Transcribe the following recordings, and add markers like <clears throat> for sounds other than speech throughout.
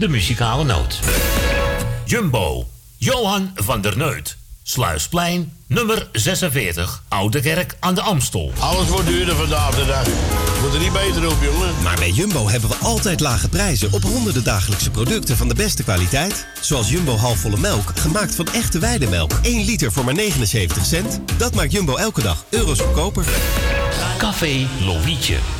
de muzikale noot. Jumbo, Johan van der Neut. Sluisplein, nummer 46, Oude Kerk aan de Amstel. Alles wordt duurder vandaag de dag. Moet er niet beter op, jongen. Maar bij Jumbo hebben we altijd lage prijzen op honderden dagelijkse producten van de beste kwaliteit. Zoals Jumbo halfvolle melk, gemaakt van echte weidemelk. 1 liter voor maar 79 cent. Dat maakt Jumbo elke dag euro's goedkoper. Café Lovietje.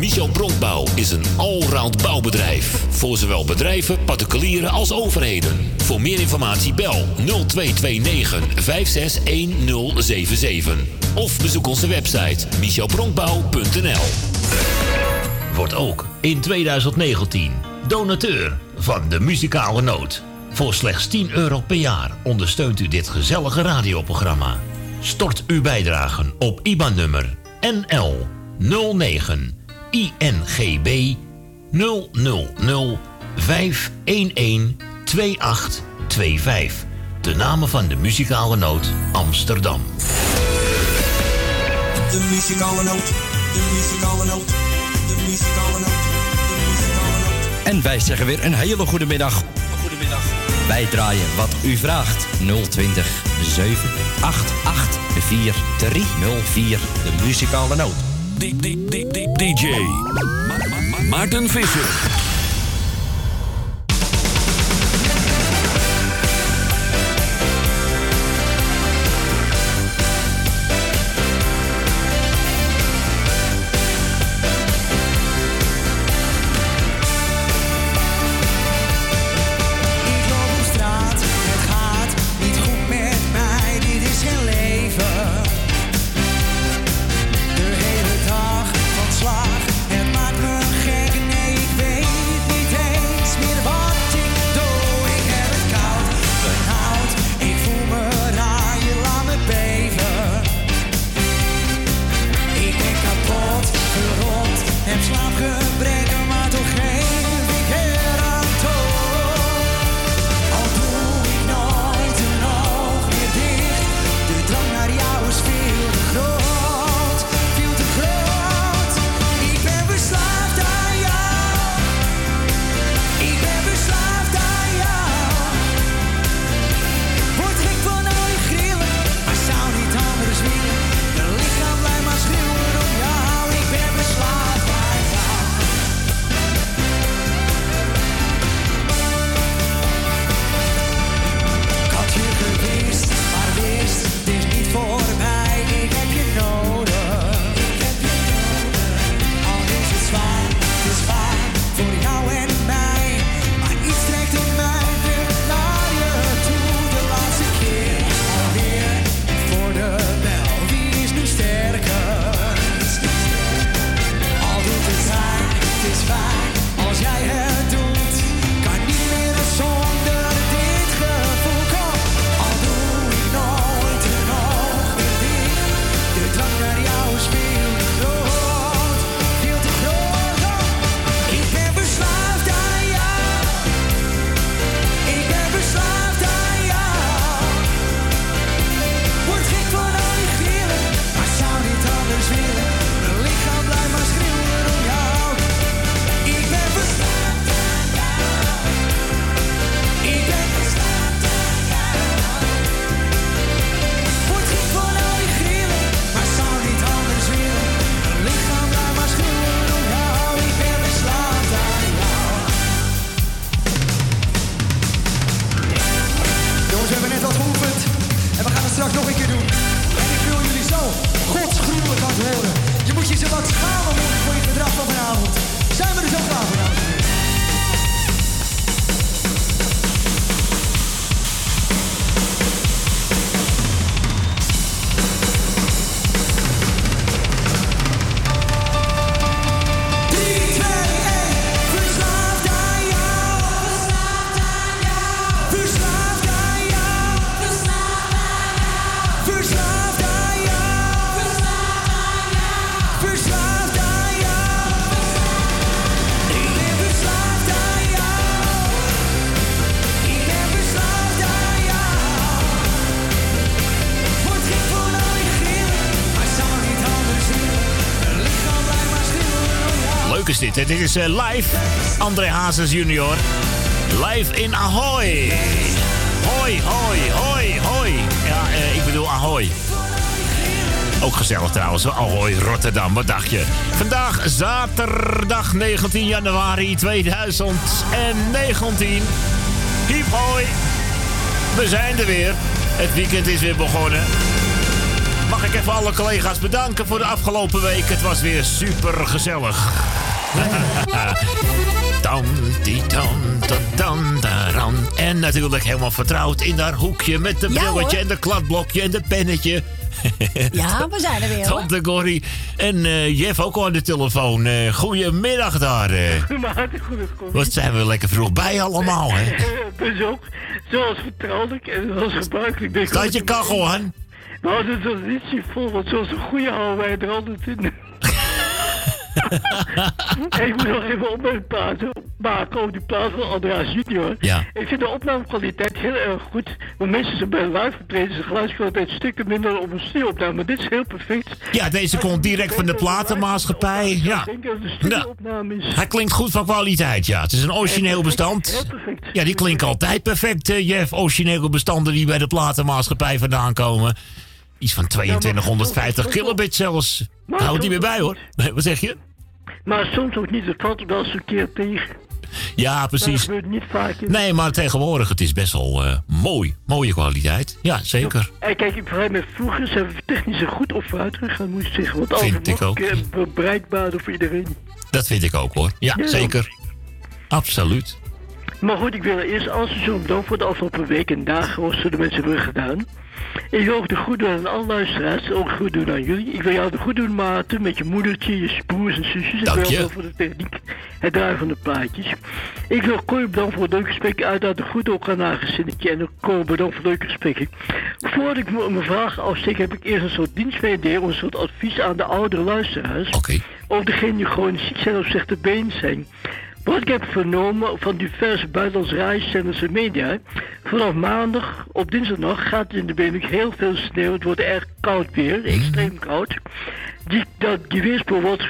Michel Bronkbouw is een allround bouwbedrijf. Voor zowel bedrijven, particulieren als overheden. Voor meer informatie bel 0229 561077. Of bezoek onze website michelbronkbouw.nl Wordt ook in 2019 donateur van de muzikale noot. Voor slechts 10 euro per jaar ondersteunt u dit gezellige radioprogramma. Stort uw bijdragen op IBAN-nummer NL 09 INGB 000 511 2825. De namen van de muzikale noot Amsterdam. De muzikale noot, de muzikale noot, de muzikale noot, de muzikale noot. En wij zeggen weer een hele goede middag. Goedemiddag. Wij draaien wat u vraagt. 020 788 4304. De muzikale noot. DJ Maarten Visser. Dit is eh, live. André Hazes junior. Live in Ahoy. Hoi, hoi, hoi, hoi. Ja, eh, ik bedoel Ahoy. Ook gezellig trouwens. Ahoy, Rotterdam. Wat dacht je? Vandaag zaterdag 19 januari 2019. Hiep hoi. We zijn er weer. Het weekend is weer begonnen. Mag ik even alle collega's bedanken voor de afgelopen week. Het was weer super gezellig. <laughs> Dan, die dan, dan, dan, daaran. En natuurlijk helemaal vertrouwd in haar hoekje met de brilletje hoor. en de kladblokje en de pennetje. <laughs> Ja, we zijn er weer. Tante Gorrie. En eh, Jeff ook al aan de telefoon. Eh goedemiddag daar. eh. Maar goed, goed. Wat zijn we lekker vroeg bij allemaal, hè? <laughs> Dus ook, zoals vertrouwelijk en zoals gebruikelijk. Ik Staat je kachel aan? We houden het traditie vol, want zoals een goede houden wij er altijd in. <laughs> ik moet nog even op mijn plaats maken over die plaats van Andreas Junior. Ja. Ik vind de opnamekwaliteit heel erg goed. Maar mensen zijn bij live optredens de geluidskwaliteit stukken minder op een studioopname. Maar dit is heel perfect. Ja, deze komt direct van de platenmaatschappij. Ja. Ik denk dat het een Ja. studioopname is. Hij klinkt goed van kwaliteit, ja. Het is een origineel bestand. perfect. Ja, die klinken altijd perfect, eh, Jeff. Originele bestanden die bij de platenmaatschappij vandaan komen. Iets van 2250 kilobit zelfs. Maar Hou het zo- niet meer bij, hoor. <laughs> Wat zeg je? Maar soms ook niet. Het valt wel eens een keer tegen. Ja, dat precies. gebeurt niet vaak. Nee, maar tegenwoordig, het is best wel eh, mooi. Mooie kwaliteit. Ja, zeker. En kijk, ik vergelijk met vroeger zijn we technisch goed op vooruit gegaan, moet ik zeggen. Want alles Vind ook. eh, be- bereikbaarder voor iedereen. Dat vind ik ook, hoor. Ja, Ja. zeker. Absoluut. Maar goed, ik wil eerst alles zo bedanken voor de afgelopen week en dagen ze de mensen hebben gedaan. Ik wil ook de goed doen aan alle luisteraars, ook goed doen aan jullie. Ik wil jou de goed doen, Maarten, met je moedertje, je broers en zusjes. Dank je. voor de techniek, het draaien van de plaatjes. Ik wil Kooi bedanken voor het leuke gesprek, uiteraard de goed ook aan haar gezinnetje. En ook Kooi bedankt voor het leuke gesprek. Voordat ik me- mijn vraag afsteek, heb ik eerst een soort dienstmededeling, een soort advies aan de oudere luisteraars. Oké. Of degenen die gewoon ziek zijn of slechte been zijn. Wat ik heb vernomen van diverse buitenlandse reiszenders en media. Vanaf maandag op dinsdagnacht gaat het in de Benelux heel veel sneeuw. Het wordt erg koud weer, extreem koud. Die, dat, die weerspoor wordt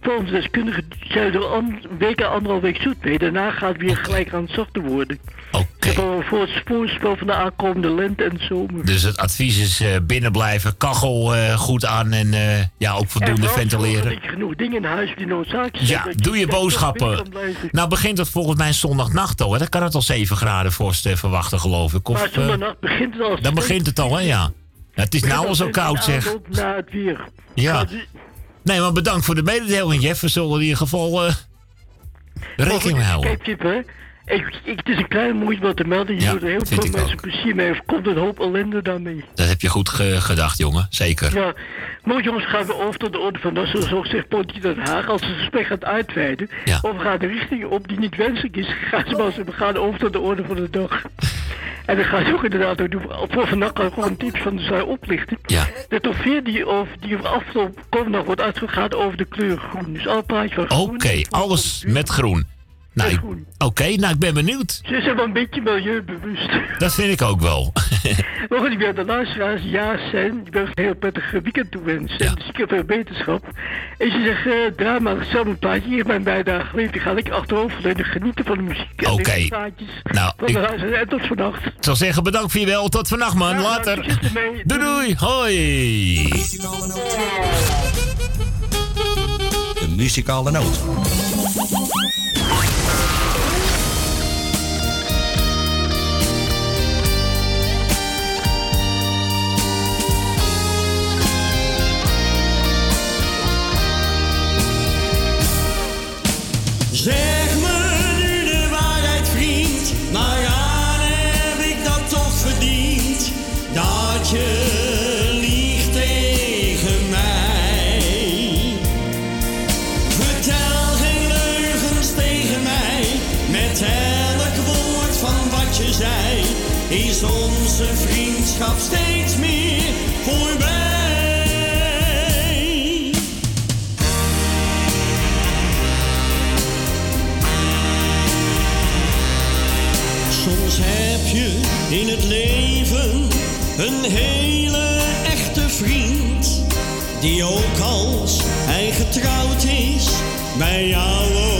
volgens deskundigen zijn er een week en anderhalf week zoet mee. Daarna gaat het weer gelijk aan het zachter worden. Oké. Al voor het voorspel van de aankomende lente en zomer. Dus het advies is eh, binnen blijven, kachel eh, goed aan en eh, ja, ook En voldoende ventileren. Dat ik genoeg dingen in huis die noodzakelijk zijn. Ja, je doe je boodschappen. Nou begint het volgens mij zondagnacht al. Hè? Dan kan het al 7 graden vorst verwachten, geloof ik. Of, Maar eh, zondag begint het al. dan begint het al, hè? Ja. Het is nou al zo koud, zeg. Na het weer. Ja. Nee, maar bedankt voor de mededeling, Jeff. We zullen in ieder geval rekening mee houden. Kijk, hè. Ik, ik, het is een kleine moeite wat te melden. Je Ja, doet er heel veel mensen ook. plezier mee. Of komt een hoop ellende daarmee. Dat heb je goed ge- gedacht, jongen. Zeker. Ja, maar jongens, gaan we over tot de orde van dat. Zoals zegt Politiek Den Haag. Als ze het gesprek gaat uitweiden. Ja. Of we gaan de richting op die niet wenselijk is. <laughs> Gaan ze maar we gaan over tot de orde van de dag. En dan gaan ze ook inderdaad ook doen. Voor vannacht we gewoon tips van de zij oplichten. Ja. De top 4 die, of, die afgelopen komende dag wordt uitgegaan gaat over de kleur groen. Dus al praat je van groen. Oké, alles met groen. Nou, ik-. Oké, nou ik ben benieuwd. Ze zijn wel een beetje milieubewust. <laughs> Dat vind ik ook wel. <laughs> Maar goed, ik de luisteraars ja zijn. Ik ben een heel prettig weekend toewensen. Ja. Dus ik heb veel beterschap. En ze zeggen, uh, maar zelf een plaatje. Hier mijn bijdrage. Ik ga lekker achterover volledig genieten van de muziek. en Oké. de plaatjes Nou, van de ik-. En tot vannacht. Ik zal zeggen bedankt voor je wel. Tot vannacht, man. Ja, nou, Later. <laughs> Doei, doei. Hoi. De muzikale noot. Zeg Een hele echte vriend, die ook als hij getrouwd is, bij jou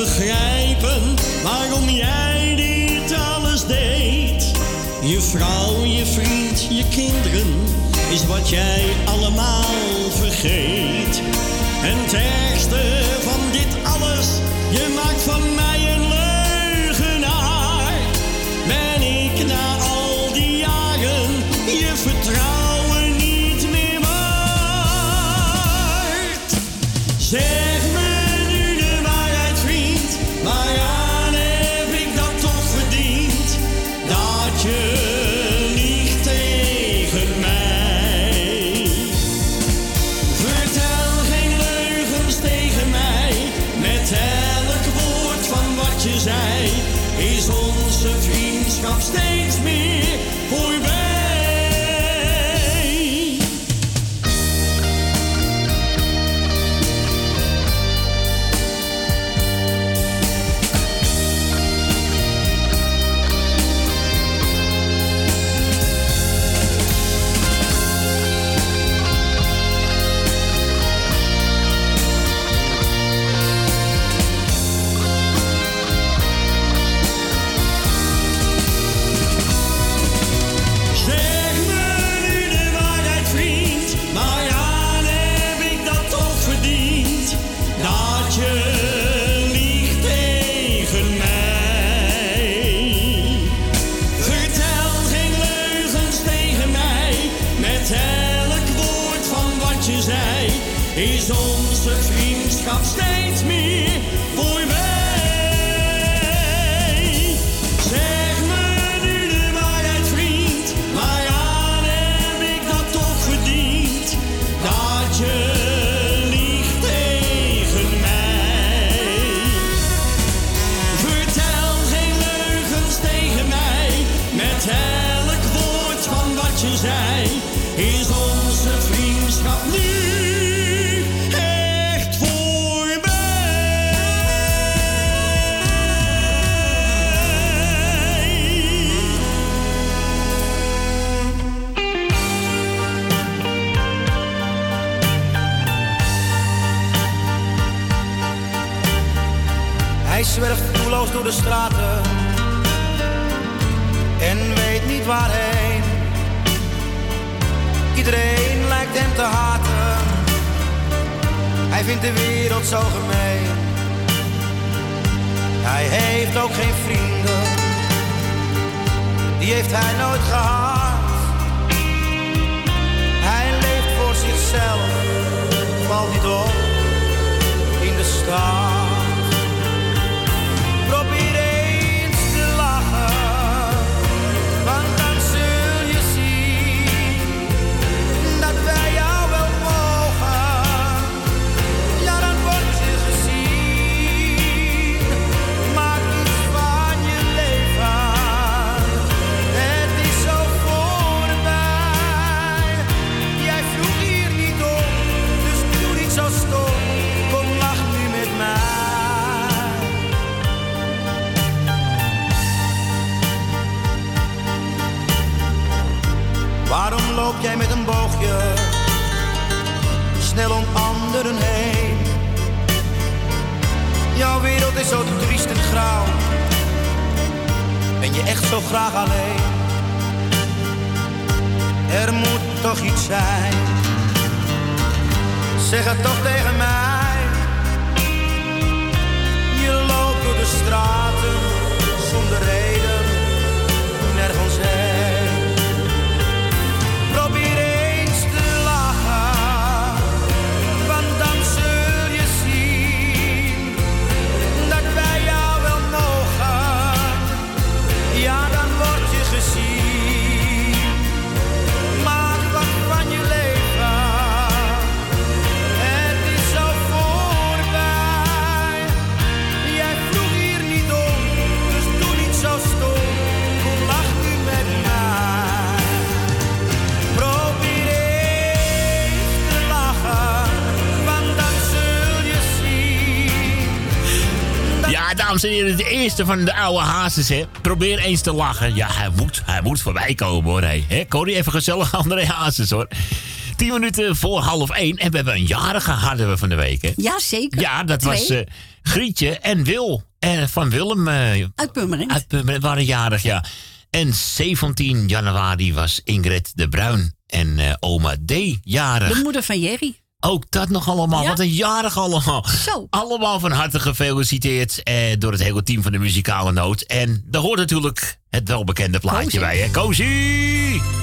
begrijpen waarom jij dit alles deed. Je vrouw, je vriend, je kinderen is wat jij allemaal vergeet. En het ergste van van de oude hazes, hè. Probeer eens te lachen. Ja, hij moet, hij moet voorbij komen, hoor. Hey. Hè, Corrie, even gezellig <laughs> André Hazes, hoor. Tien minuten voor half één. En we hebben een jarige hadden we van de week, hè. Ja, zeker. Ja, dat Twee. was eh, Grietje en Wil. En van Willem. eh, Uit Purmerend. uit waren jarig, ja. En 17 januari was Ingrid de Bruin en eh, oma D jarig. De moeder van Jerry. Ook dat nog allemaal. Ja. Wat een jarig allemaal. Zo. Allemaal van harte gefeliciteerd eh, door het hele team van de muzikale noot. En daar hoort natuurlijk het welbekende plaatje Cozy. bij, hè? Cozy!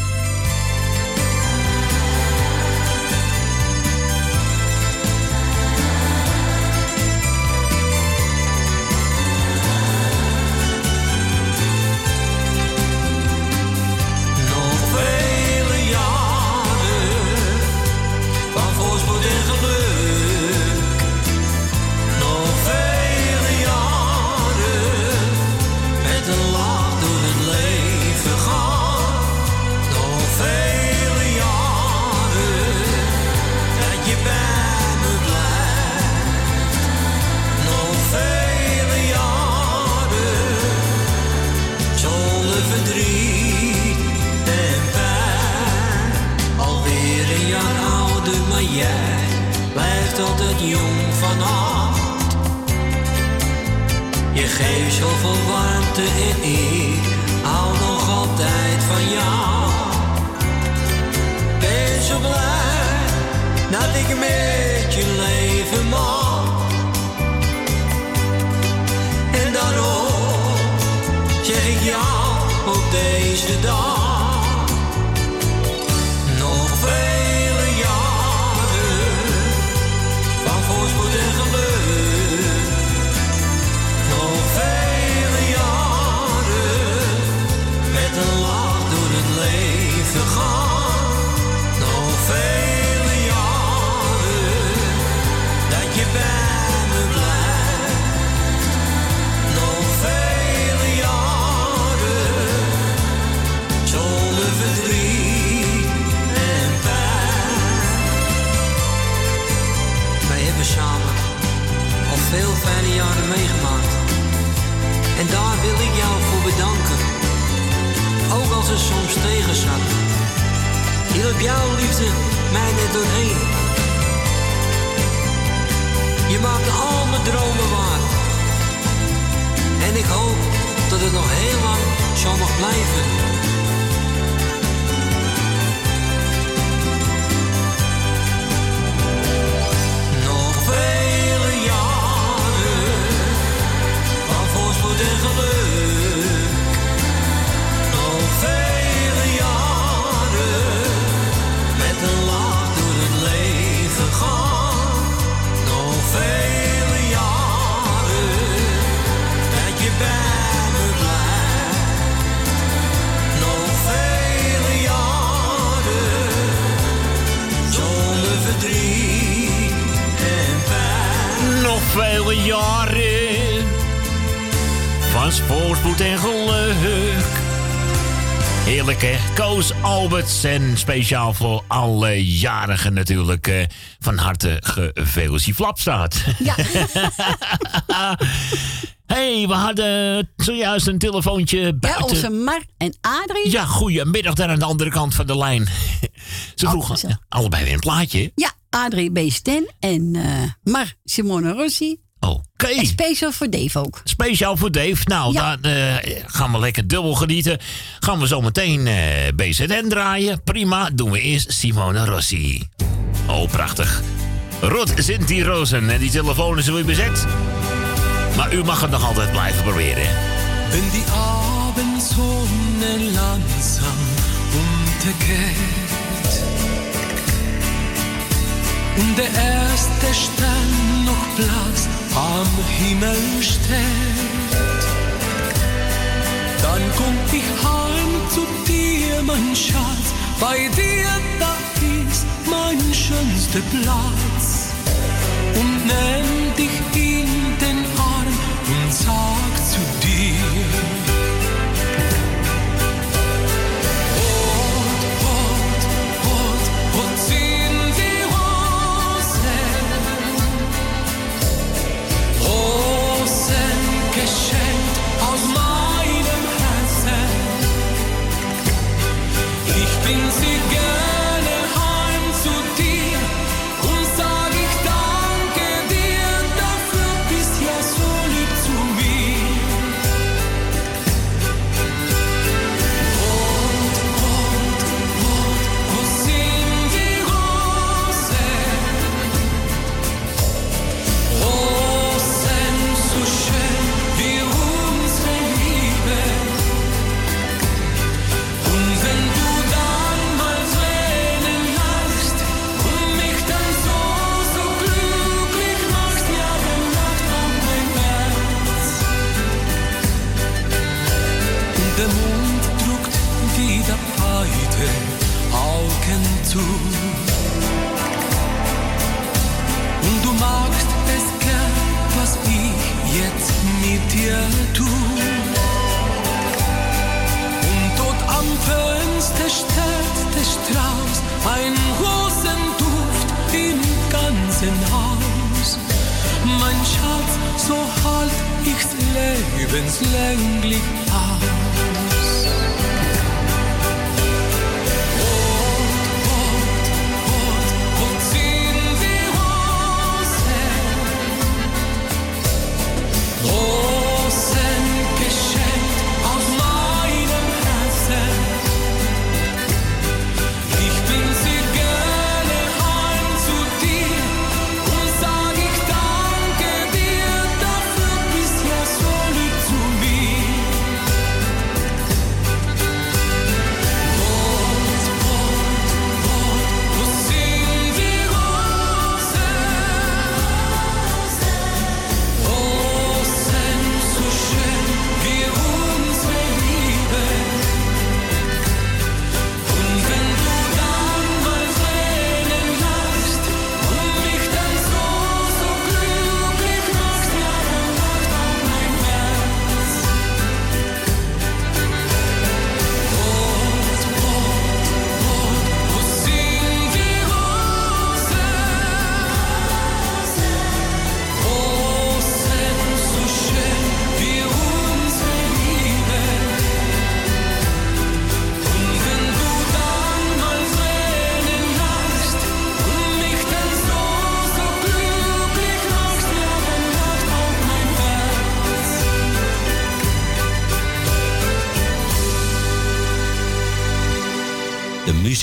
Alberts en speciaal voor alle jarigen natuurlijk. eh, van harte gefeliciteerd. Ja. <laughs> hey, we hadden zojuist een telefoontje Ja, buiten. onze Mar en Adrie. Ja, goedemiddag daar aan de andere kant van de lijn. Ze vroegen zo. allebei weer een plaatje. Ja, Adrie B. Sten en eh, Mar Simone Rossi. Oké. En speciaal voor Dave ook. Speciaal voor Dave. Nou, Ja. dan eh, gaan we lekker dubbel genieten. Gaan we zo meteen eh, BZN draaien. Prima, doen we eerst Simone Rossi. Oh, prachtig. Rod zint die rozen en die telefoon is weer bezet. Maar u mag het nog altijd blijven proberen. Wenn die Abendsonne langsam untergeht und der erste Stern noch blass am Himmel steht, dann komm ich heim zu dir, mein Schatz, bei dir da ist mein schönster Platz. Und nimm dich in lebenslänglich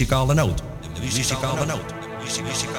muzikale noot. De muzikale noot. Muzikale noot.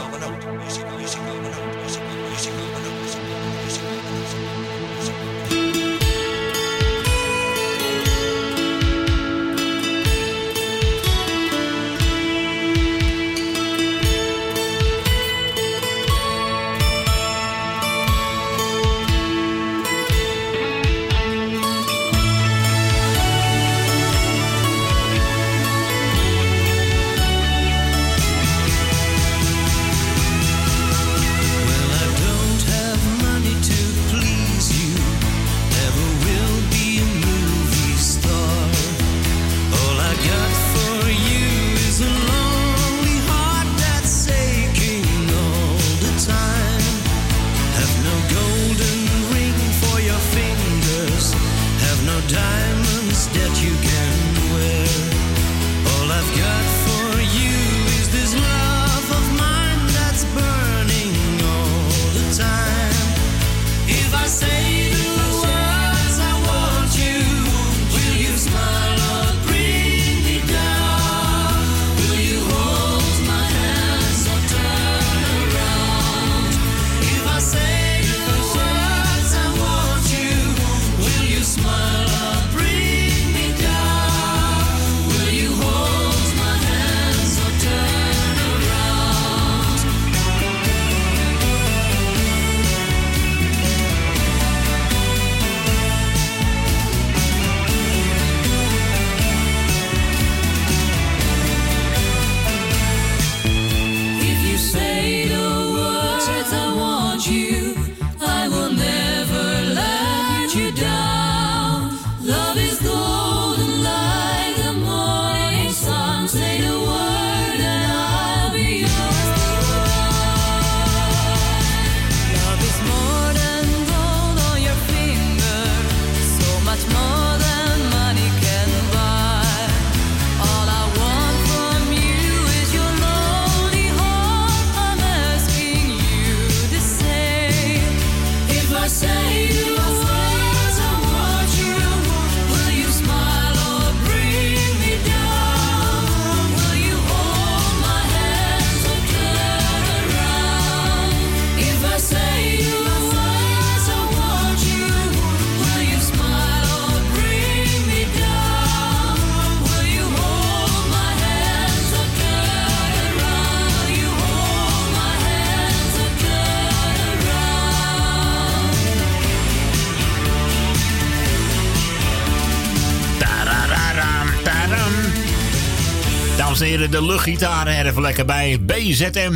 En heren, de luchtgitaren er even lekker bij. BZM.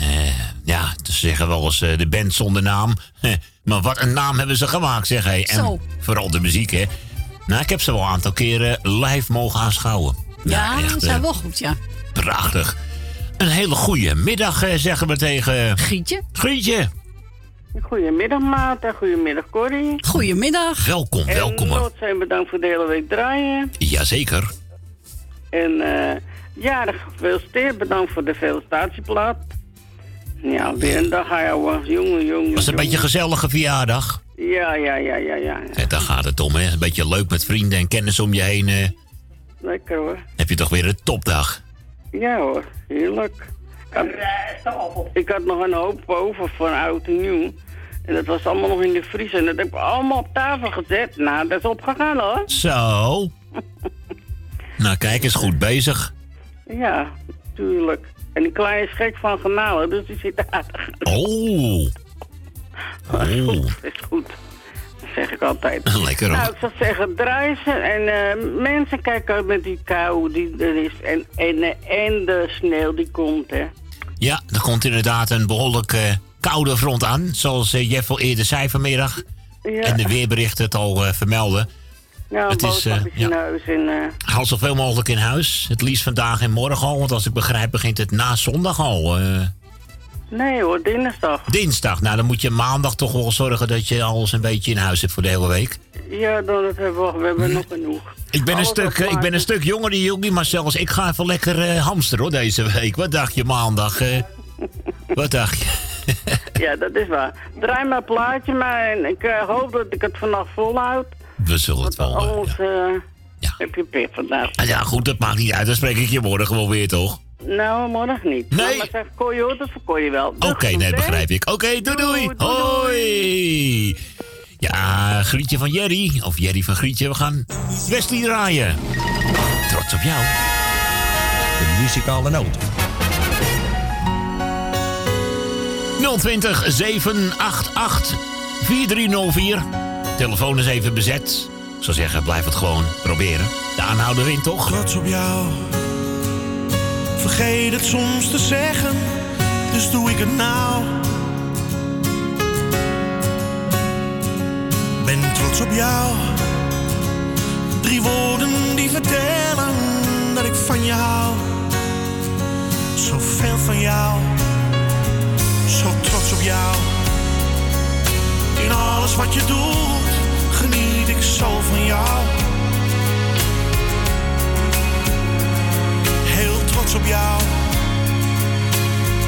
Eh, ja, ze zeggen wel eens eh, de band zonder naam. <laughs> Maar wat een naam hebben ze gemaakt, zeg hij. En Zo. vooral de muziek, hè. Nou, ik heb ze wel een aantal keren live mogen aanschouwen. Ja, echt, dat zijn eh, wel goed, ja. Prachtig. Een hele goede middag, eh, zeggen we tegen... Grietje. Grietje. Goedemiddag, Maarten. Goedemiddag, Corrie. Goedemiddag. Welkom, welkom. En zijn bedankt voor de hele week draaien. Jazeker. En eh gefeliciteerd. Bedankt voor de felicitatieplaat. Ja, weer een dag, ouwe. Jongen, jongen. Was een beetje een gezellige verjaardag. Ja, ja, ja, ja, ja. En daar gaat het om, hè. Een beetje leuk met vrienden en kennis om je heen. eh, Lekker hoor. heb je toch weer een topdag. Ja hoor, heerlijk. Ik had, ik had nog een hoop over van oud en nieuw. En dat was allemaal nog in de vriezer. En dat heb ik allemaal op tafel gezet. Nou, dat is opgegaan hoor. Zo. <laughs> nou, kijk eens goed bezig. Ja, tuurlijk. En die kleine is gek van genalen, dus die zit aardig. Oh. <laughs> Oh. is goed. Dat zeg ik altijd. <laughs> Lekker hoor. Nou, ik zou zeggen, ze. En eh, mensen kijken uit met die kou die er is. En, en, eh, en de sneeuw die komt, hè. Ja, er komt inderdaad een behoorlijk eh, koude front aan. Zoals Jeff al eerder zei vanmiddag. Ja. En de weerberichten het al vermelden. Ja, het is, boodschapjes ja. huis. En, eh, Haal zoveel mogelijk in huis. Het liefst vandaag en morgen al. Want als ik begrijp begint het na zondag al. eh, nee hoor, dinsdag. dinsdag. Nou, dan moet je maandag toch wel zorgen dat je alles een beetje in huis hebt voor de hele week. Ja, dan dat hebben we, we hebben nog genoeg. Ik ben, een stuk, ik ben een stuk jonger dan jullie, maar zelfs ik ga even lekker hamsteren hoor, deze week. Wat dacht je maandag? <laughs> wat dacht je? Ja, dat is waar. Draai een plaatje, maar en ik hoop dat ik het vannacht volhoud. We zullen het wel. eh, Anders eh, heb je pech vandaag. Ah, Ja, goed, dat maakt niet uit. Dan spreek ik je morgen wel weer, toch? Nou, morgen niet. Nee. Maar zeg, kon je hoort, dat kon je wel. Oké, nee, begrijp ik. Oké, doei, doei. Hoi. Ja, Grietje van Jerry. Of Jerry van Grietje. We gaan Wesley draaien. Trots op jou. De muzikale noot. 020 788 4304. Telefoon is even bezet. Ik zou zeggen, blijf het gewoon proberen. De aanhouder wint toch? Trots op jou. Vergeet het soms te zeggen, dus doe ik het nou. Ben trots op jou. Drie woorden die vertellen dat ik van je hou. Zoveel van jou. Zo trots op jou. In alles wat je doet, geniet ik zo van jou. Heel trots op jou.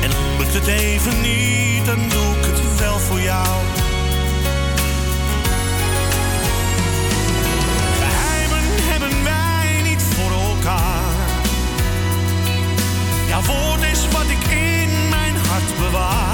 En lukt het even niet, dan doe ik het wel voor jou. Geheimen hebben wij niet voor elkaar. Jouw woord is wat ik in mijn hart bewaar.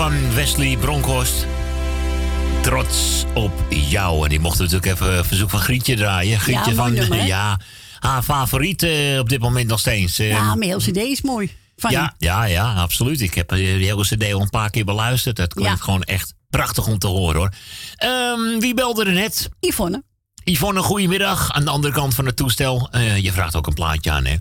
Van Wesley Bronkhorst. Trots op jou. En die mochten natuurlijk even een verzoek van Grietje draaien. Grietje Ja, van, nummer, ja, haar favoriet eh, op dit moment nog steeds. Eh, Ja, mijn hele cd is mooi. Van ja, ja, ja, absoluut. Ik heb eh, die hele cd al een paar keer beluisterd. Het klinkt Ja. gewoon echt prachtig om te horen, hoor. Ehm, wie belde er net? Yvonne. Yvonne, goedemiddag. Aan de andere kant van het toestel. Je vraagt ook een plaatje aan, hè?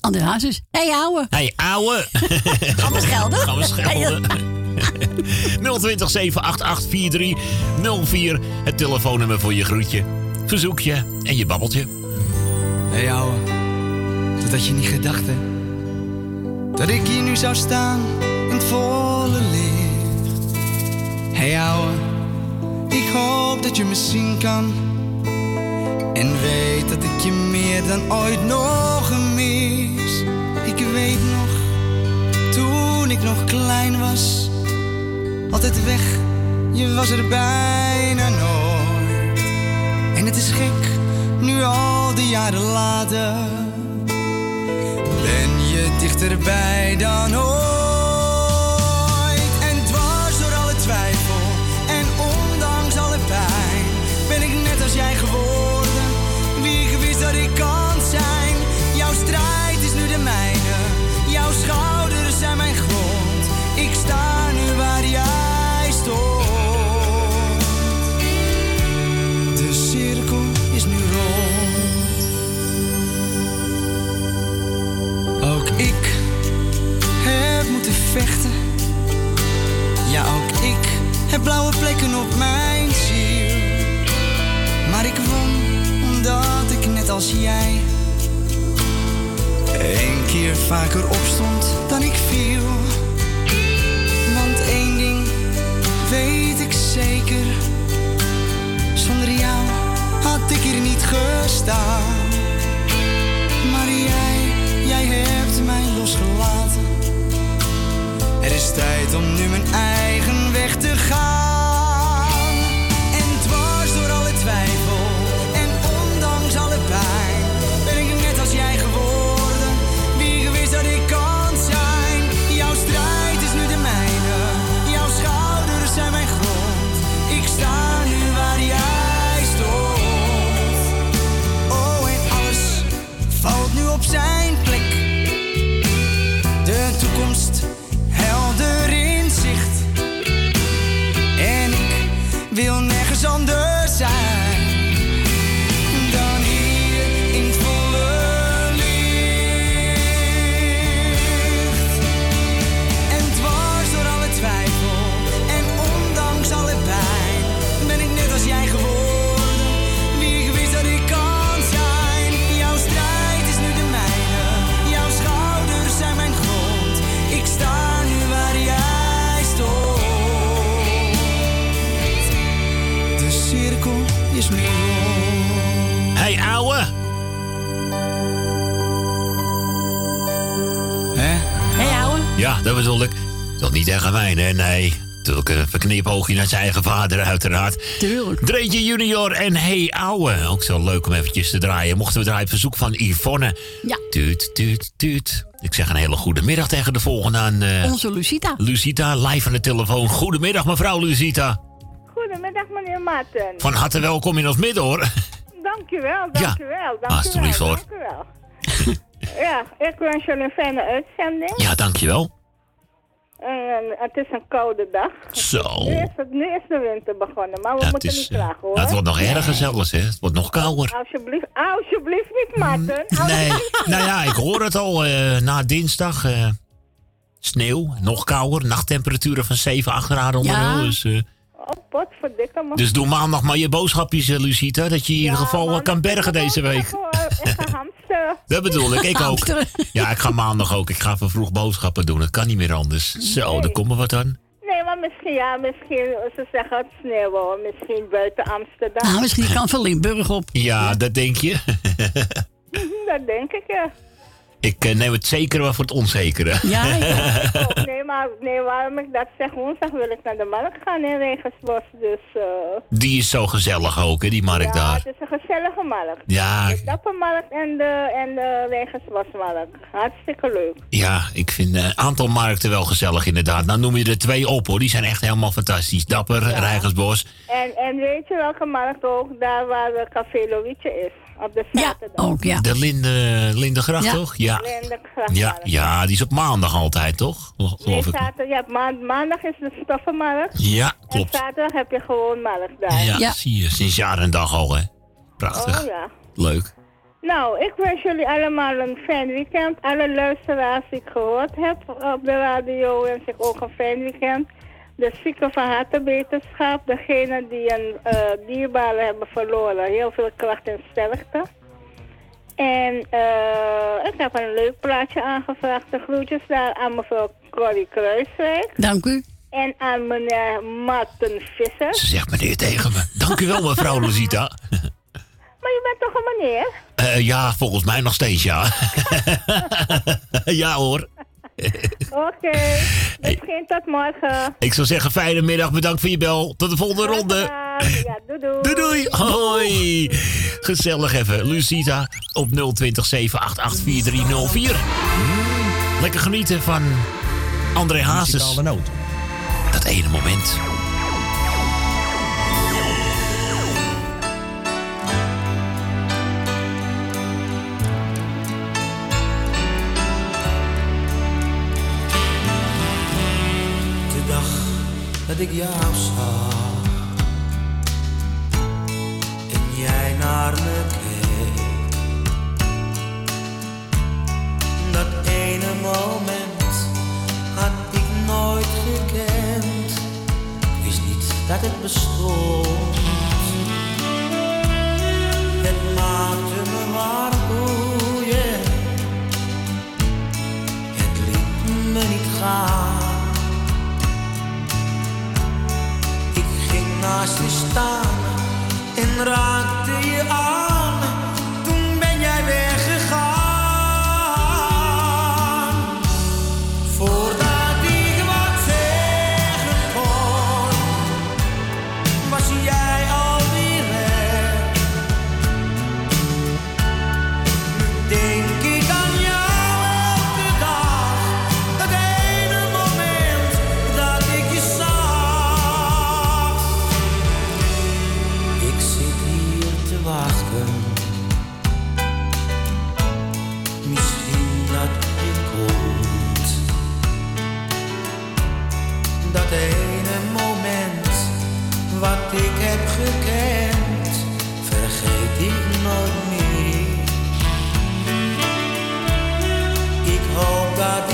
André Hazes. Hé, hey, ouwe. Hey, ouwe. <laughs> Gaan we schelden? Gaan we schelden. <laughs> 020 788 4304. Het telefoonnummer voor je groetje, verzoekje en je babbeltje. Hé hey, ouwe, dat had je niet gedacht Dat ik hier nu zou staan in het volle licht. Hé hey, ouwe, ik hoop dat je me zien kan. En weet dat ik je meer dan ooit nog mis Ik weet nog, toen ik nog klein was Altijd weg, je was er bijna nooit. En het is gek, nu al die jaren later. Ben je dichterbij dan ooit heb blauwe plekken op mijn ziel. Maar ik won omdat ik net als jij een keer vaker opstond dan ik viel. Want één ding weet ik zeker: zonder jou had ik hier niet gestaan. Maar jij, jij hebt mij losgelaten. Er is tijd om nu mijn eigen dat bedoel ik. Dat niet tegen mij, hè? Nee. Natuurlijk een verknipoogje naar zijn eigen vader, uiteraard. Tuurlijk. Dreetje junior en Hey Ouwe. Ook zo leuk om eventjes te draaien. Mochten we draaien op verzoek van Yvonne. Ja. Tuut, tuut, tuut. Ik zeg een hele goede middag tegen de volgende aan... eh, Onze Lucita. Lucita, live aan de telefoon. Goedemiddag, mevrouw Lucita. Goedemiddag, meneer Marten. Van harte welkom in ons midden, hoor. Dankjewel, dankjewel. dankjewel alsjeblieft, hoor. Dankjewel. ja, ik wens jullie een fijne uitzending. Ja, dankjewel. En, het is een koude dag. Zo. Nu is, het, nu is de winter begonnen, maar we Ja, moeten is, niet eh, klagen hoor. het wordt nog erger zelfs, hè. Het wordt nog kouder. Alsjeblieft, alsjeblieft niet, Marten. Nee, Alsjeblieft. nou ja, ik hoor het al. eh, na dinsdag eh, sneeuw, nog kouder. Nachttemperaturen van 7, 8 graden onder Ja. nul. Dus, eh, Oh, dus doe maandag maar je boodschapjes, eh, Lucita. Dat je in ieder geval eh, kan bergen deze week. Ik ga <laughs> hamsteren. Dat bedoel ik, ik ook. Ja, ik ga maandag ook. Ik ga even vroeg boodschappen doen. Het kan niet meer anders. Zo, daar komt er wat aan. Nee, maar misschien, ja, misschien, ze zeggen het sneeuwen, misschien buiten Amsterdam. Nou, <laughs> misschien kan van Limburg op. Ja, dat denk je. <laughs> Dat denk ik, ja. Ik eh, neem het zekere maar voor het onzekere. Ja, Oh, nee, maar nee, waarom ik dat zeg, woensdag wil ik naar de markt gaan in Regensbos, dus... eh Die is zo gezellig ook, hè, die markt ja, daar. het is een gezellige markt. Ja. De dappermarkt en de, en de Rijgersbosmarkt. Hartstikke leuk. Ja, ik vind een aantal markten wel gezellig inderdaad. Nou noem je er twee op hoor, die zijn echt helemaal fantastisch. Dapper, Rijgersbos. En, en weet je welke markt ook? Daar waar de Café Loïtje is. Op de zaterdag. ook, ja. De Linde, Lindegracht Ja. toch? Ja. Lindegracht, Ja, ja, die is op maandag altijd toch? Nee, zaterdag, ja, maan- maandag is de stoffenmarkt. Ja, klopt. En zaterdag heb je gewoon markt daar. Ja, zie je, sinds jaar en dag al hè. Prachtig. Oh ja. Leuk. Nou, ik wens jullie allemaal een fijn weekend. Alle luisteraars die ik gehoord heb op de radio wens ik ook een fijn weekend. De zieken van harte. Degenen die een eh dierbare hebben verloren. Heel veel kracht en sterkte. En eh, ik heb een leuk plaatje aangevraagd. De groetjes daar aan mevrouw Corrie Kruiswijk. Dank u. En aan meneer Martin Visser. Ze zegt meneer tegen me. Dank u wel mevrouw Rosita. Maar je bent toch een meneer? Eh, ja, volgens mij nog steeds ja. <laughs> ja hoor. Oké. <laughs> Misschien tot morgen. Ik zou zeggen, fijne middag, bedankt voor je bel. Tot de volgende ronde. Ja, doei doei. <laughs> Doei doei. Hoi. Gezellig even. Lucita op 020 788 4304. Mm, lekker genieten van André Hazes. Dat ene moment. Ik jou zag en jij naar me keek, dat ene moment had ik nooit gekend. Wist niet dat het bestond. Het maakte me waar boeien. Het liet me niet gaan. Naast je staan en raakte je aan. Wat ik heb gekend, vergeet ik nooit meer. Ik hoop dat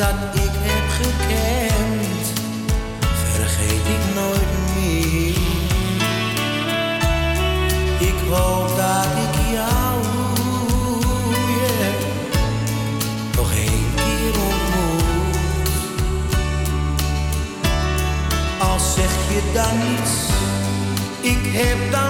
dat ik heb gekend, vergeet ik nooit meer. Ik hoop dat ik jou nog één keer ontmoet. Al zeg je dan niets, ik heb dan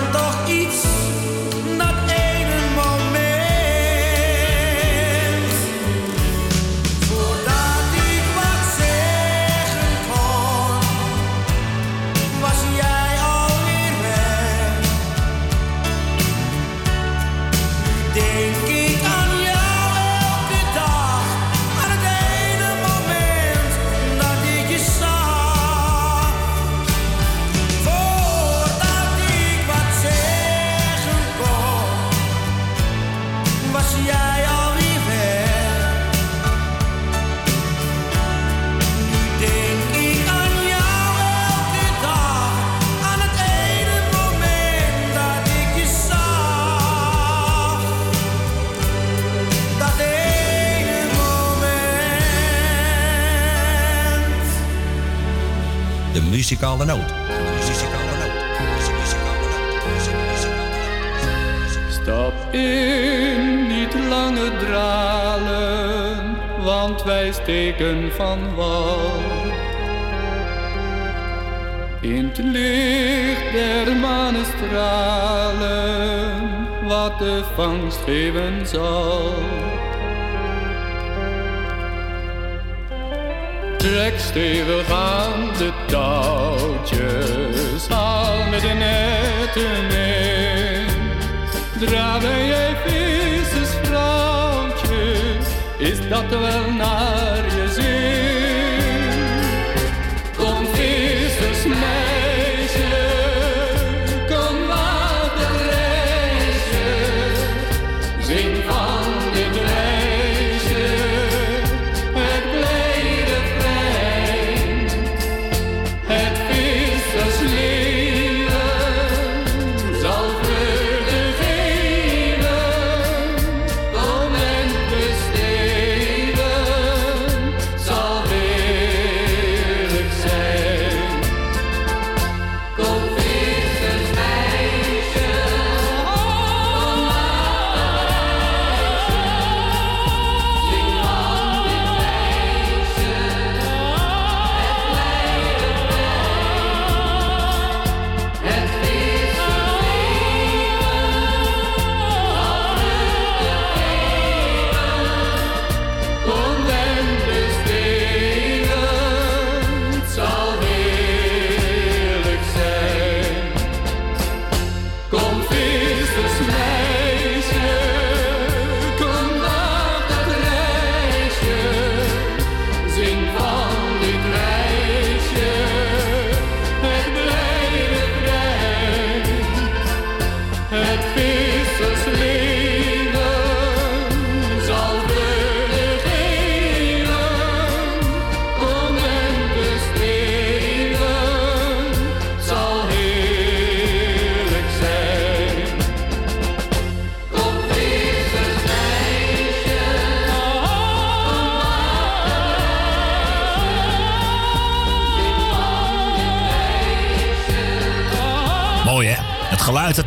muzikale noot. Stap in, niet langer dralen, want wij steken van wal. In het licht der manestralen, wat de vangst geven zal. Trek stevig aan de touwtjes, haal met de netten in. Dra ben jij vissersvrouwtje, is dat wel naar je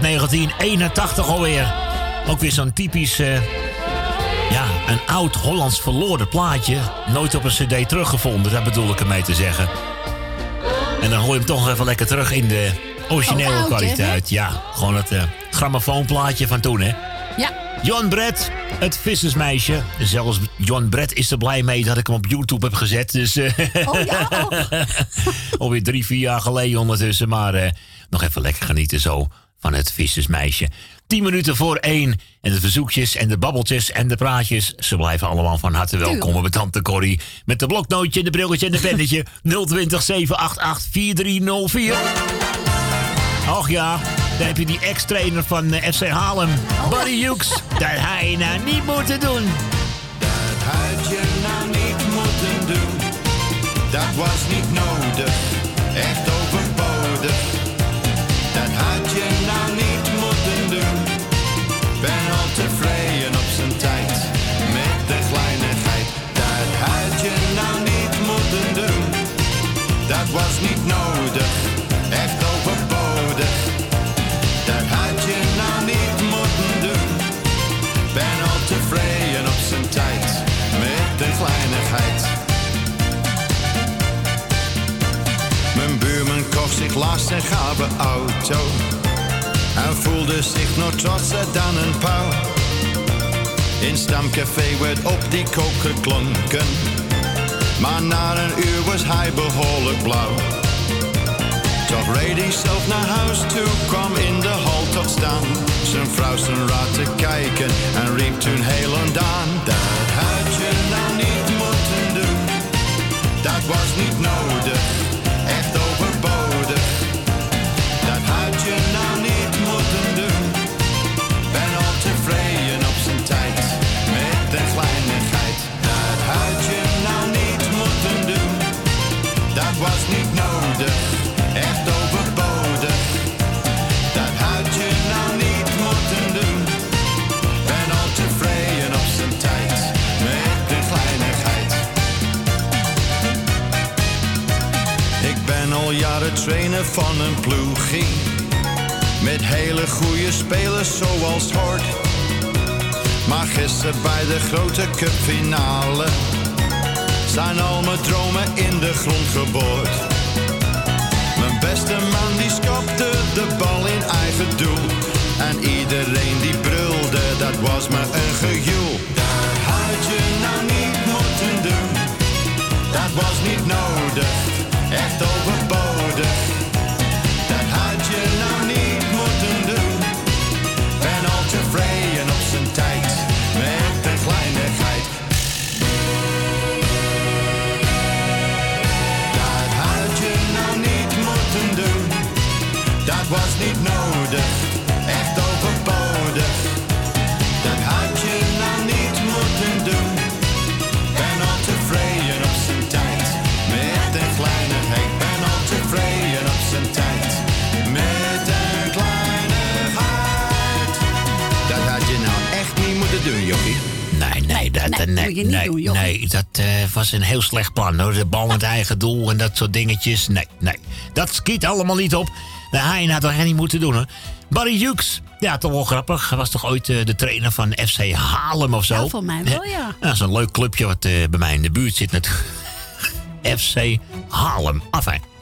1981 alweer. Ook weer zo'n typisch, eh, ja, een oud Hollands verloren plaatje. Nooit op een cd teruggevonden, daar bedoel ik ermee te zeggen. En dan hoor je hem toch even lekker terug in de originele Oh, hè? kwaliteit. Ja, gewoon het eh, grammofoonplaatje van toen hè. Ja. John Brett, het vissersmeisje. Zelfs John Brett is er blij mee dat ik hem op YouTube heb gezet. Dus, eh, Oh ja, <laughs> Alweer drie, vier jaar geleden ondertussen. Maar nog even lekker genieten zo van het vissersmeisje. Tien minuten voor één. En de verzoekjes en de babbeltjes en de praatjes. Ze blijven allemaal van harte welkom bij Tante Corrie. Met de bloknootje, de brilletje en de pennetje. 020 788 4304. Och ja, dan heb je die ex-trainer van eh, FC Haarlem. Buddy Hughes. Dat hij je nou niet moeten doen. had je nou niet moeten doen. Dat was niet nodig, echt laatst een gave auto. En voelde zich nog trotser dan een pauw. In stamcafé werd op die kook geklonken. Maar na een uur was hij behoorlijk blauw. Toch reed hij zelf naar huis toe, kwam in de hal tot staan. Zijn vrouw zijn raad te kijken en riep toen heel ondaan. Dat had je nou niet moeten doen, dat was niet nodig, van een ploegie. Met hele goede spelers zoals hoort. Maar gisteren bij de grote cupfinale zijn al mijn dromen in de grond geboord. Mijn beste man die skopte de bal in eigen doel. En iedereen die brulde, dat was me een gejoel. Daar had je nou niet moeten doen. Dat was niet nodig, echt dat eh, was een heel slecht plan hoor. De bal met eigen doel en dat soort dingetjes. Nee, nee, dat schiet allemaal niet op. De Hein had dat echt niet moeten doen hoor. Barry Hughes, ja, toch wel grappig. Hij was toch ooit eh, de trainer van FC Haarlem of zo? Ja, voor mij wel, ja. Dat is een leuk clubje wat eh, bij mij in de buurt zit. Net. <laughs> FC Haarlem. Enfin.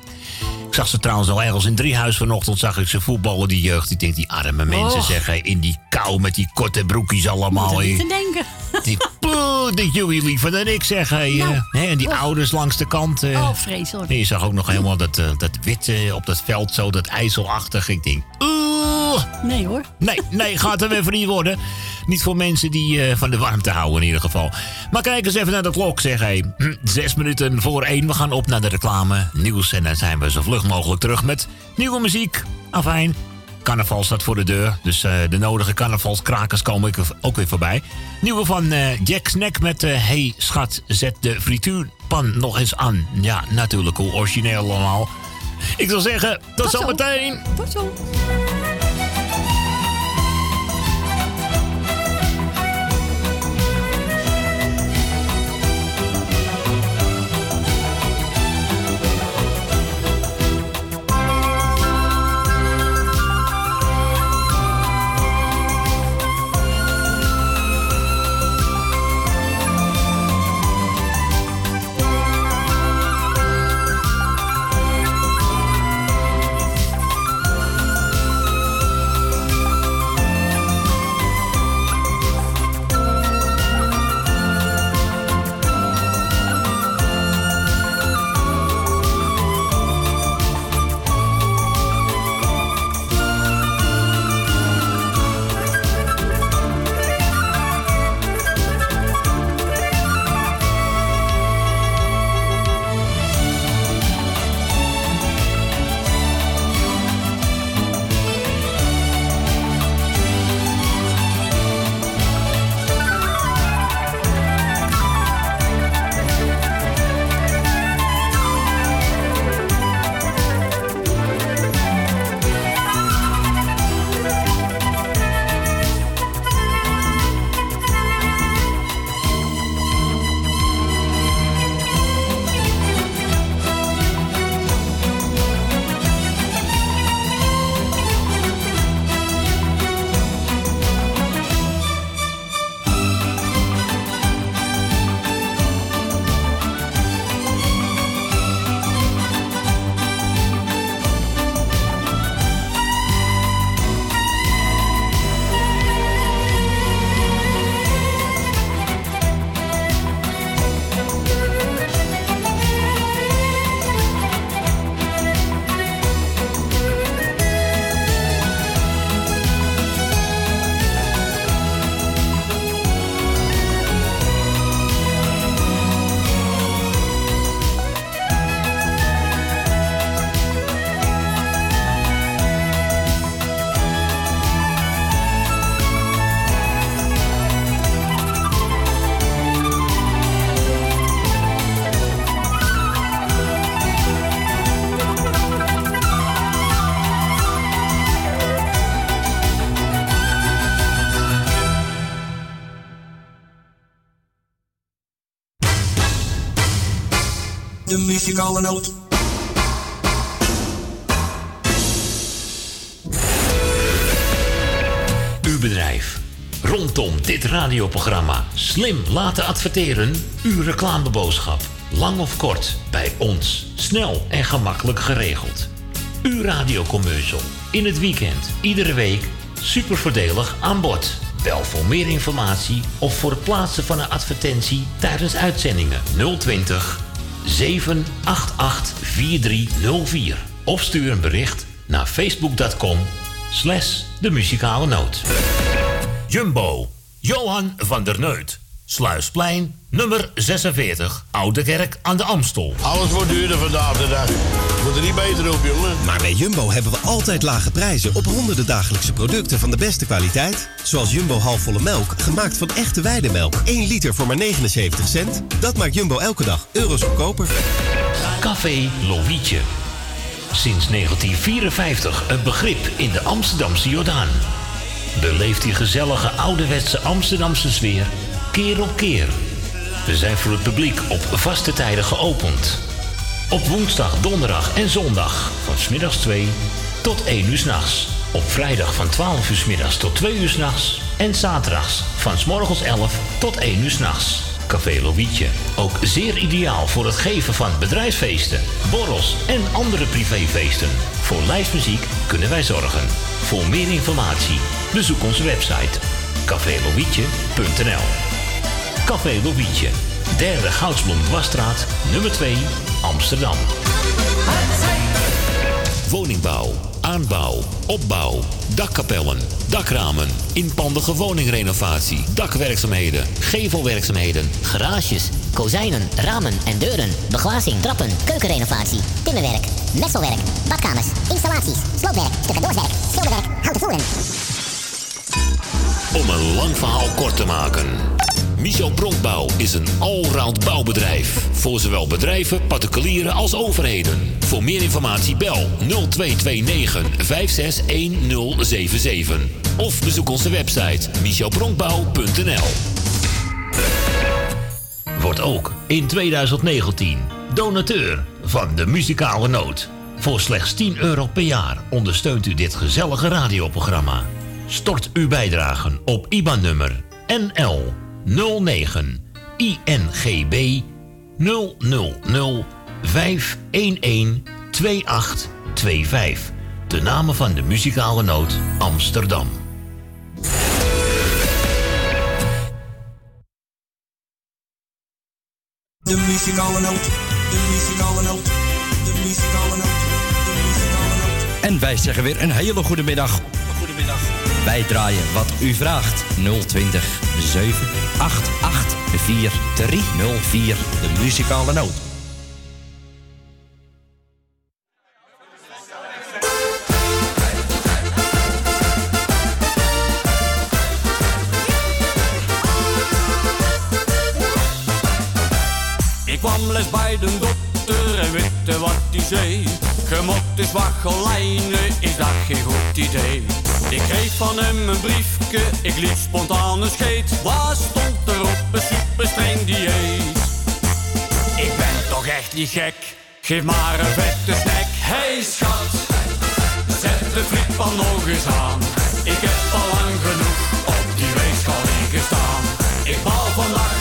Ik zag ze trouwens al ergens in Driehuis vanochtend. Zag ik ze voetballen, die jeugd. Ik denk, die arme mensen Och. zeggen in die kou met die korte broekjes allemaal. Moet te denken. Die poeh, dat jullie liever dan ik zeg. Hey, Nou, eh, en die och. ouders langs de kant. eh. Oh, vreselijk. En je zag ook nog helemaal dat, eh, dat wit eh, op dat veld, zo dat ijzelachtig. Ik denk, oeh. Nee hoor. Nee, nee, gaat er even niet worden. Niet voor mensen die van de warmte houden in ieder geval. Maar kijk eens even naar de klok, zeg hé. Hm, Zes minuten voor één. We gaan op naar de reclame. Nieuws en dan zijn we zo vlug mogelijk terug met nieuwe muziek. Afijn. Carnaval staat voor de deur. Dus eh, de nodige carnavalskrakers komen ik ook weer voorbij. Nieuwe van eh, Jack Snack met... eh, hey schat, zet de frituurpan nog eens aan. Ja, natuurlijk. Hoe origineel allemaal. Ik zal zeggen, tot, Tot zo. zometeen. Tot zo. U. Uw bedrijf. Rondom dit radioprogramma slim laten adverteren. Uw reclameboodschap. Lang of kort, bij ons. Snel en gemakkelijk geregeld. Uw radiocommercial. In het weekend, iedere week. Super voordelig aan boord. Bel voor meer informatie of voor het plaatsen van een advertentie tijdens uitzendingen 020 788 4304. Of stuur een bericht naar facebook.com slash de muzikale noot. Jumbo, Johan van der Neut. Sluisplein, nummer 46, Oude Kerk aan de Amstel. Alles wordt duurder vandaag de dag. Moet er niet beter op, jongen. Maar bij Jumbo hebben we altijd lage prijzen op honderden dagelijkse producten van de beste kwaliteit. Zoals Jumbo halfvolle melk, gemaakt van echte weidemelk. 1 liter voor maar 79 cent. Dat maakt Jumbo elke dag euro's goedkoper. Café Lovietje. Sinds 1954 een begrip in de Amsterdamse Jordaan. Beleef die gezellige ouderwetse Amsterdamse sfeer keer op keer. We zijn voor het publiek op vaste tijden geopend. Op woensdag, donderdag en zondag van smiddags 2 tot 1 uur s'nachts. Op vrijdag van 12 uur middags tot 2 uur s'nachts. En zaterdags van s morgens 11 tot 1 uur s'nachts. Café Lovietje. Ook zeer ideaal voor het geven van bedrijfsfeesten, borrels en andere privéfeesten. Voor lijstmuziek kunnen wij zorgen. Voor meer informatie bezoek onze website cafélovietje.nl Café Lovietje, derde Goudsblom Dwarsstraat, nummer 2, Amsterdam. Woningbouw, aanbouw, opbouw, dakkapellen, dakramen, inpandige woningrenovatie, dakwerkzaamheden, gevelwerkzaamheden, Garages, kozijnen, ramen en deuren, beglazing, trappen, keukenrenovatie, timmerwerk, messelwerk, badkamers, installaties, sloopwerk, tussendoorwerk, schilderwerk, houten voeren. Om een lang verhaal kort te maken. Michel Bronkbouw is een allround bouwbedrijf. Voor zowel bedrijven, particulieren als overheden. Voor meer informatie bel 0229 561077. Of bezoek onze website michelbronkbouw.nl Wordt ook in 2019 donateur van de muzikale noot. Voor slechts 10 euro per jaar ondersteunt u dit gezellige radioprogramma. Stort uw bijdragen op IBAN-nummer NL 09 INGB 000 511 2825. De namen van de muzikale noot Amsterdam. De muzikale noot, de muzikale noot, de muzikale noot, de muzikale noot. En wij zeggen weer een hele goede middag. Goedemiddag. Wij draaien wat u vraagt. 020 788 4304. De muzikale noot. Bij de dokter en wette wat hij zei. Gemot is waggelijnen, van hem een briefje, ik liet spontaan een scheet. Waar stond er op een super streng dieet? Ik ben toch echt niet gek, geef maar een vette snack. Hey schat, zet de frietpan nog eens aan. Ik heb al lang genoeg op die weegschaal ingestaan. Ik bouw vandaag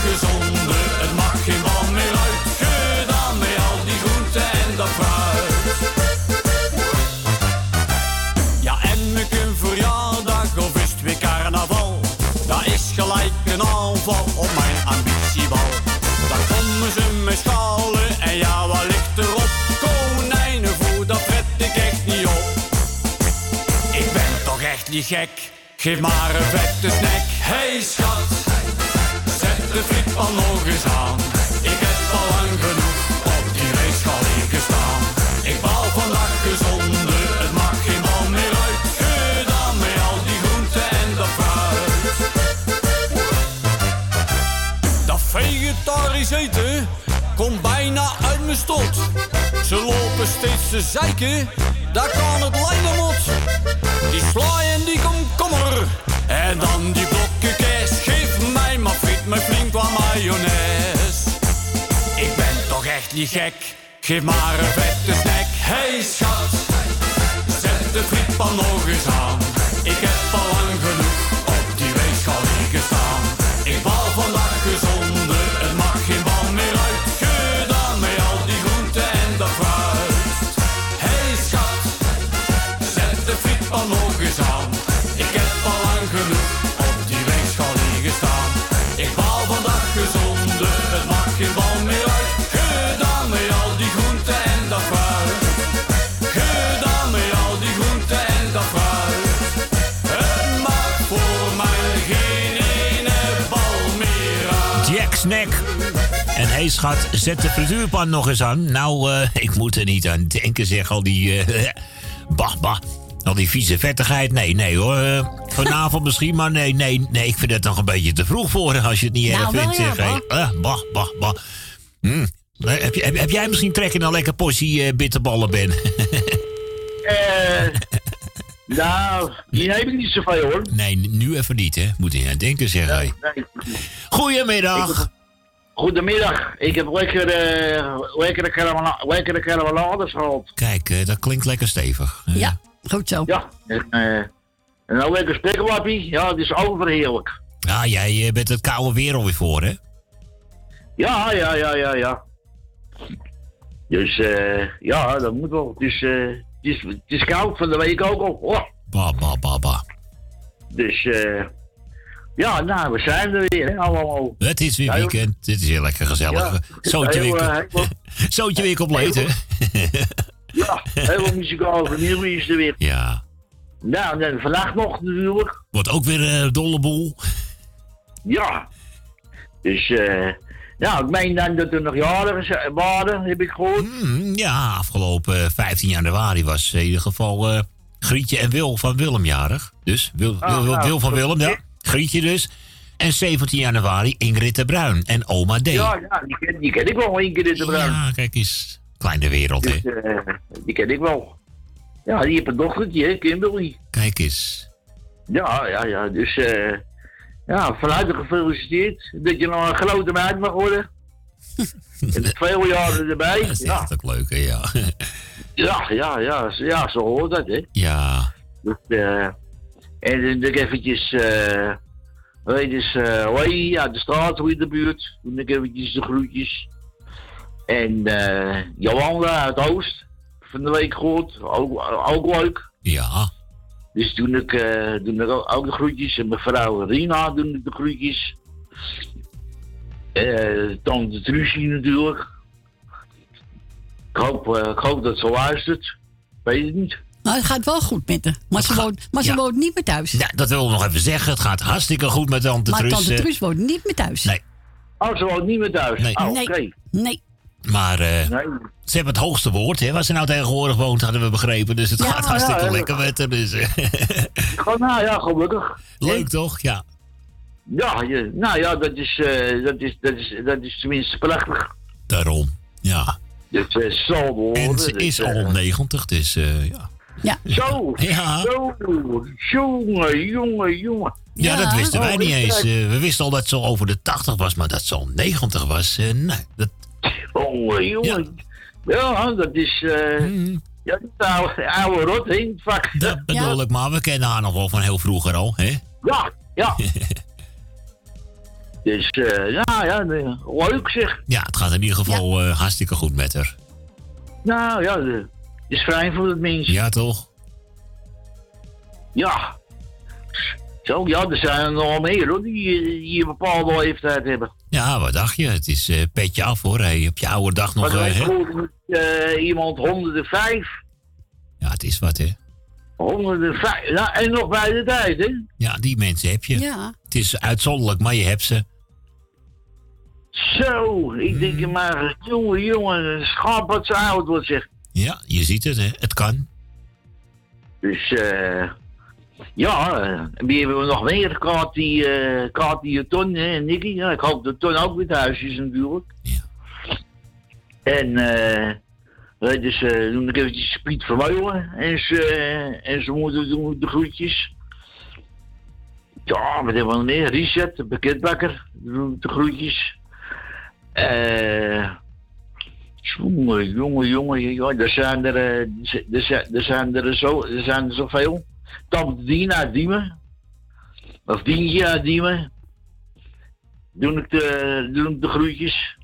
niet gek, geef maar een vette snack. Hey schat, zet de frietpan nog eens aan. Ik heb al lang genoeg op die weegschaal ingestaan. Ik bouw vandaag gezonder, het mag geen bal meer uit. Gedaan met al die groenten en dat fruit. Dat vegetarisch eten komt bijna uit mijn stot. Ze lopen steeds te zeiken, daar kan het lijden mot. Die sla en die komkommer en dan die blokken kaas. Geef mij maar friet met flink wat mayonaise. Ik ben toch echt niet gek, geef maar een vette snack. Hey schat, zet de frietpan nog eens aan. Schat, zet de frituurpan nog eens aan. Nou, eh, <laughs> ik moet er niet aan denken, zeg al die... eh <laughs> bah, bah. Al die vieze vettigheid. Nee, nee hoor. Eh, vanavond <laughs> misschien, maar nee, nee, nee. Ik vind het nog een beetje te vroeg voor als je het niet erg Nou, wel vindt. ja, zeg, bah, bah, bah. Hm. Eh, Heb, je- heb, heb jij misschien trek in een lekker portie bitterballen, Ben? Eh, nou, die heb ik niet zoveel hoor. nee, nu even niet, hè. Moet je aan denken, zeg hij. Nee. Goedemiddag. Goedemiddag. Ik heb lekker, eh lekkere, caramela- lekkere caramelades gehad. Kijk, eh, dat klinkt lekker stevig. Ja, goed zo. Ja. En, eh, en een lekker spekwappie. Ja, het is overheerlijk. Ja, jij eh, bent het koude weer alweer voor, hè? Ja, ja, ja, ja, ja. Dus eh, ja, dat moet wel. Het is, eh, het, is, het is koud van de week ook al. Oh. Ba, ba, ba, ba. Dus eh, ja, nou, we zijn er weer, hè, allemaal. Het is weer weekend. Het is heel lekker gezellig. Ja. Zootje weer, eh, heel- <laughs> zootje weer compleet, hè? Ja, heel veel muzikale vernieuwing is er weer. Ja. Nou, en vandaag nog natuurlijk. Wordt ook weer een dolle boel. Ja. Dus, eh, nou, ik meen dan dat er nog jaren z- waren, heb ik gehoord. Hmm, ja, afgelopen eh, 15 januari was in ieder geval eh, Grietje en Wil van Willem jarig. Dus Wil, Ah, Wil, Wil, nou, Wil van Willem, ja. Grietje dus. En 17 januari Ingrid de Bruin en oma D. Ja, ja die, ken, die ken ik wel één keer in de bruin. Ja, kijk eens. Kleine wereld, hè. Dus, eh, die ken ik wel. Ja, die heeft een dochtertje, hè, Kimberly. Kijk eens. Ja, ja, ja. Dus, eh, ja, van harte gefeliciteerd dat je nog een grote meid mag worden. <laughs> en veel jaren erbij. Dat is Ja, echt ook leuk, hè, ja. ja, ja, ja, ja, zo hoort dat, hè. ja. Dus, eh, en dan doe ik eventjes, weet eens, hoi, uit de straat, hoe in de buurt. Doe ik eventjes de groetjes. En eh Jolanda uit Oost, van de week gehoord, ook, ook leuk. Ja. Dus toen ik, eh doe ik ook, ook de groetjes. En mevrouw Rina doe ik de groetjes. Eh tante Trucie natuurlijk. Ik hoop, ik hoop dat ze luistert. Weet het niet. Nou, het gaat wel goed met haar. Maar, ze, woont, maar ze ja. woont niet meer thuis. ja, dat wil ik nog even zeggen. Het gaat hartstikke goed met tante maar Truus. tante eh. Truus woont niet meer thuis. Nee. Oh, ze woont niet meer thuis? Nee. Oh, Nee. oké. Nee. Maar eh, Nee. ze hebben het hoogste woord, hè, waar ze nou tegenwoordig woont, hadden we begrepen. Dus het Ja, gaat hartstikke ja, lekker met haar. Dus, <laughs> Gewoon, nou ja, gelukkig. leuk toch? Ja. Ja, je, nou ja, dat is, eh, dat, is, dat, is, dat is tenminste prachtig. Daarom. Ja. Dus eh, zal worden. En ze dus, is al 90, dus eh, ja. Ja. Zo, Ja. zo, jongen, jongen, jongen. Ja, dat wisten wij Oh, niet eens. Eh, we wisten al dat ze al over de 80 was, maar dat ze al 90 was, eh, nee. Dat, Jongen, jongen. Ja, dat is. eh Ja, dat oude, oude rot in het vak. Mhm. dat bedoel ik, maar we kennen haar nog wel van heel vroeger al, hè? Ja, ja. <laughs> dus, eh ja, ja, leuk zeg. Ja, het gaat in ieder geval eh, hartstikke goed met haar. Nou ja, is fijn voor het mens. Ja, toch? Ja. Zo, ja, er zijn er nog meer hoor, die, die een bepaalde leeftijd hebben. Ja, wat dacht je? Het is eh, petje af hoor. Hey, op je oude dag nog. Maar eh, hè? hoort eh, iemand 105. Ja, het is wat, hè? 105. Ja, en nog bij de tijd, hè? Ja, die mensen heb je. Ja. Het is uitzonderlijk, maar je hebt ze. Zo, ik denk maar, jongen, jongen, schap wat ze oud wordt, zeg. Ja, je ziet het, hè? Het kan. Dus, eh ja, wie hebben we nog meer? Kati, eh Kati en Ton hè, en Nicky. Ja, ik hoop dat Ton ook weer thuis is natuurlijk. Ja. En, eh weet dus, eh doen ik eventjes Piet Vermeulen en ze, en ze moeten doen de groetjes. Ja, wat hebben we nog meer? Reset, de pakketbakker, doen de groetjes. Eh... Jongen, jongen, jongen, ja, er zijn er, eh, er zijn, er zijn er zo, er zijn er zoveel. Tante uit Diemen. Of Dientje Diemen. Doe ik de, doe ik de groetjes.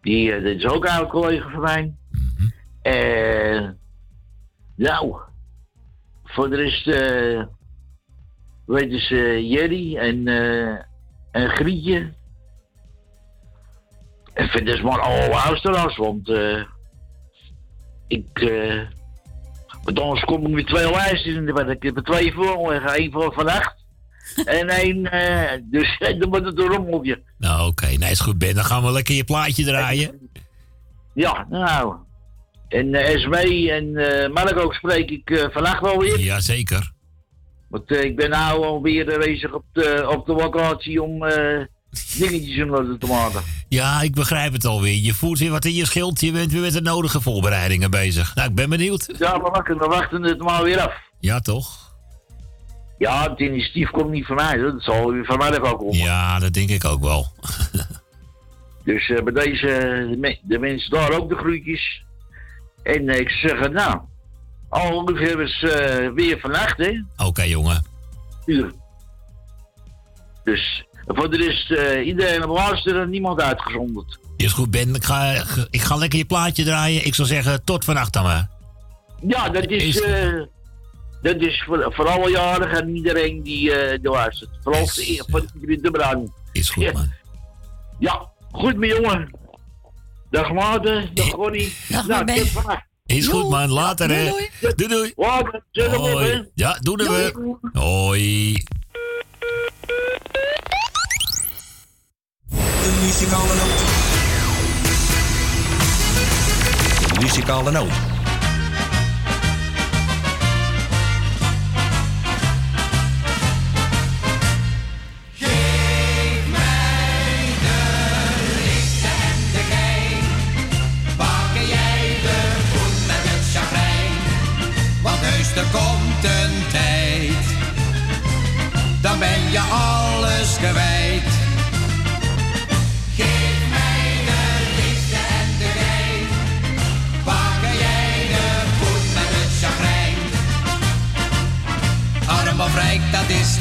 Die, eh, dit is ook een oud collega van mij. Eh, nou, voor de rest, eh, weet je, eh, Jerry en, eh en Grietje. En verder is maar alle luisteraars, want eh, ik, eh, want anders kom ik met twee lijstjes in de bed. Ik heb er twee voor. Eén voor vannacht <laughs> en één, eh, dus <laughs> dan wordt het een rommeltje. Nou, oké. Nee, is goed, Ben. Dan gaan we lekker je plaatje draaien. Ja, nou. En eh SW en eh Marco spreek ik eh, vannacht wel weer. Jazeker. Want eh, ik ben nou alweer bezig op de, op de locatie om eh, dingetjes in orde te maken. Ja, ik begrijp het alweer. Je voelt weer wat in je schild. Je bent weer met de nodige voorbereidingen bezig. Nou, ik ben benieuwd. Ja, we wachten, we wachten het maar weer af. Ja, toch? Ja, het initiatief komt niet van mij, hoor. dat zal weer van mij ook komen. Ja, dat denk ik ook wel. <laughs> Dus eh, bij deze, de, me- de mensen daar ook de groetjes. En eh, ik zeg, nou, al ongeveer is eh, weer vannacht, hè? Oké, jongen. Uur. Dus voor de rest, eh, iedereen op luisteren en niemand uitgezonderd. Is goed, Ben. Ik ga, ik ga lekker je plaatje draaien. Ik zou zeggen, tot vannacht dan maar. Ja, dat is, eh, dat is voor, voor alle jarigen en iedereen die eh die luistert. Vooral voor, voor iedereen de brand. Is goed, man. Ja, goed, mijn jongen. Dag Maarten, dag Connie. <laughs> Dag, nou, Ben. Is goed, man. Later, hè. Doei, Doei, doei. Later, zet hem op, hè. Hoi. Ja, doen we. Hoi. De muzikale noot. De muzikale noot. Pakken jij de voet met het chagrijn, want heus er komt een tijd, dan ben je alles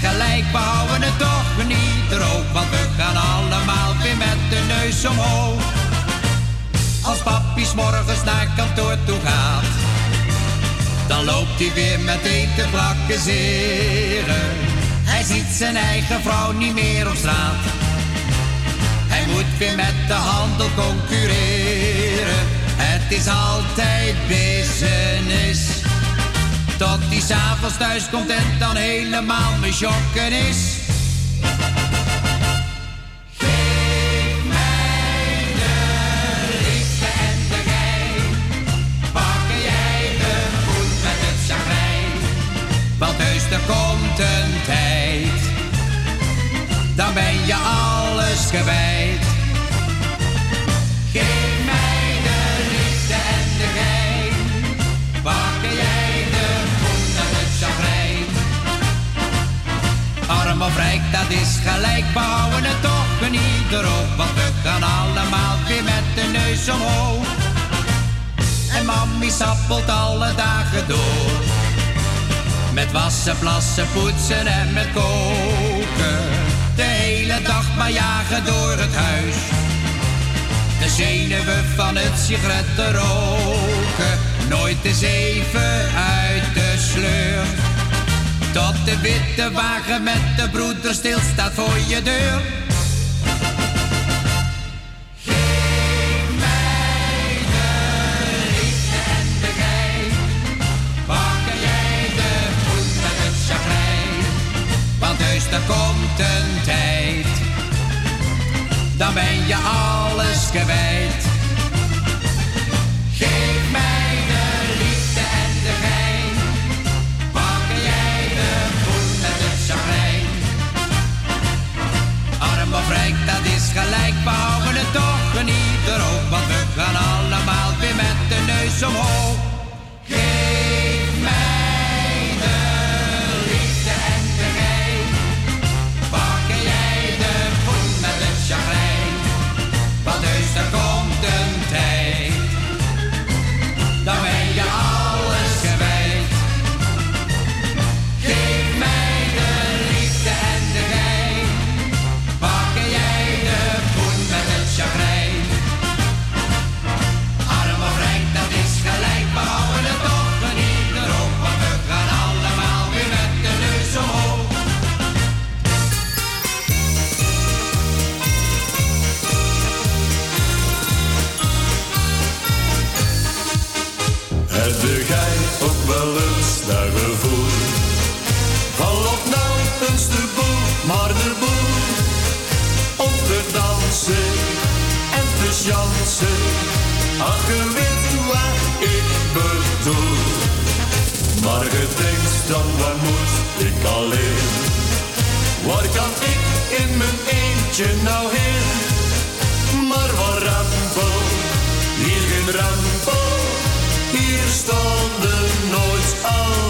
gelijk, we houden het toch niet droog, want we gaan allemaal weer met de neus omhoog. Als papies morgens naar kantoor toe gaat, dan loopt hij weer meteen te plakkezeren. Hij ziet zijn eigen vrouw niet meer op straat. Hij moet weer met de handel concurreren. Het is altijd business. Tot hij s'avonds thuis komt en dan helemaal schokken is. liefde en de. Pakken jij de voet met het chagrijn. Want heus er komt een tijd. Dan ben je alles kwijt. Of rijk, dat is gelijk, we houden het toch niet erop. Want we gaan allemaal weer met de neus omhoog. En mammy sappelt alle dagen door. Met wassen, plassen, poetsen en met koken. De hele dag maar jagen door het huis. De zenuwen van het sigaretten roken. Nooit eens even uit de sleur. Tot de witte wagen met de broeder stilstaat voor je deur. Geef mij de liefde en de gein. Pakken jij de voet met het chagrijn. Want heus er komt een tijd. Dan ben je alles kwijt. Dan, waar moet ik alleen? Waar kan ik in mijn eentje nou heen? Maar waar rampel, hier geen rampel. Hier stonden nooit alleen.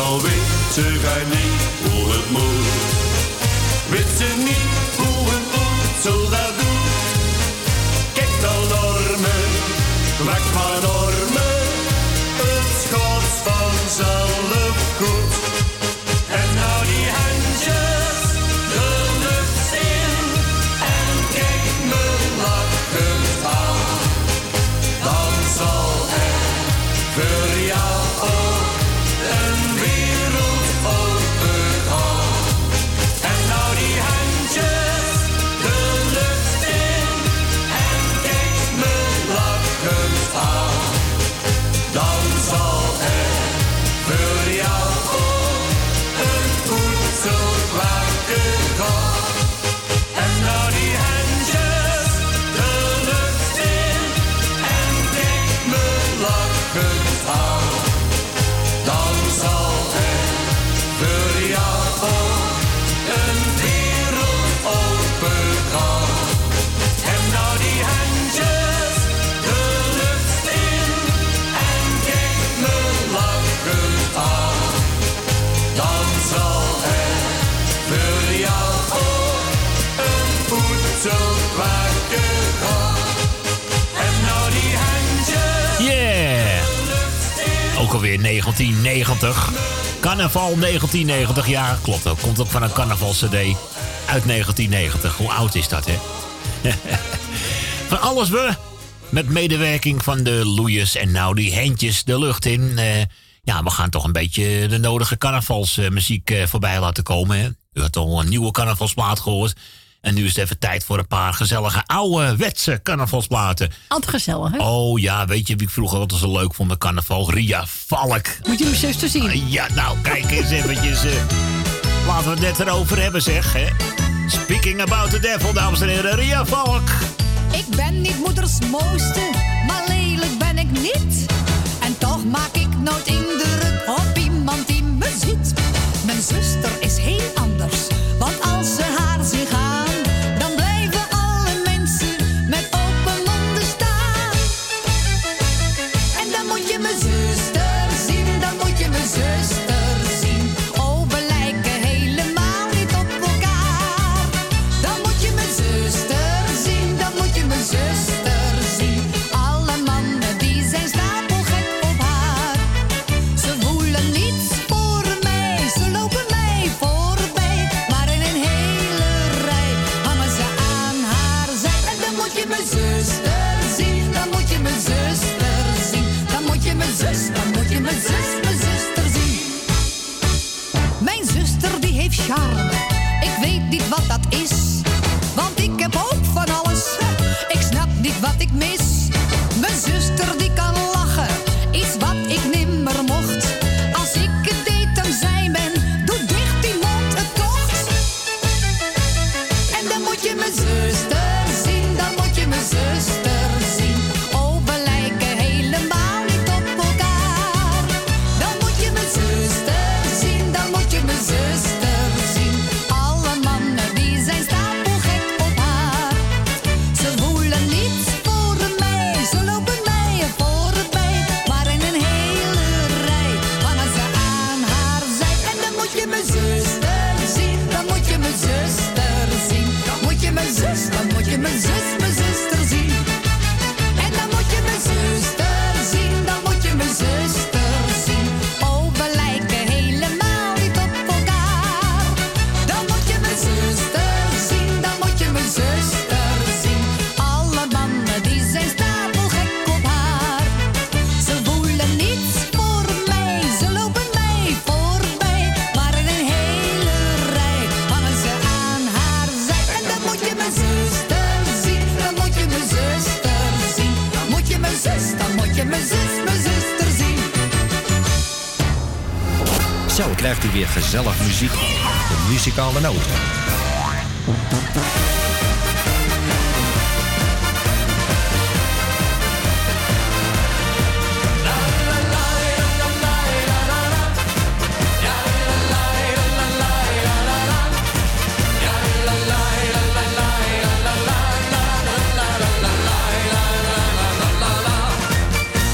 Al weet ze niet hoe het moet. Weet ze niet Carnaval 1990, ja, klopt. Dat komt ook van een carnaval-cd uit 1990. Hoe oud is dat, hè? <laughs> van alles we. Met medewerking van de Loeiers en nou die handjes de lucht in. Eh, ja, we gaan toch een beetje de nodige carnavalsmuziek eh, voorbij laten komen. Hè? U had al een nieuwe carnavalsplaat gehoord. En nu is het even tijd voor een paar gezellige oude wetse carnavalsplaten. Altijd gezellig, hè? Oh ja, weet je wie ik vroeger altijd zo leuk vond met carnaval? Ria Valk. Moet je mijn zuster zien? Ja, nou, kijk eens eventjes. eh, laten we het net erover hebben, zeg. Hè? Speaking about the devil, dames en heren. Ria Valk. Ik ben niet moeders mooiste, maar lelijk ben ik niet. En toch maak ik nooit indruk op iemand die me ziet. Mijn zuster is heel ik weet niet wat dat is. Want ik heb ook van alles, ik snap niet wat ik mis. krijgt u weer gezellig muziek. De muzikale noten.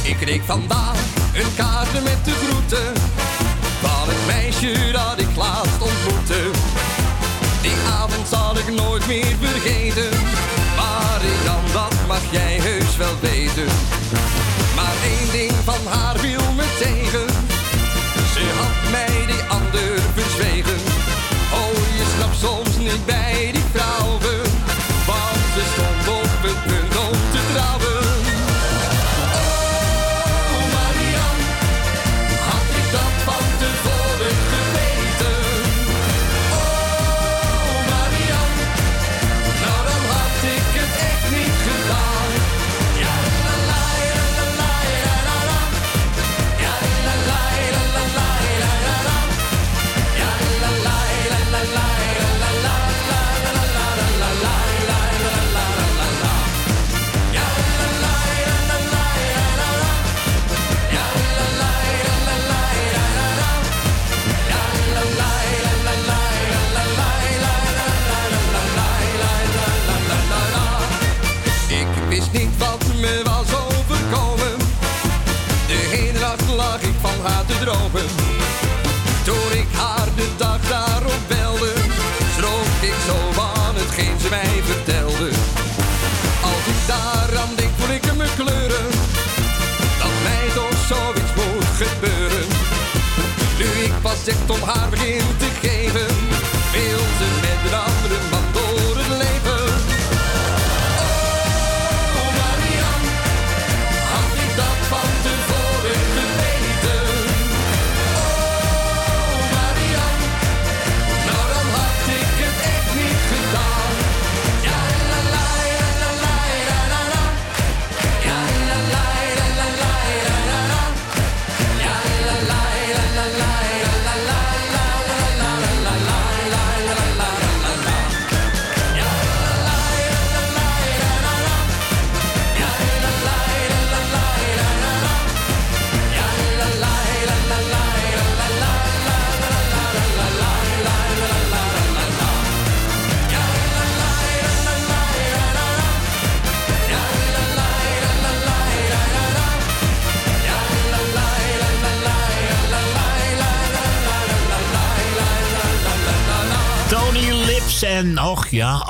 Ik kreeg vandaag.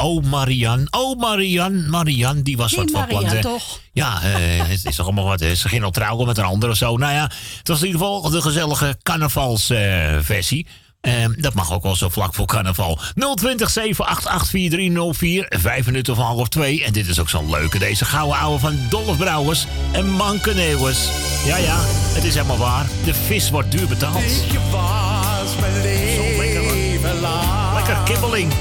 Oh, Marian. Oh, Marian. Marian, die was wat van plan. toch? Ja, eh, <laughs> het is, toch allemaal wat. Ze ging al trouwen met een ander of zo. Nou ja, het was in ieder geval de gezellige carnavalsversie. Uh, dat mag ook wel zo vlak voor carnaval. 0207884304 788 5 minuten van half 2. En dit is ook zo'n leuke, deze gouden ouwe van Dolph Brouwers en Mankeneeuwers. Ja, ja, het is helemaal waar. De vis wordt duur betaald. Ik mijn leven Lekker kibbeling.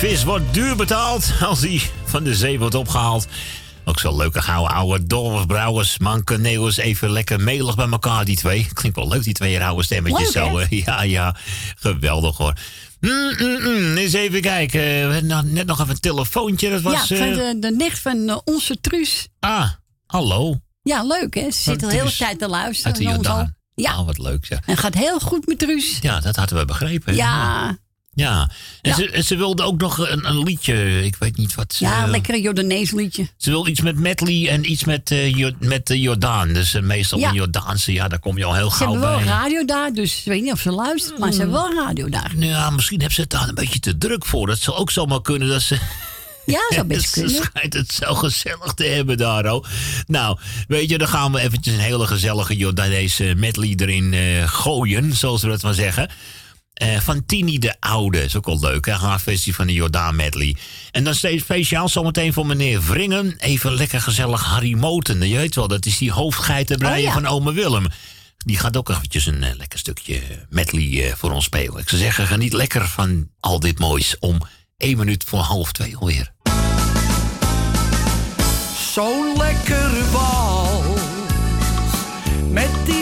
Vis wordt duur betaald als die van de zee wordt opgehaald. Ook zo leuke gouden oude Dolf Brouwers, Manke, Neeuwers, even lekker melig bij elkaar, die twee. Klinkt wel leuk, die twee rauwe stemmetjes Leuk, zo. hè? <laughs> Ja, ja, geweldig hoor. Mm, mm, mm. Eens even kijken. Nou net nog even een telefoontje. Dat was. ja, van eh, de, de nicht van eh, onze Truus. Ah, hallo. Ja, leuk hè. Ze zit al de hele Truus tijd te luisteren. Uit de al. Jordaan. Ja. Oh, wat leuk zeg. En gaat heel goed met Truus. Ja, dat hadden we begrepen. Ja, Ja. En Ja. Ze, en ze wilde ook nog een, een liedje. Ik weet niet wat ze. ja lekkere Jordanees liedje. Ze wil iets met medley en iets met, eh, Jo- met de Jordaan. Dus eh, meestal Ja. een Jordaanse, ja, daar kom je al heel Ze gauw hebben wel bij. radio daar, dus ik weet niet of ze luistert, maar ze hebben wel radio daar. Ja, misschien heeft ze het daar een beetje te druk voor. Dat zou ook zomaar kunnen dat ze... Ja, zou best <laughs> ze kunnen. schijnt het zo gezellig te hebben daar, oh. Nou, weet je, dan gaan we eventjes een hele gezellige Jordaanese medley erin eh, gooien, zoals we dat maar zeggen. Eh, van Tini de Oude. Is ook wel leuk, hè? Haar versie van de Jordaan medley. En dan steeds speciaal zometeen voor meneer Vringen. Even lekker gezellig Harry Moten. Je weet wel, dat is die hoofdgeitenbreier Oh, ja. van ome Willem. Die gaat ook eventjes een eh, lekker stukje medley eh, voor ons spelen. Ik zou zeggen, geniet lekker van al dit moois om één minuut voor half twee alweer. Zo'n lekkere wals met die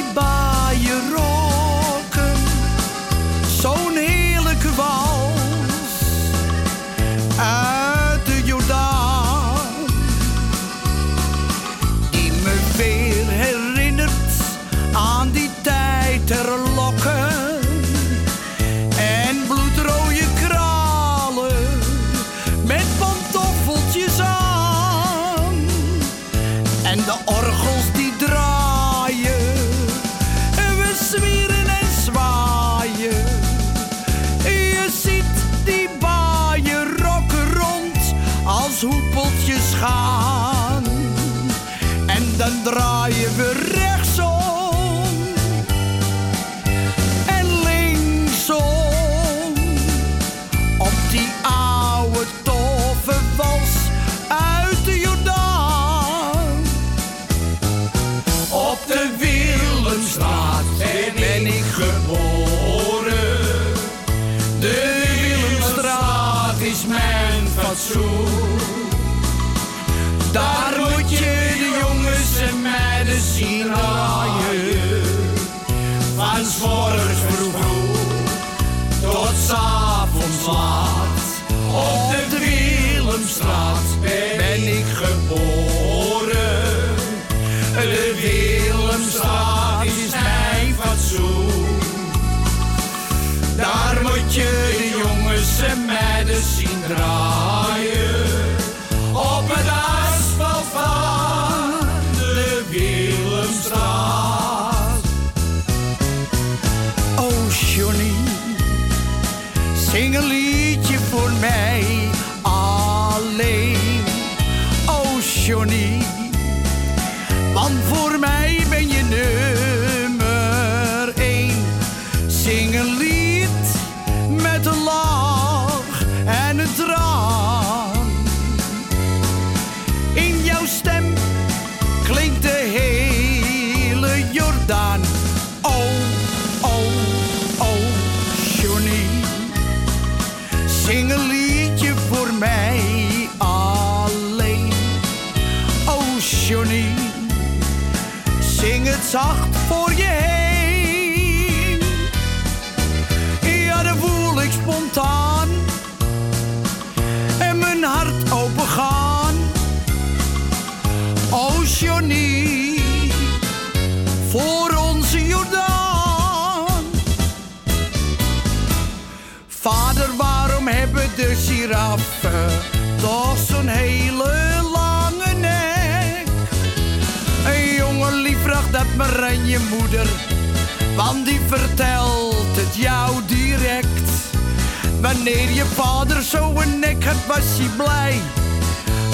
Daar moet je de jongens en meiden zien draaien. Van 's morgens vroeg tot 's laat.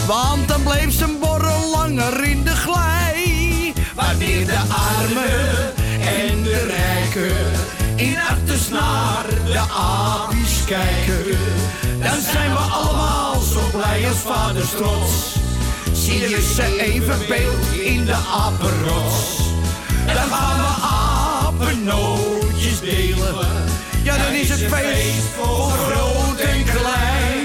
Want dan bleef zijn borrel langer in de glij. Wanneer de armen en de rijken in achters naar de apies kijken, dan zijn we allemaal zo blij als vaders trots. Zie je ze evenbeeld in de apenrots. Dan gaan we apennootjes delen. Ja, dan is het feest voor groot en klein.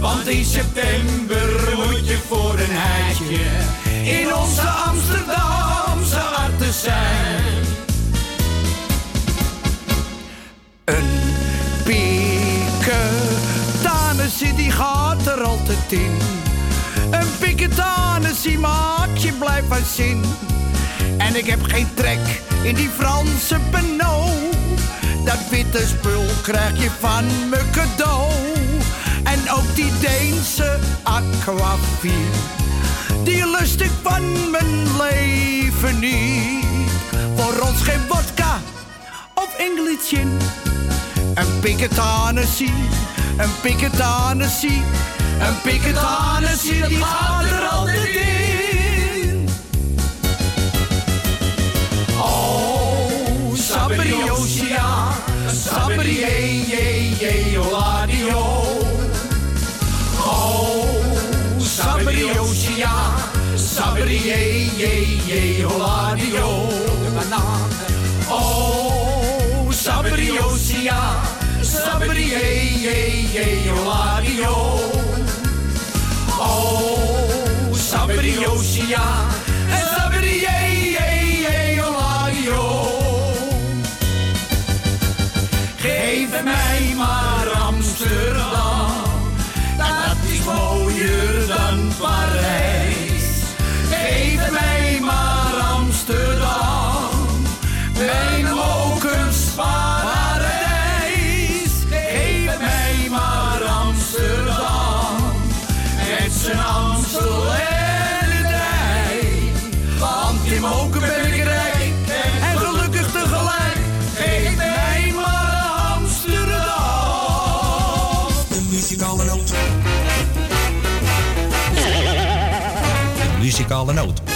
Want in september moet je voor een heitje in onze Amsterdamse harten zijn. Een piketanessie die gaat er altijd in. Een piketanessie maakt je blij van zin. En ik heb geen trek in die Franse Peno. Dat witte spul krijg je van me cadeau. En ook die Deense aquavit. Die lust ik van mijn leven niet. Voor ons geen vodka of English gin. Een een piketanessie. Een piketanessie die gaat er altijd in. Oh, Sabriosia, Sabrie, je, je, oladio. Sabriyoşiya Sabriye ye ye Holadiyo Oh Sabriyoşiya Sabriye ye ye Holadiyo Oh Sabriyoşiya muzikale noot.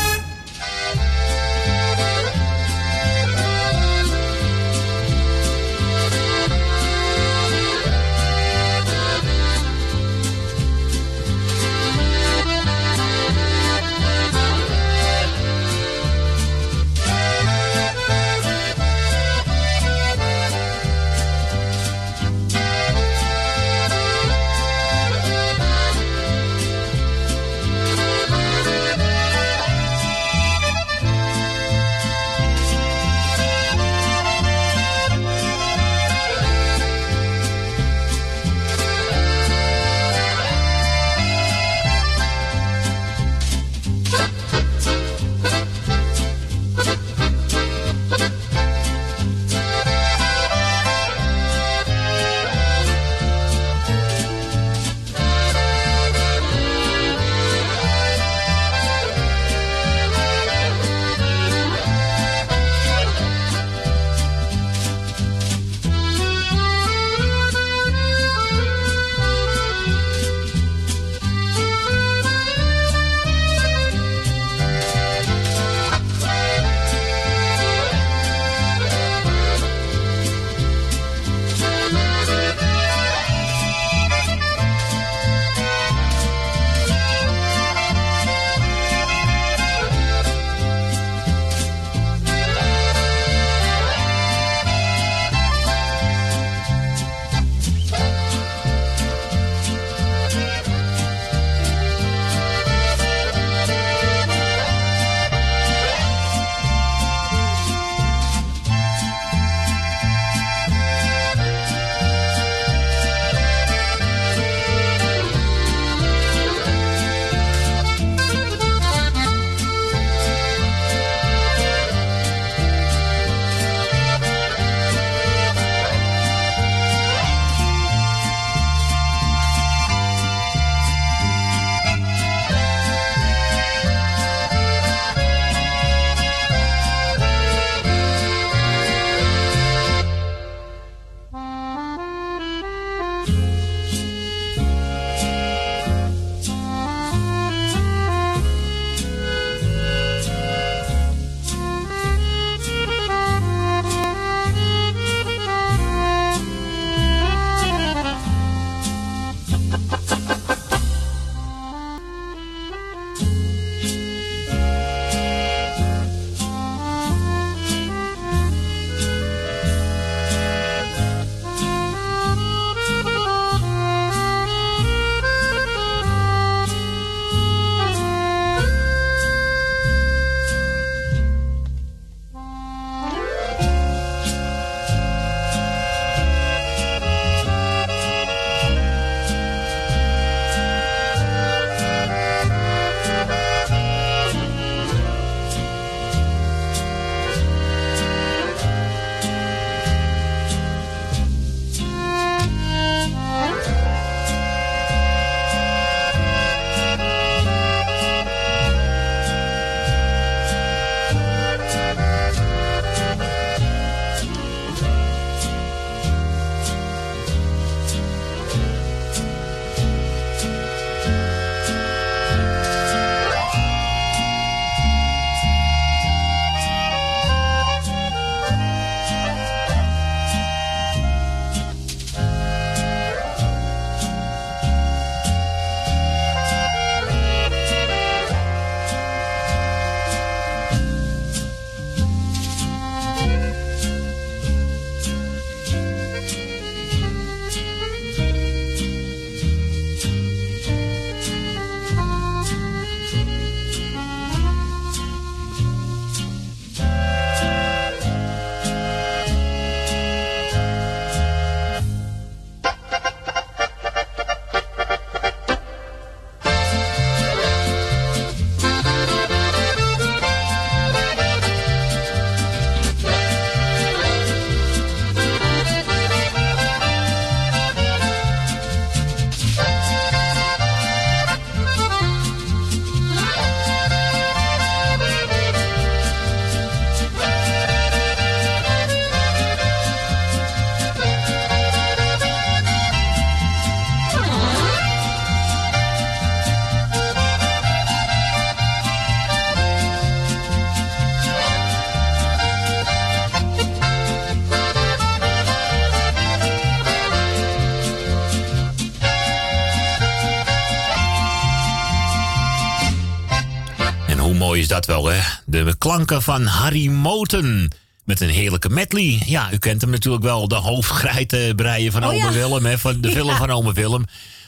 Dat wel, hè? De klanken van Harry Moten. Met een heerlijke medley. Ja, u kent hem natuurlijk wel. De hoofdgeitenbreien van Oh, Ome ja. Willem, hè? Van de film Ja. van Ome Willem.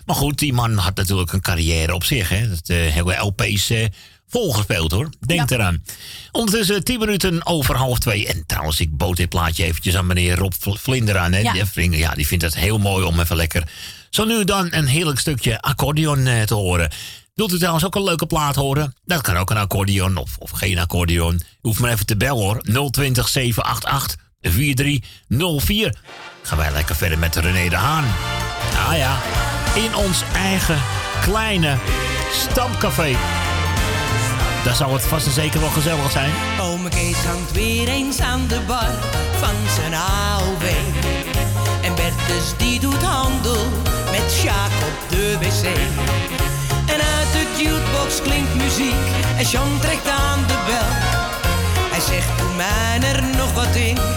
Maar goed, die man had natuurlijk een carrière op zich, hè? Dat eh, hele LP's eh, volgespeeld, hoor. Denk eraan. Ondertussen 10 minuten over half twee. En trouwens, ik bood dit plaatje eventjes aan meneer Rob Vl- Vlinder aan, hè? Ja. Die, ja, die vindt het heel mooi om even lekker... Zo nu dan een heerlijk stukje accordeon eh, te horen. Wilt u trouwens ook een leuke plaat horen? Dat kan ook een accordeon of, of geen accordeon. U hoeft maar even te bellen hoor. 020 788 4304. Gaan wij lekker verder met René de Haan. Ah ja, in ons eigen kleine stamcafé. Daar zal het vast en zeker wel gezellig zijn. Ome Kees hangt weer eens aan de bar van zijn AOW. En Bertus die doet handel met Sjaak op de wc. En uit de jukebox klinkt muziek en Jean trekt aan de bel. Hij zegt, doe mij er nog wat in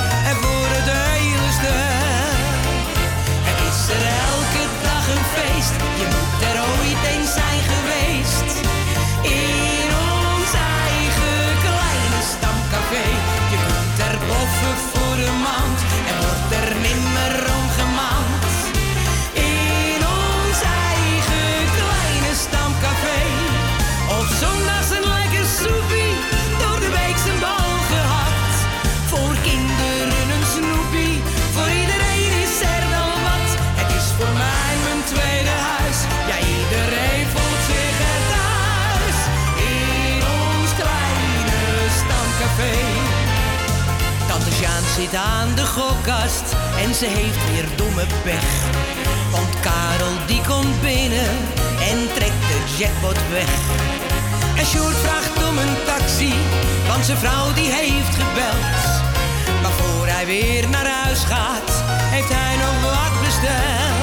zit aan de gokkast en ze heeft weer domme pech. Want Karel die komt binnen en trekt de jackpot weg. En Sjoerd vraagt om een taxi, want zijn vrouw die heeft gebeld. Maar voor hij weer naar huis gaat, heeft hij nog wat besteld.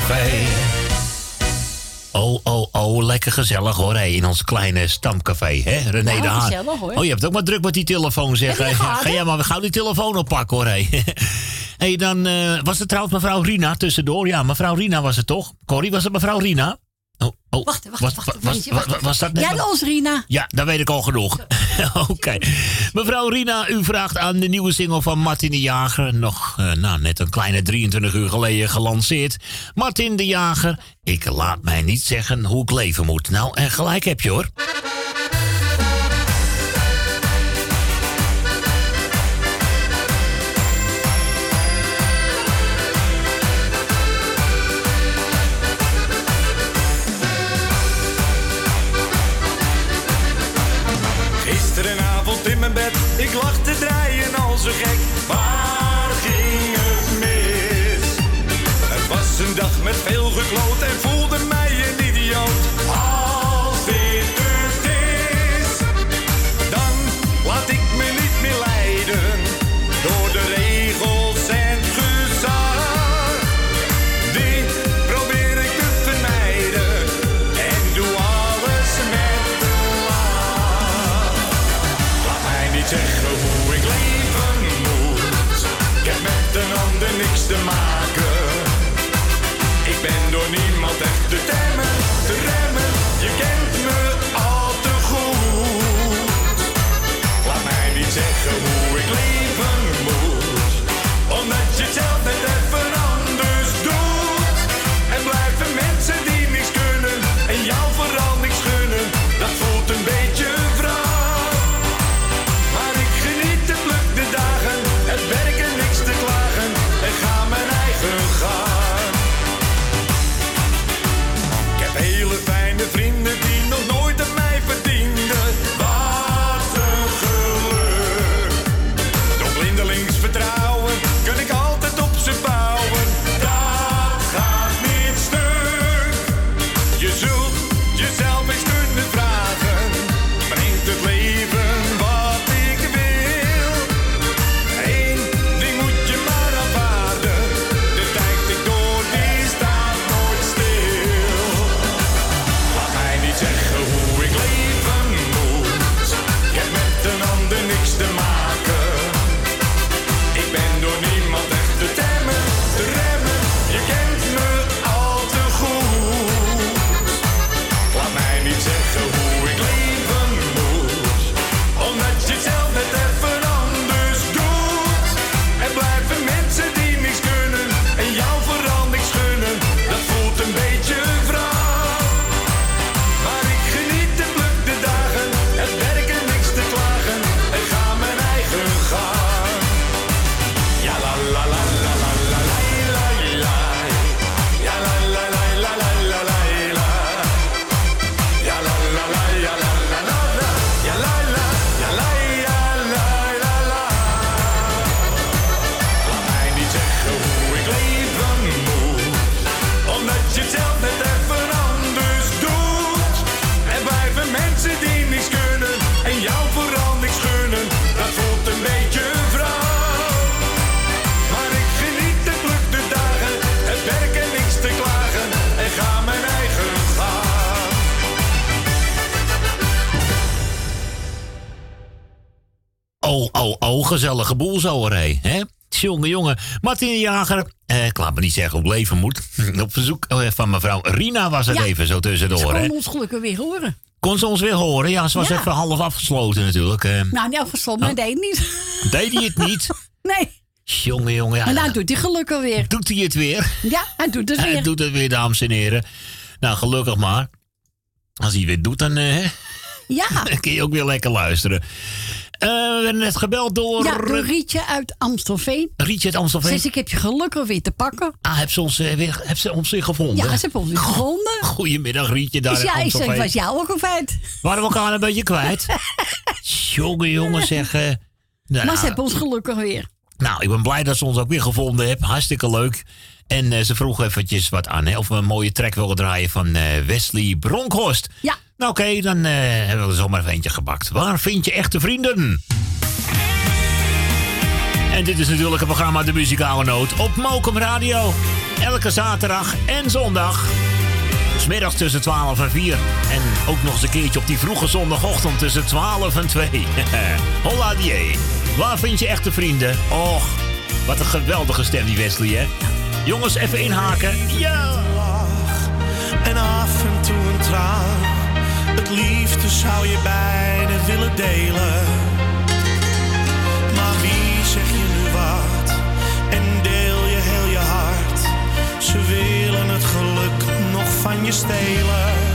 Stamcafé. Oh, oh, oh, lekker gezellig hoor, hé, in ons kleine stamcafé, hè, René Nou, de Haan. gezellig, hoor. Oh, je hebt ook maar druk met die telefoon, zeg. Ja, <laughs> Ga jij maar gauw die telefoon oppakken, hoor, hé. <laughs> hey, dan eh, was het trouwens mevrouw Rina tussendoor. Ja, mevrouw Rina was het toch? Corrie, was het mevrouw Rina? Oh, oh. Wacht, wacht, wacht. was, wacht, was, wacht, was, was dat net? Ja, dat is Rina. Ja, dat weet ik al genoeg. <laughs> Oké. Mevrouw Rina, u vraagt aan de nieuwe single van Martin de Jager. Nog eh, nou, net een kleine 23 uur geleden gelanceerd. Martin de Jager, ik laat mij niet zeggen hoe ik leven moet. Nou, en gelijk heb je hoor. Een dag met veel gekloot en voelde försvinner gezellige boel zo, hé. hè? Jongen, jongen. Martin de Jager, eh, ik laat me niet zeggen hoe het leven moet. <laughs> Op verzoek eh, van mevrouw Rina was het Ja. even zo tussendoor, hè? kon ons gelukkig weer horen. Kon ze ons weer horen? Ja, ze was Ja. even half afgesloten natuurlijk. eh. Nou, niet afgesloten, maar deed niet. <laughs> deed hij het niet? <laughs> Nee. Jongen, jongen. Ja, Maar nou doet hij gelukkig weer. Doet hij het weer? Ja, hij doet het Hij weer. doet het weer, dames en heren. Nou, gelukkig maar. Als hij het weer doet, dan, eh, Ja. dan kun je ook weer lekker luisteren. Eh, we werden net gebeld door... Ja, door Rietje uit Amstelveen. Rietje uit Amstelveen. Zes, ik heb je gelukkig weer te pakken. Ah, heb ze ons, eh, weer, heb ze ons weer gevonden? Ja, ze hebben ons weer gevonden. <laughs> Goedemiddag, Rietje, daar Dus ja, ik zeg, was jou ook een feit. Waren we elkaar een beetje kwijt? <laughs> jongen, jongen, zeg. eh, nou, maar ze hebben ons gelukkig weer. Nou, ik ben blij dat ze ons ook weer gevonden hebben. Hartstikke leuk. En eh, ze vroeg eventjes wat aan, hè, of we een mooie track willen draaien van eh, Wesley Bronkhorst. Ja. Nou oké, dan eh, hebben we er zomaar eentje gebakt. Waar vind je echte vrienden? En dit is natuurlijk het programma De Muzikale Noot op Mokum Radio. Elke zaterdag en zondag. Smiddags tussen 12 en 4. En ook nog eens een keertje op die vroege zondagochtend tussen 12 en 2. <laughs> Holla die. Waar vind je echte vrienden? Och, wat een geweldige stem die Wesley, hè? Jongens, even inhaken. Ja! en af en toe een traan. Liefde zou je beiden willen delen. Maar wie zeg je nu wat? En deel je heel je hart. Ze willen het geluk nog van je stelen.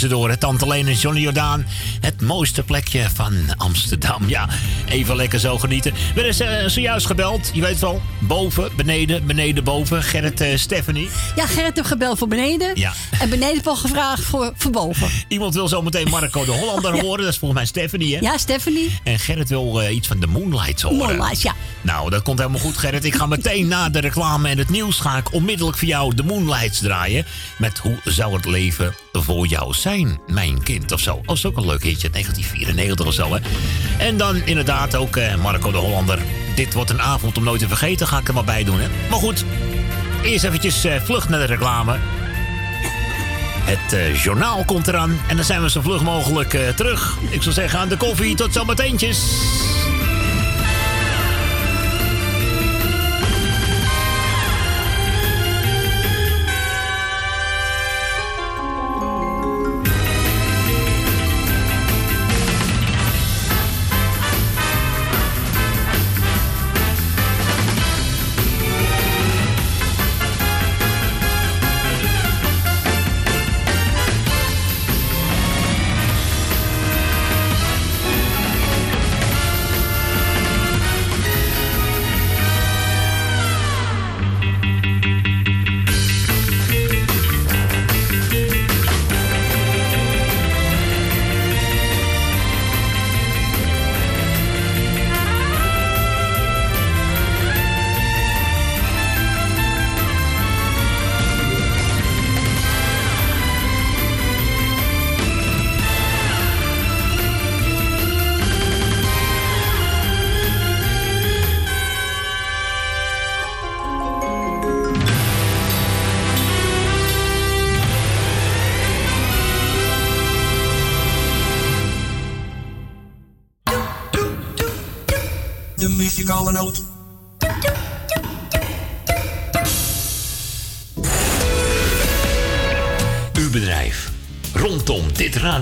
Tussendoor. hè. Tante Leen en Johnny Jordaan. Het mooiste plekje van Amsterdam. Ja, even lekker zo genieten. We is eh, zojuist gebeld. Je weet wel. Boven, beneden, beneden, boven. Gerrit, eh, Stephanie. Ja, Gerrit heeft gebeld voor beneden. Ja. En beneden heeft al gevraagd voor, voor boven. <laughs> Iemand wil zometeen Marco de Hollander <laughs> horen. Dat is volgens mij Stephanie, hè? Ja, Stephanie. En Gerrit wil eh, iets van de Moonlights horen. Moonlights, ja. Nou, dat komt helemaal goed, Gerrit. Ik ga <laughs> meteen na de reclame en het nieuws ga ik onmiddellijk voor jou de Moonlights draaien. Met hoe zou het leven voor jou zijn, mijn kind, of zo. Dat is ook een leuk hitje, 1994 of zo, hè. En dan inderdaad ook eh, Marco de Hollander. Dit wordt een avond om nooit te vergeten, ga ik er maar bij doen, hè. Maar goed, eerst eventjes eh, vlug naar de reclame. Het eh, journaal komt eraan en dan zijn we zo vlug mogelijk eh, terug. Ik zou zeggen aan de koffie, tot zometeentjes.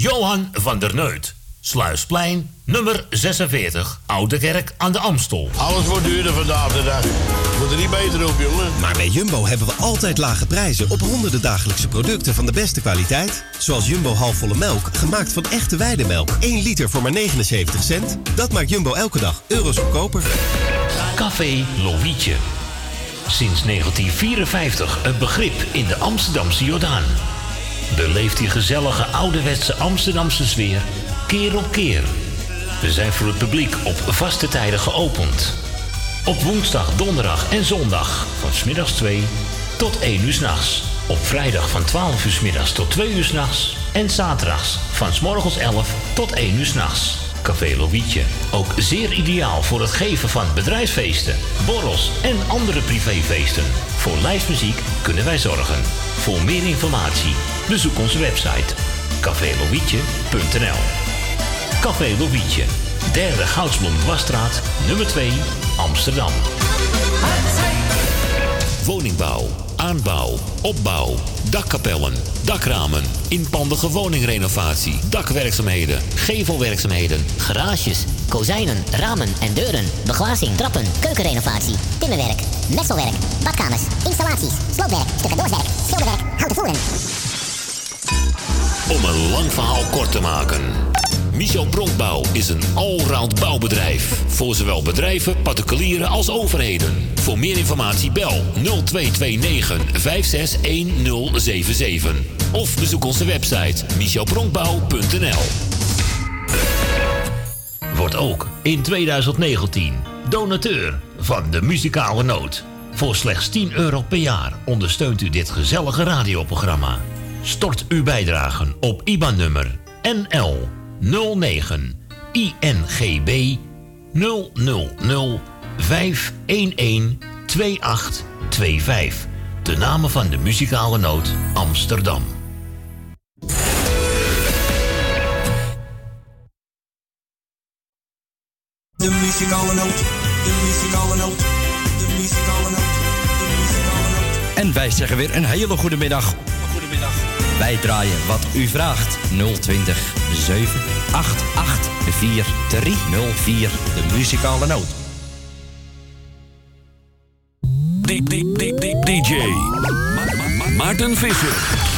Johan van der Neut. Sluisplein, nummer 46, Oude Kerk aan de Amstel. Alles wordt duurder vandaag de dag. Wordt er niet beter op, jongen. Maar bij Jumbo hebben we altijd lage prijzen op honderden dagelijkse producten van de beste kwaliteit. Zoals Jumbo halfvolle melk, gemaakt van echte weidemelk. 1 liter voor maar 79 cent. Dat maakt Jumbo elke dag euro's goedkoper. Café Lovietje. Sinds 1954 een begrip in de Amsterdamse Jordaan. Beleeft die gezellige ouderwetse Amsterdamse sfeer keer op keer. We zijn voor het publiek op vaste tijden geopend. Op woensdag, donderdag en zondag van smiddags 2 tot 1 uur s'nachts. Op vrijdag van 12 uur middags tot 2 uur s'nachts. En zaterdags van 's morgens 11 tot 1 uur s'nachts. Café Lovietje. Ook zeer ideaal voor het geven van bedrijfsfeesten, borrels en andere privéfeesten. Voor lijstmuziek kunnen wij zorgen. Voor meer informatie bezoek onze website cafélovietje.nl Café Lovietje, derde Goudsblom Wasstraat, nummer 2, Amsterdam. Woningbouw, aanbouw, opbouw, dakkapellen, dakramen, inpandige woningrenovatie, dakwerkzaamheden, gevelwerkzaamheden, Garages, kozijnen, ramen en deuren, beglazing, trappen, keukenrenovatie, timmerwerk, messelwerk, badkamers, installaties, sloopwerk, stucadoorswerk, schilderwerk, houten voeren. Om een lang verhaal kort te maken. Michel Bronkbouw is een allround bouwbedrijf. Voor zowel bedrijven, particulieren als overheden. Voor meer informatie bel 0229 561077. Of bezoek onze website michelbronkbouw.nl Wordt ook in 2019 donateur van de muzikale noot. Voor slechts 10 euro per jaar ondersteunt u dit gezellige radioprogramma. Stort uw bijdragen op IBAN-nummer NL 09 INGB 000 511 2825. De namen van de muzikale noot Amsterdam. De muzikale noot, de muzikale noot, de muzikale noot, de muzikale noot. En wij zeggen weer een hele goede middag. Goedemiddag. Wij draaien wat u vraagt. 020 788 4304. De muzikale noot. DJ Ma- Ma- Ma- Maarten Visser.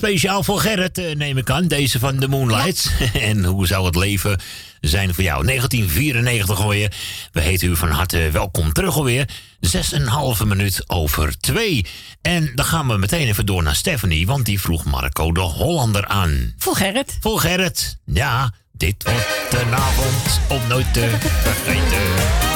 Speciaal voor Gerrit eh, neem ik aan. Deze van de Moonlights. <laughs> en hoe zou het leven zijn voor jou? 1994 alweer. We heten u van harte welkom terug alweer. Zes en een halve minuut over twee. En dan gaan we meteen even door naar Stephanie. Want die vroeg Marco de Hollander aan. Voor Gerrit. Voor Gerrit. Ja, dit wordt een avond om nooit te vergeten.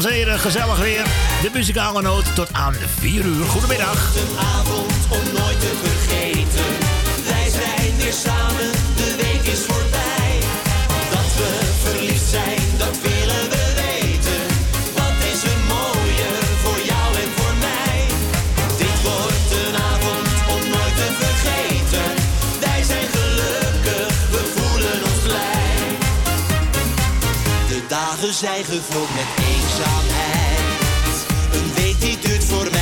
Dames en heren, gezellig weer. De muzikale noot tot aan 4 uur. Goedemiddag. Een avond om nooit te vergeten. Wij zijn weer samen, de week is voorbij. Dat we verliefd zijn, zijn gevuld met eenzaamheid. Een week die duurt voor mij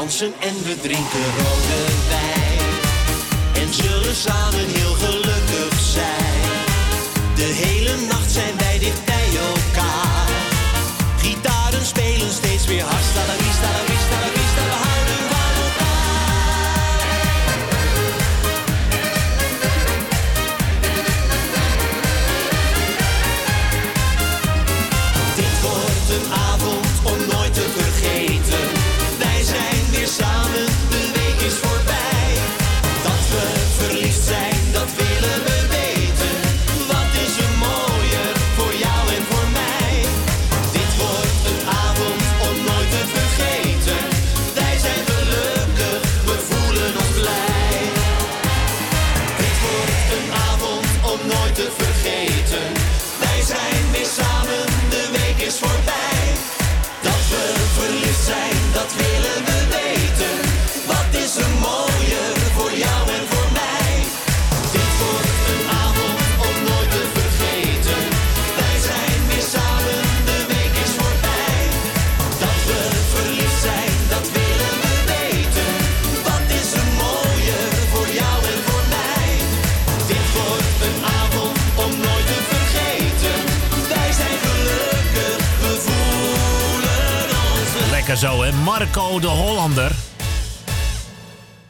dansen en we drinken rode wijn. En zullen samen heel gelukkig zijn. De hele nacht zijn wij Marco de Hollander.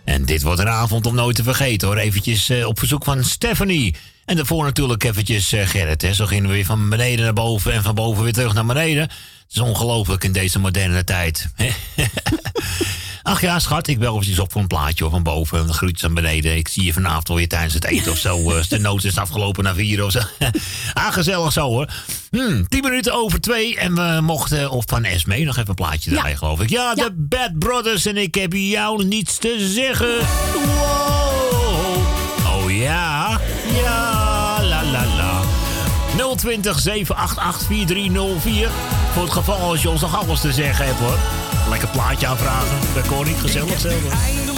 En dit wordt een avond om nooit te vergeten, hoor. Eventjes eh, op verzoek van Stephanie. En daarvoor natuurlijk eventjes eh, Gerrit, hè. Zo gingen we weer van beneden naar boven en van boven weer terug naar beneden. Het is ongelooflijk in deze moderne tijd. <laughs> Ach ja, schat, ik bel eventjes op voor een plaatje hoor, van boven. En de groetjes aan beneden. Ik zie je vanavond wel weer tijdens het eten of zo. eh, de <laughs> nood is afgelopen naar vier of zo. <laughs> ah, gezellig zo hoor. Hmm, tien minuten over twee. En we mochten, of van Esme, nog even een plaatje draaien, geloof ik. Ja, de Bad Brothers en ik heb jou niets te zeggen. Wow. Oh ja, ja. 020 788 4304. Voor het geval als je ons nog alles te zeggen hebt hoor. Lekker plaatje aanvragen. Dat kon niet gezellig zelf.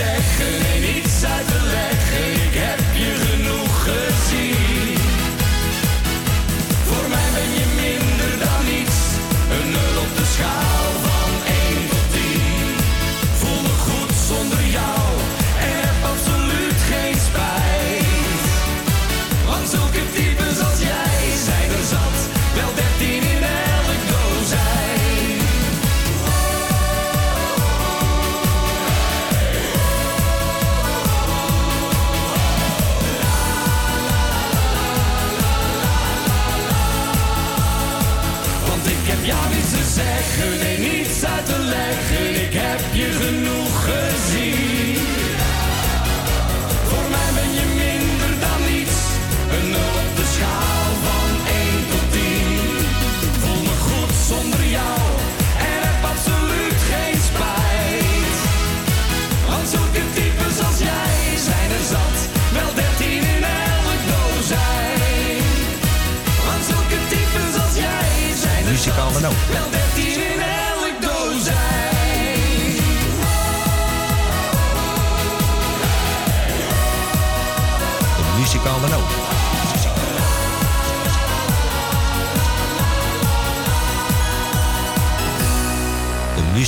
zeg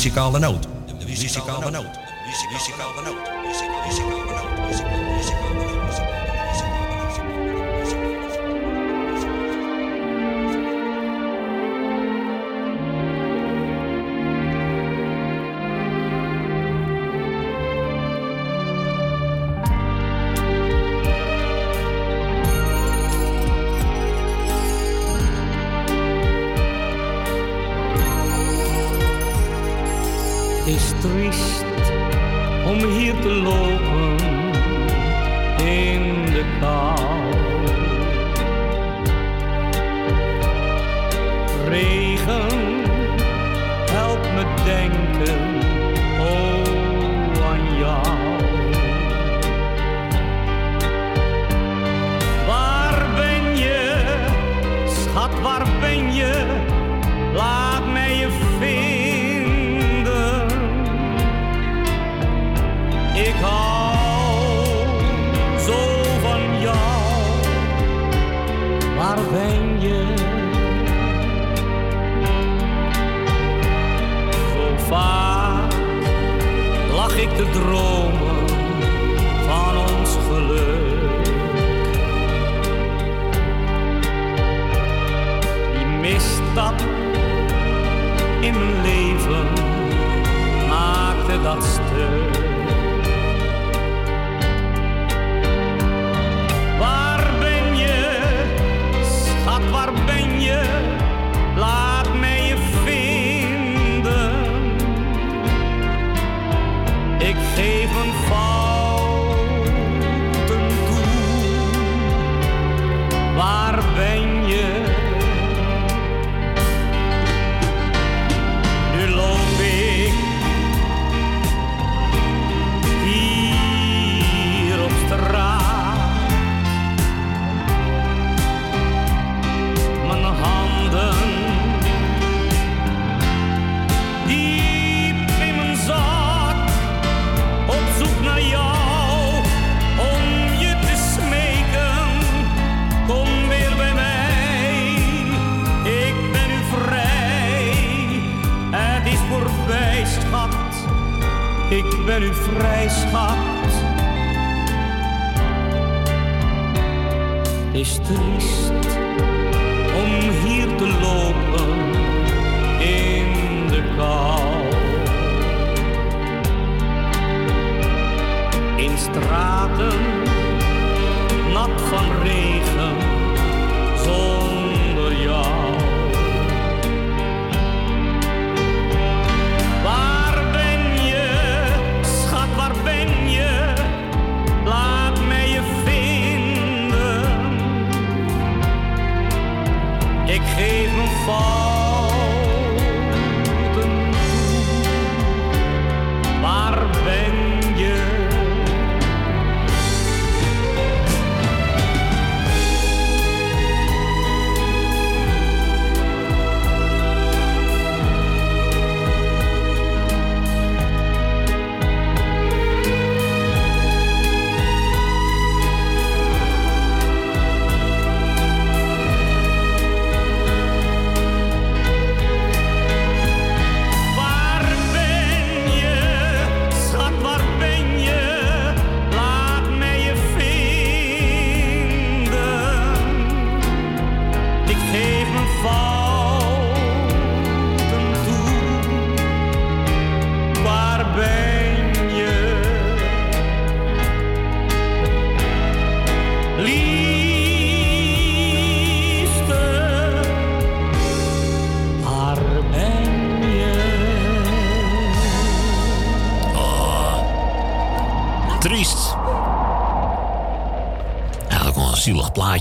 muzikale noot. De muzikale.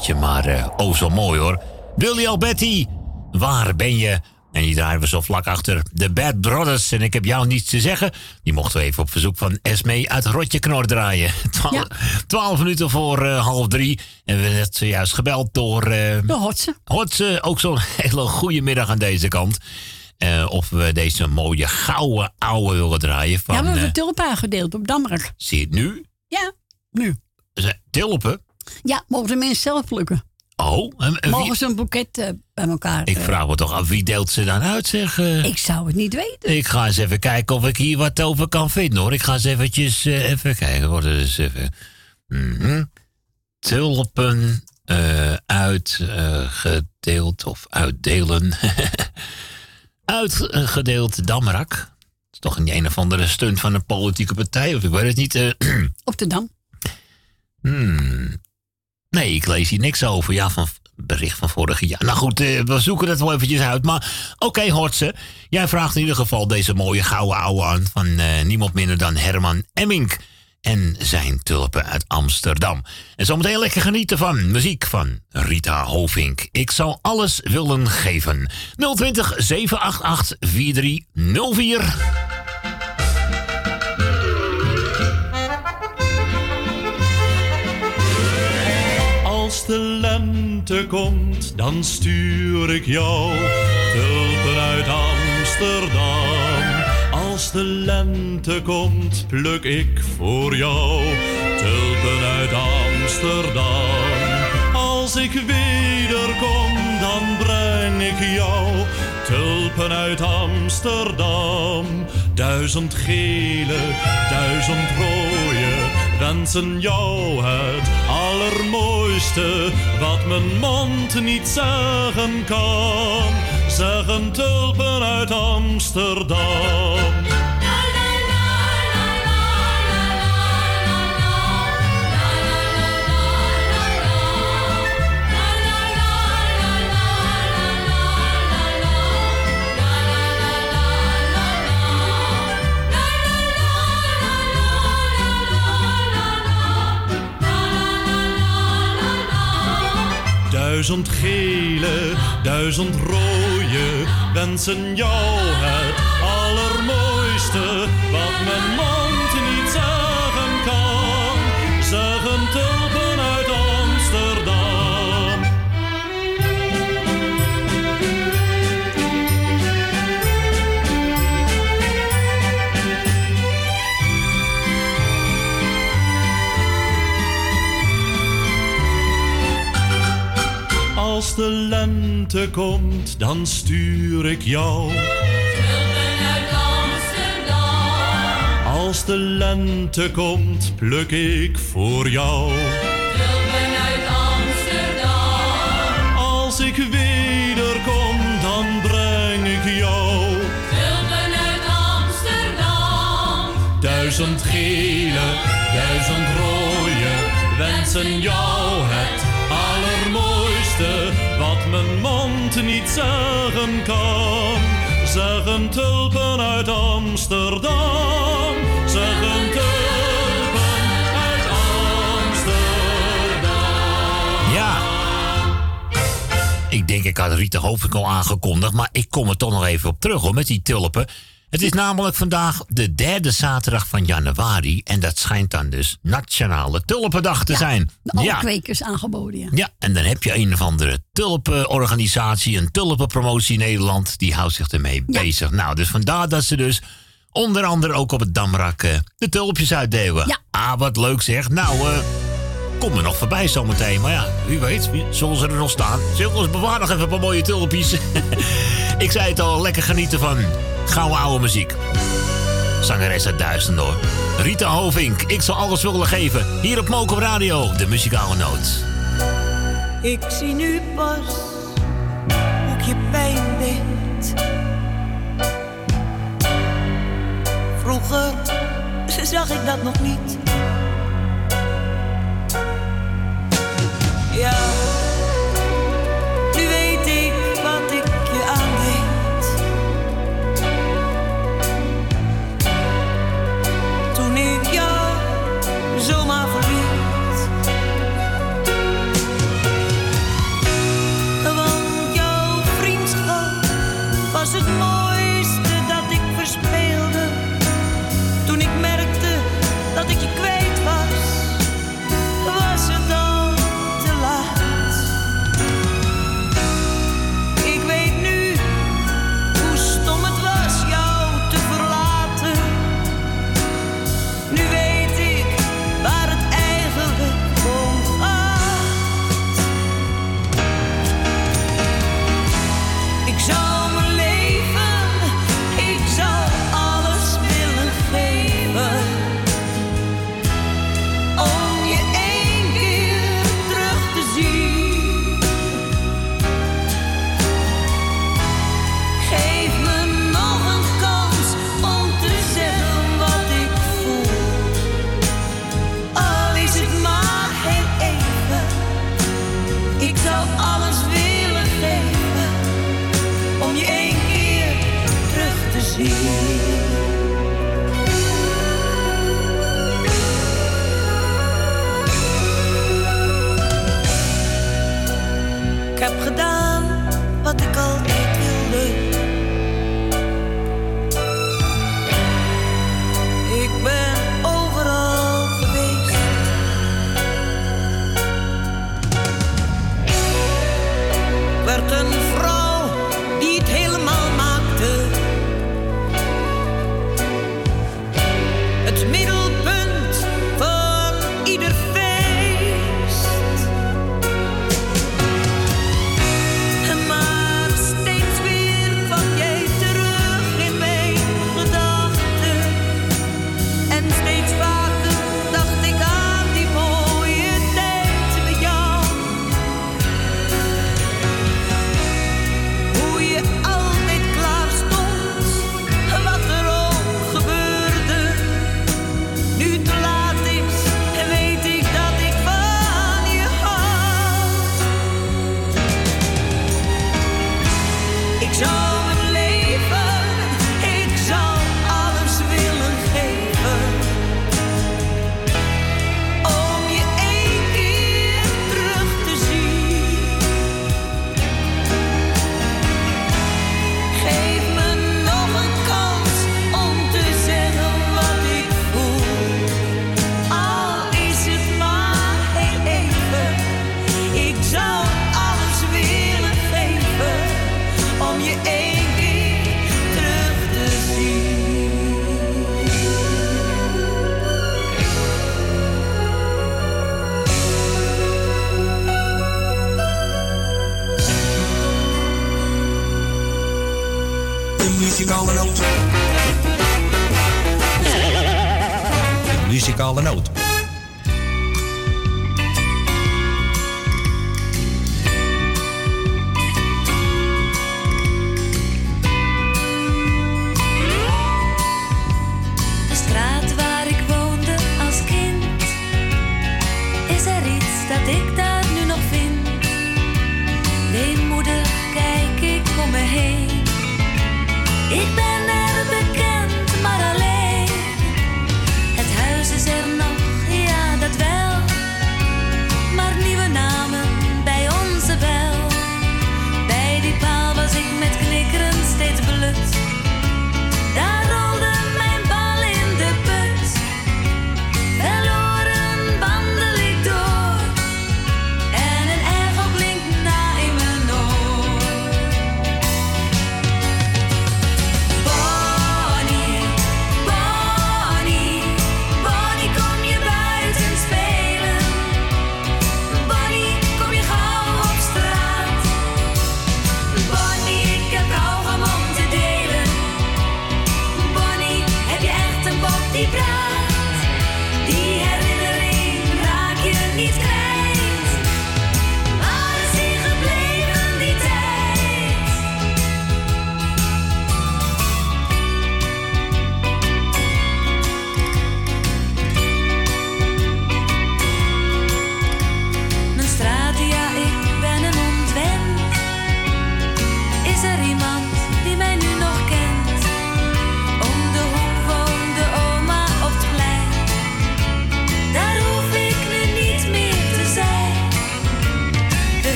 Plaatje, maar eh, oh zo mooi hoor. Willy Alberti, waar ben je? En die draaien we zo vlak achter de Bad Brothers. En ik heb jou niets te zeggen. Die mochten we even op verzoek van Esme uit Rotje Knor draaien. <laughs> Twaalf, twaalf minuten voor eh, half drie. En we werden zojuist gebeld door... eh De Hotse. Hotse, ook zo'n <laughs> hele goede middag aan deze kant. Of we deze mooie gouden ouwe willen draaien van... ja, we hebben tulpen aangedeeld op Damrak. zie je het nu? Ja, nu. Tulpen? Ja, mogen de mensen zelf plukken. Oh, en, en wie- Mogen ze een boeket eh, bij elkaar ik eh, vraag me toch af, wie deelt ze dan uit, zeg? eh? Ik zou het niet weten. Ik ga eens even kijken of ik hier wat over kan vinden, hoor. Ik ga eens eventjes even kijken, hoor. Dus even... Mhm. Tulpen uitgedeeld of uitdelen. <laughs> Uitgedeeld Damrak. Dat is toch een een of andere stunt van een politieke partij, of ik weet het niet. <clears throat> Op de Dam. Hmm. Nee, ik lees hier niks over. Ja, van bericht van vorig jaar. Nou goed, eh, we zoeken het wel eventjes uit. Maar oké, Hortse. Jij vraagt in ieder geval deze mooie gouden ouwe aan... van eh, niemand minder dan Herman Emmink en zijn tulpen uit Amsterdam. En zometeen lekker genieten van muziek van Rita Hovink. Ik zou alles willen geven. 020 788 4304. Als de lente komt, dan stuur ik jou tulpen uit Amsterdam. Als de lente komt, pluk ik voor jou tulpen uit Amsterdam. Als ik wederkom, dan breng ik jou tulpen uit Amsterdam. Duizend gele, duizend rode wensen jou het allermooiste wat mijn mond niet zeggen kan. Zeggen tulpen uit Amsterdam. Duizend gele, duizend rode wensen jou het Als de lente komt, dan stuur ik jou. Als de lente komt, pluk ik voor jou. Als ik wederkom, dan breng ik jou. Duizend gele, duizend rode wensen jou het mijn mond niet zeggen kan. Zeggen tulpen uit Amsterdam. Zeggen tulpen uit Amsterdam. Ja. Ik denk, ik had Rita al aangekondigd, maar ik kom er toch nog even op terug hoor, met die tulpen. Het is namelijk vandaag de derde zaterdag van januari en dat schijnt dan dus Nationale Tulpendag te zijn. Alle Ja. kwekers aangeboden, ja. Ja, en dan heb je een of andere tulpenorganisatie, een tulpenpromotie in Nederland, die houdt zich ermee bezig. Nou, dus vandaar dat ze dus onder andere ook op het Damrak eh, de tulpjes uitdelen. Ja. Ah, wat leuk zeg. Nou, eh kom er nog voorbij zometeen. Maar ja, wie weet, zullen ze er nog staan? Zullen ons bewaren nog even een paar mooie tulpjes? <laughs> Ik zei het al, lekker genieten van gouden oude muziek. Zangeres uit. Rita Hovink, ik zal alles willen geven. Hier op Mokum Radio, de muzikale noot. Ik zie nu pas hoe ik je pijn deed. Vroeger <laughs> zag ik dat nog niet. Ja,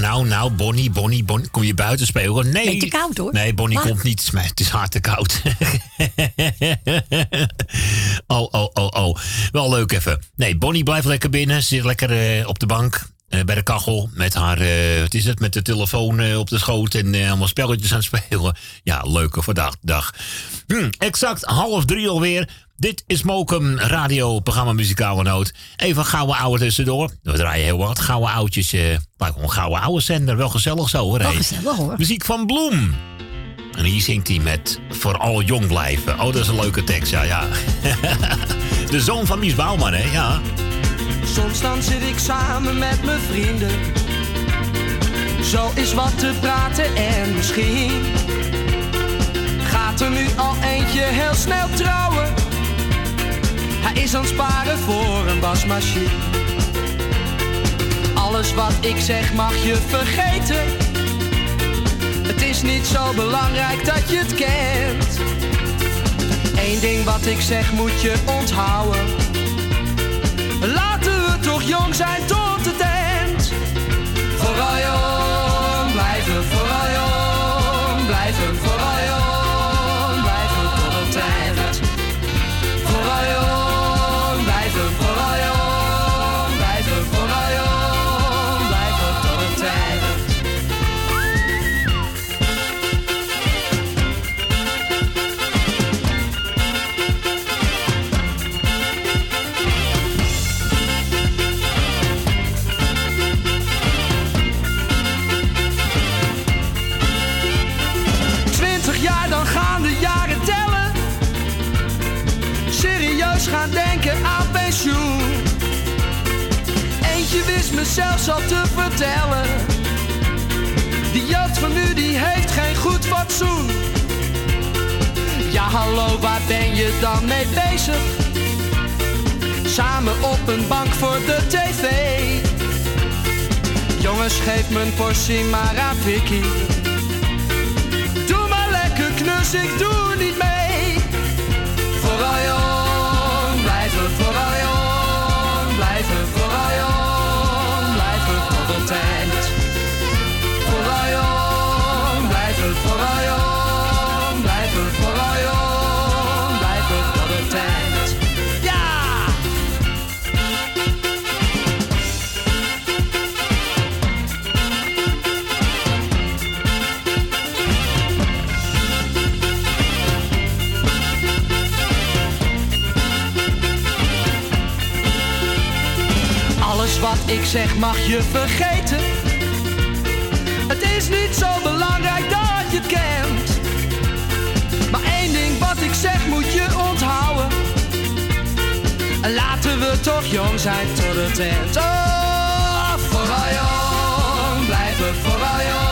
nou, nou, nou, Bonnie, Bonnie, Bonnie. Kom je buiten spelen? Nee. Beetje koud, hoor. Nee, Bonnie komt niet. Maar het is hard te koud. <laughs> oh, oh, oh, oh. Wel leuk even. Nee, Bonnie blijft lekker binnen. Ze Zit lekker eh, op de bank. eh, bij de kachel. Met haar, eh, wat is het, met de telefoon op de schoot. En allemaal spelletjes aan het spelen. Ja, leuke vandaag dag. Hm, exact half drie alweer. Dit is Mokum Radio, programma Muzikale Noot. Even gouden ouwe tussendoor. We draaien heel wat gouden oudjes. eh wel een gouden ouwe zender. Wel gezellig zo hoor. Wel gezellig, hoor. Muziek van Bloem. En hier zingt hij met Vooral jong blijven. Oh, dat is een leuke tekst, ja, ja. <laughs> De zoon van Mies Bouwman, hè, ja. Soms dan zit ik samen met mijn vrienden. Zo is wat te praten en misschien gaat er nu al eentje heel snel trouwen. Hij is aan het sparen voor een wasmachine. Alles wat ik zeg mag je vergeten. Het is niet zo belangrijk dat je het kent. Eén ding wat ik zeg moet je onthouden. Laten we toch jong zijn tot het eind. Vooral jong blijven, vooral jong blijven, vooral Eentje wist me zelfs al te vertellen. Die jeugd van nu, die heeft geen goed fatsoen. Ja, hallo, waar ben je dan mee bezig? Samen op een bank voor de tv. Jongens, geef me een portie maar aan Vicky. Doe maar lekker knus, ik doe niet mee. Ik zeg mag je vergeten. Het is niet zo belangrijk dat je het kent. Maar één ding wat ik zeg moet je onthouden. Laten we toch jong zijn tot het eind. Oh, vooral jong blijven, vooral jong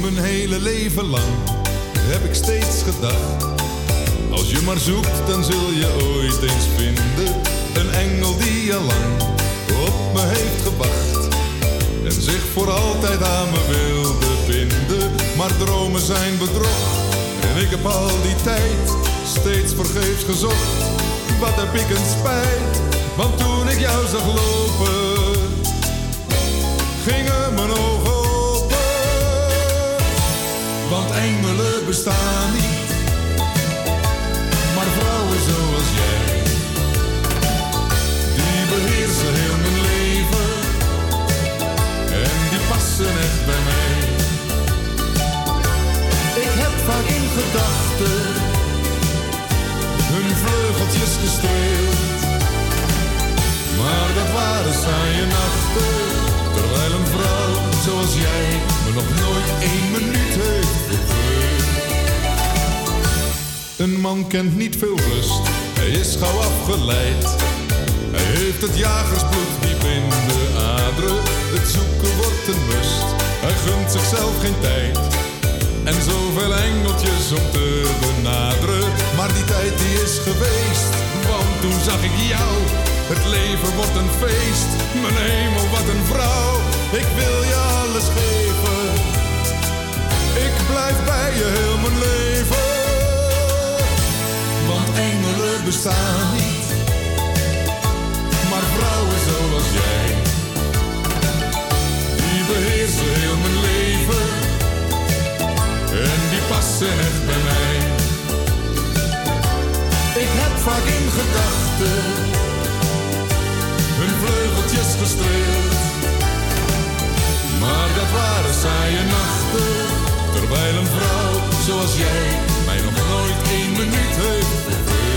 Mijn hele leven lang heb ik steeds gedacht. Als je maar zoekt, dan zul je ooit eens vinden. Een engel die al lang op me heeft gewacht. En zich voor altijd aan me wilde binden. Maar dromen zijn bedrog. En ik heb al die tijd steeds vergeefs gezocht. Wat heb ik een spijt. Want toen jou zag lopen, gingen mijn ogen open. Want engelen bestaan niet, maar vrouwen zoals jij, die beheersen heel mijn leven en die passen echt bij mij. Ik heb vaak in gedachten hun vleugeltjes gestreeld, maar dat waren saaie nachten, terwijl een vrouw zoals jij me nog nooit één minuut heeft vergund. Een man kent niet veel rust, hij is gauw afgeleid. Hij heeft het jagersbloed diep in de aderen. Het zoeken wordt een must, hij gunt zichzelf geen tijd. En zoveel engeltjes om te benaderen. Maar die tijd die is geweest, want toen zag ik jou. Het leven wordt een feest, mijn hemel wat een vrouw. Ik wil je alles geven, ik blijf bij je heel mijn leven. Want engelen bestaan niet, maar vrouwen zoals jij. Die beheersen heel mijn leven en die passen echt bij mij. Ik heb vaak in gedachten vleugeltjes gestreeld. Maar dat waren saaie nachten, terwijl een vrouw zoals jij mij nog nooit één minuut heeft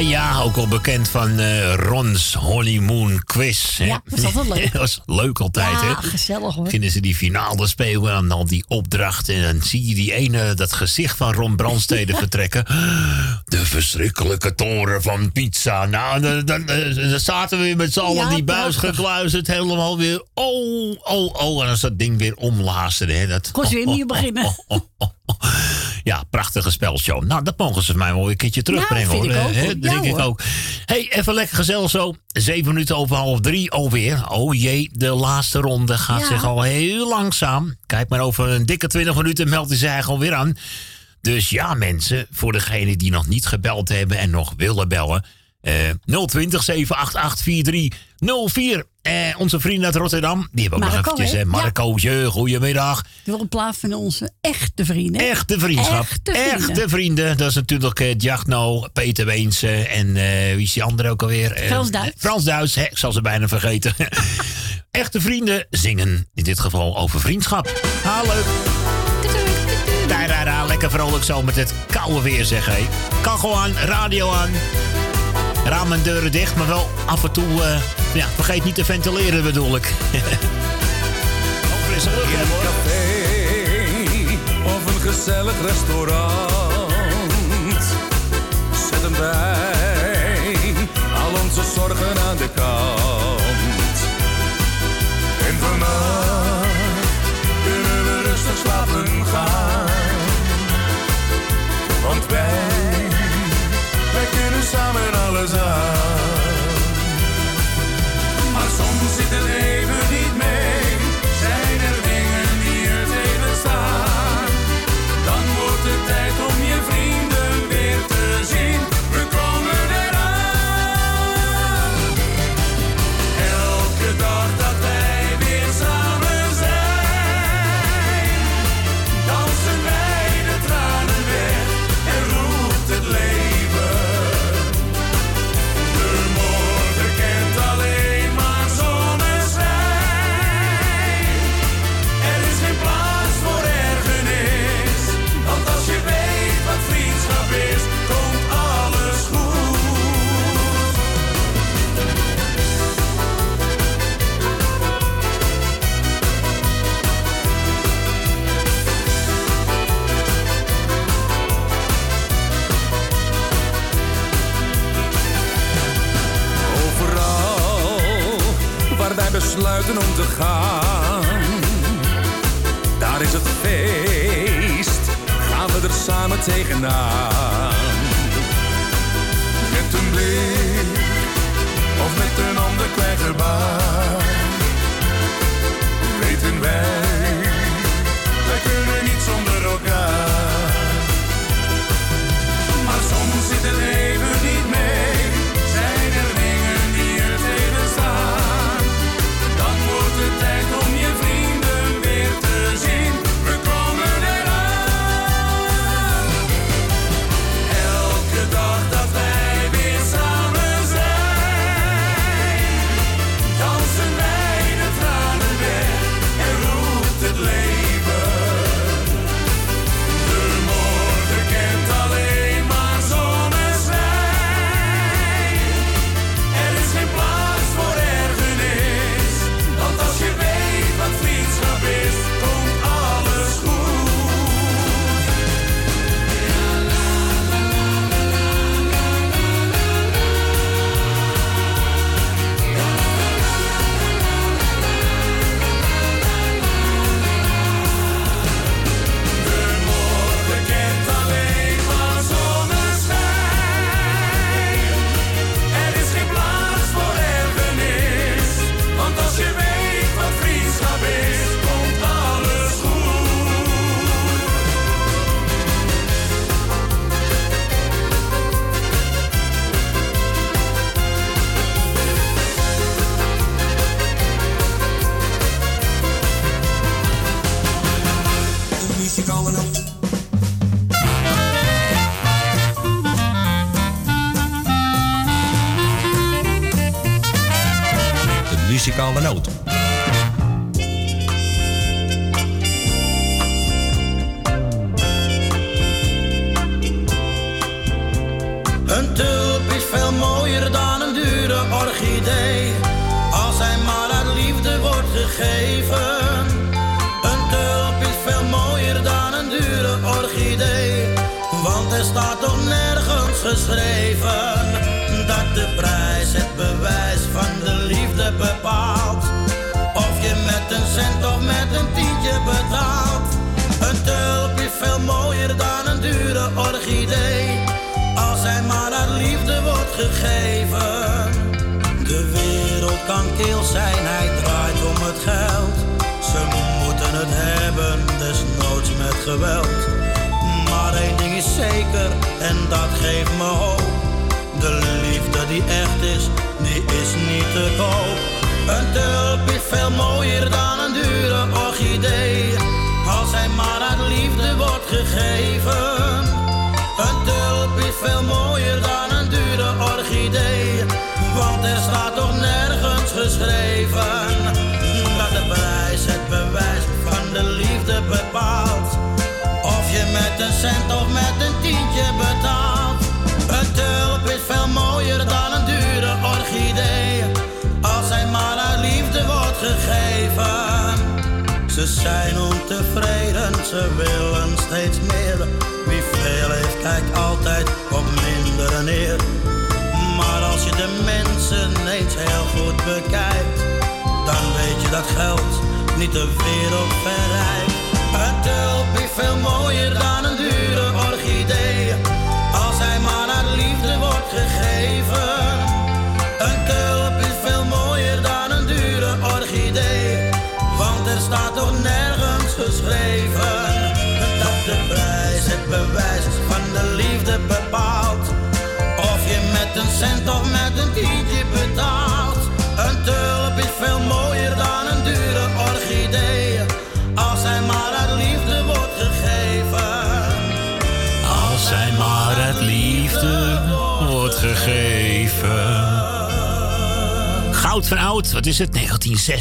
Ja, ook al bekend van eh, Ron's Honeymoon Quiz. hè. Ja, dat is altijd leuk. dat <laughs> was leuk altijd, Ja, hè? gezellig hoor. Vinden ze die finale spelen en dan die opdracht. En dan zie je die ene, dat gezicht van Ron Brandstede <laughs> vertrekken. De verschrikkelijke toren van pizza. Nou, dan, dan, dan- dan zaten we weer met z'n allen Ja, die buis gekluisterd. Helemaal weer. Oh, oh, oh. En als dat ding weer omlaasterde. Hè, dat, Kon ze weer <laughs> oh, nieuw beginnen. Ja, prachtige spelshow. Nou, dat mogen ze mij wel een keertje terugbrengen. Nou, hoor. ik ook, Eh, dat Ja, denk ik hoor. ook. hey, even lekker gezellig zo. Zeven minuten over half drie alweer. Oh jee, de laatste ronde gaat Ja. zich al heel langzaam. Kijk maar over een dikke twintig minuten meldt hij zich alweer aan. Dus ja, mensen, voor degenen die nog niet gebeld hebben en nog willen bellen. eh 020 788 4304. Eh, onze vrienden uit Rotterdam, die hebben ook nog Marco, eventjes. hè? hè. Ja. Goedemiddag. Die wil een plaat van onze echte vrienden. Echte vriendschap. Echte vrienden. Echte vrienden. Dat is natuurlijk eh Jagno, Peter Weense en eh, wie is die andere ook alweer? Eh, Frans Duits. Frans Duits, hè, ik zal ze bijna vergeten. <laughs> Echte vrienden zingen in dit geval over vriendschap. Ha, leuk. Tairara, lekker vrolijk zo met het koude weer zeg hé. Kachel aan, radio aan. Ramen en deuren dicht, maar wel af en toe, eh, ja, vergeet niet te ventileren bedoel ik. <laughs> Lucht, hoor. café of een gezellig restaurant. Zet hem bij al onze zorgen aan de kant. En vannacht kunnen we rustig slapen gaan. Want wij, wij samen alles aan. Maar soms zit het even niet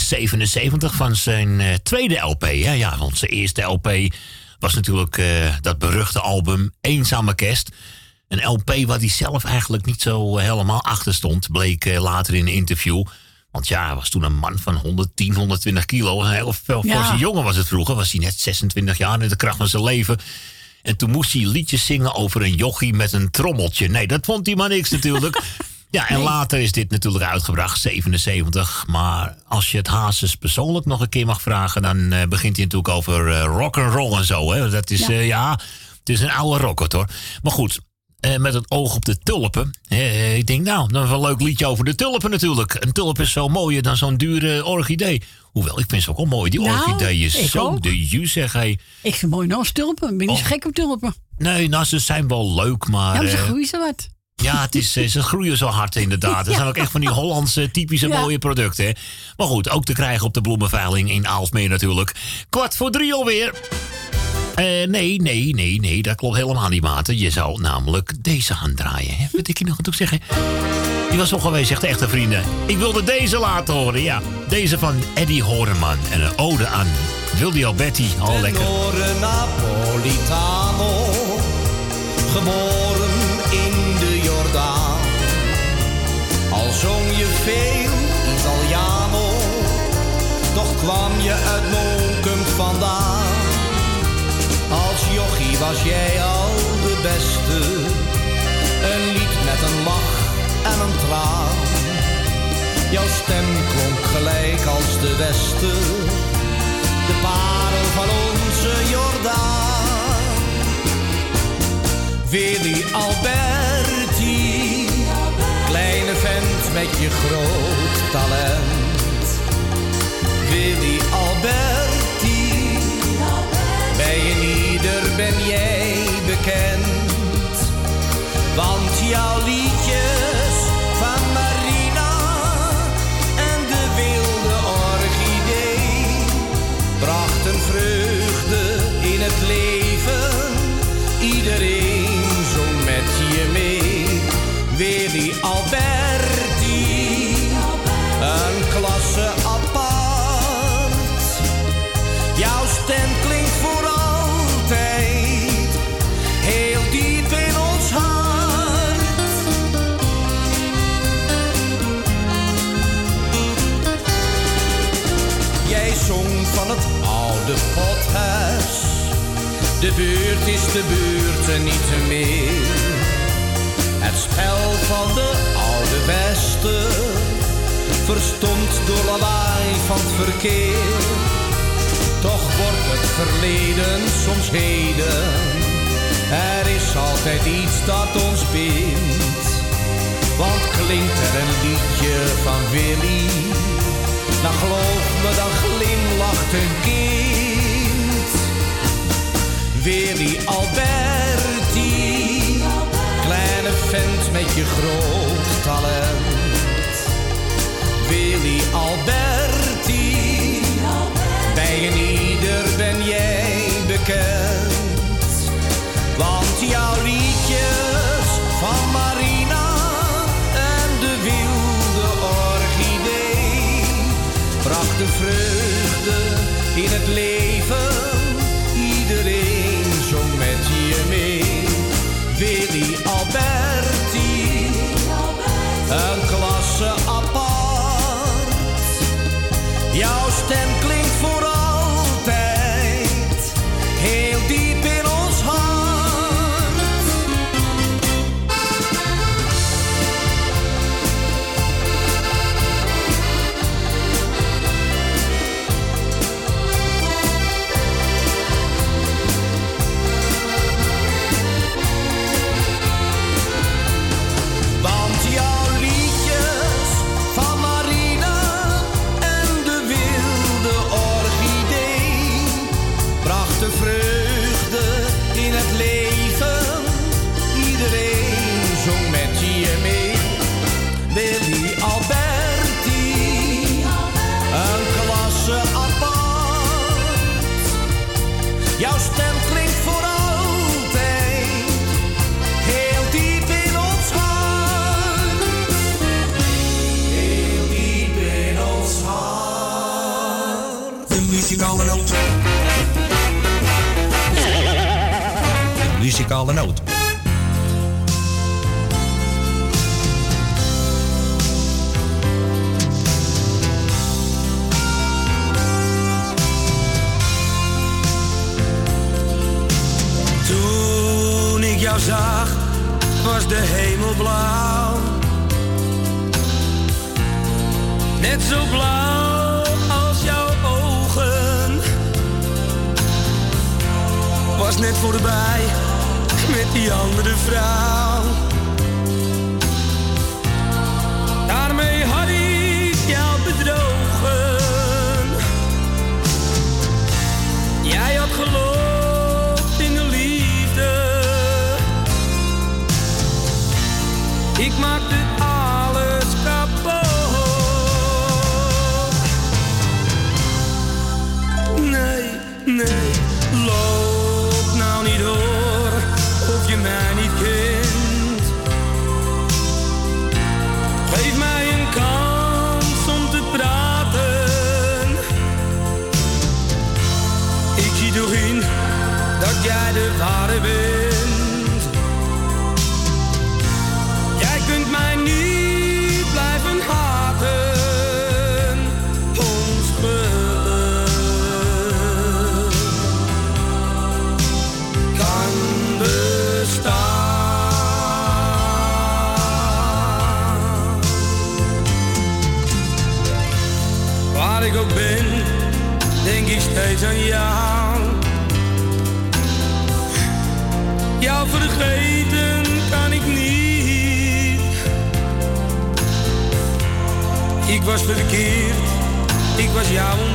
77 van zijn eh, tweede LP. Ja, want zijn eerste LP was natuurlijk eh, dat beruchte album Eenzame Kerst. Een LP waar hij zelf eigenlijk niet zo helemaal achter stond, bleek eh, later in een interview. Want ja, hij was toen een man van 110, 120 kilo. Een heel veel ja. jongen was het vroeger. Was hij net 26 jaar in de kracht van zijn leven. En toen moest hij liedjes zingen over een jochie met een trommeltje. Nee, dat vond hij maar niks natuurlijk. <laughs> ja, en later is dit natuurlijk uitgebracht, 77. Maar als je het Hazes persoonlijk nog een keer mag vragen, dan eh, begint hij natuurlijk over uh, rock and roll en zo. Hè? Dat is, ja. Eh, ja het is een oude rocket hoor. Maar goed, met het oog op de tulpen. Ik denk, nou, dan een leuk liedje over de tulpen natuurlijk. Een tulp is zo mooier dan zo'n dure orchidee. Hoewel, ik vind ze ook wel mooi, die nou, orchidee orchideeën. Zo de ju, zeg hij. Ik vind mooi nou, naast tulpen. Ben oh. niet gek op tulpen. Nee, nou, ze zijn wel leuk, maar... Ja, maar ze groeien ze wat ja, het is, eh, ze groeien zo hard inderdaad. Dat zijn ook echt van die Hollandse typische Ja. mooie producten. hè. Maar goed, ook te krijgen op de bloemenveiling in Aalsmeer natuurlijk. Kwart voor drie alweer. Eh, nee, nee, nee, nee, dat klopt helemaal niet, Maarten. Je zou namelijk deze gaan draaien. Hè? Wat ik je nog aan toe zeggen? Die was nog geweest, zegt de echte vrienden. Ik wilde deze laten horen, ja. Deze van Eddie Horeman. En een ode aan Wildy Alberti. Al lekker. Tenore Napolitano, geboren zong je veel Italiano, toch kwam je uit Monkum vandaan. Als jochie was jij al de beste, een lied met een lach en een traan. Jouw stem klonk gelijk als de Westen de parel van onze Jordaan. Willy Alberti, je groot talent. De buurt is de buurt en niet meer. Het spel van de oude westen. Verstomd door lawaai van het verkeer. Toch wordt het verleden soms heden. Er is altijd iets dat ons bindt. Want klinkt er een liedje van Willy dan geloof me, dan glimlacht een kind. Willy Alberti, kleine vent met je groot talent. Willy Alberti, bij een ieder ben jij bekend. Want jouw liedjes van Marina en de wilde orchidee brachten vreugde in het leven. Willy Alberti, muzikale noot. Toen ik jou zag, was de hemel blauw. Net zo blauw als jouw ogen. Was net voorbij, die andere vrouw. Daarmee had ik jou bedrogen. Jij had geloofd in de liefde. Ik maakte vergeten kan ik niet. Ik was verkeerd, ik was jou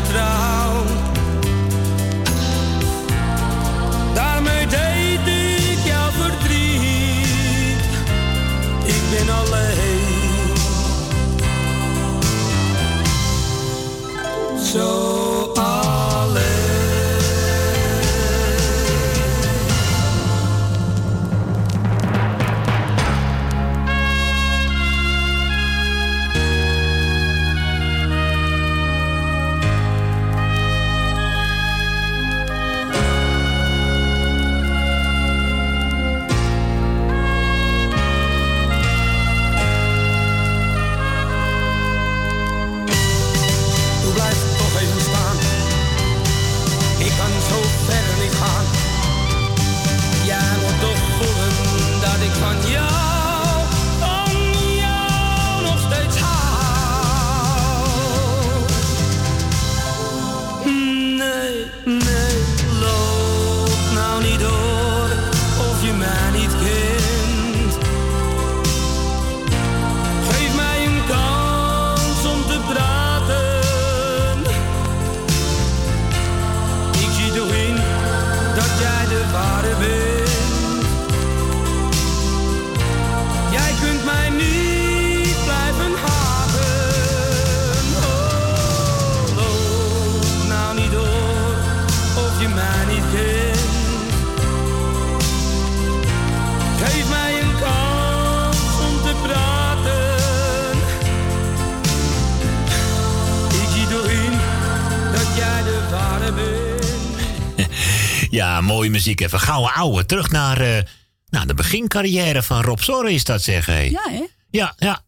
muziek. Even gouden ouwe. Terug naar eh, nou, de begincarrière van Rob Zorre is dat zeggen. Hey. Ja, hè? Ja, ja.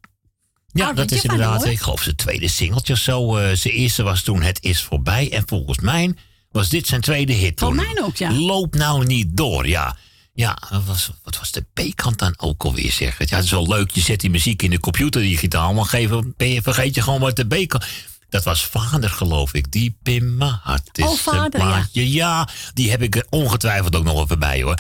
Ja, Oh, dat is van inderdaad, ik geloof zijn tweede singeltje of zo. eh, zijn eerste was toen Het is voorbij. En volgens mij was dit zijn tweede hit Voor mij ook, ja. Loop nou niet door, ja. Ja, wat was, wat was de B-kant dan ook alweer, zeg? Ja, het is wel leuk, je zet die muziek in de computer digitaal... maar geven, ben je, vergeet je gewoon wat de B-kant... Dat was vader, geloof ik. Mijn hart is Oh, Vader, ja. plaatje. Ja, die heb ik ongetwijfeld ook nog even bij, hoor.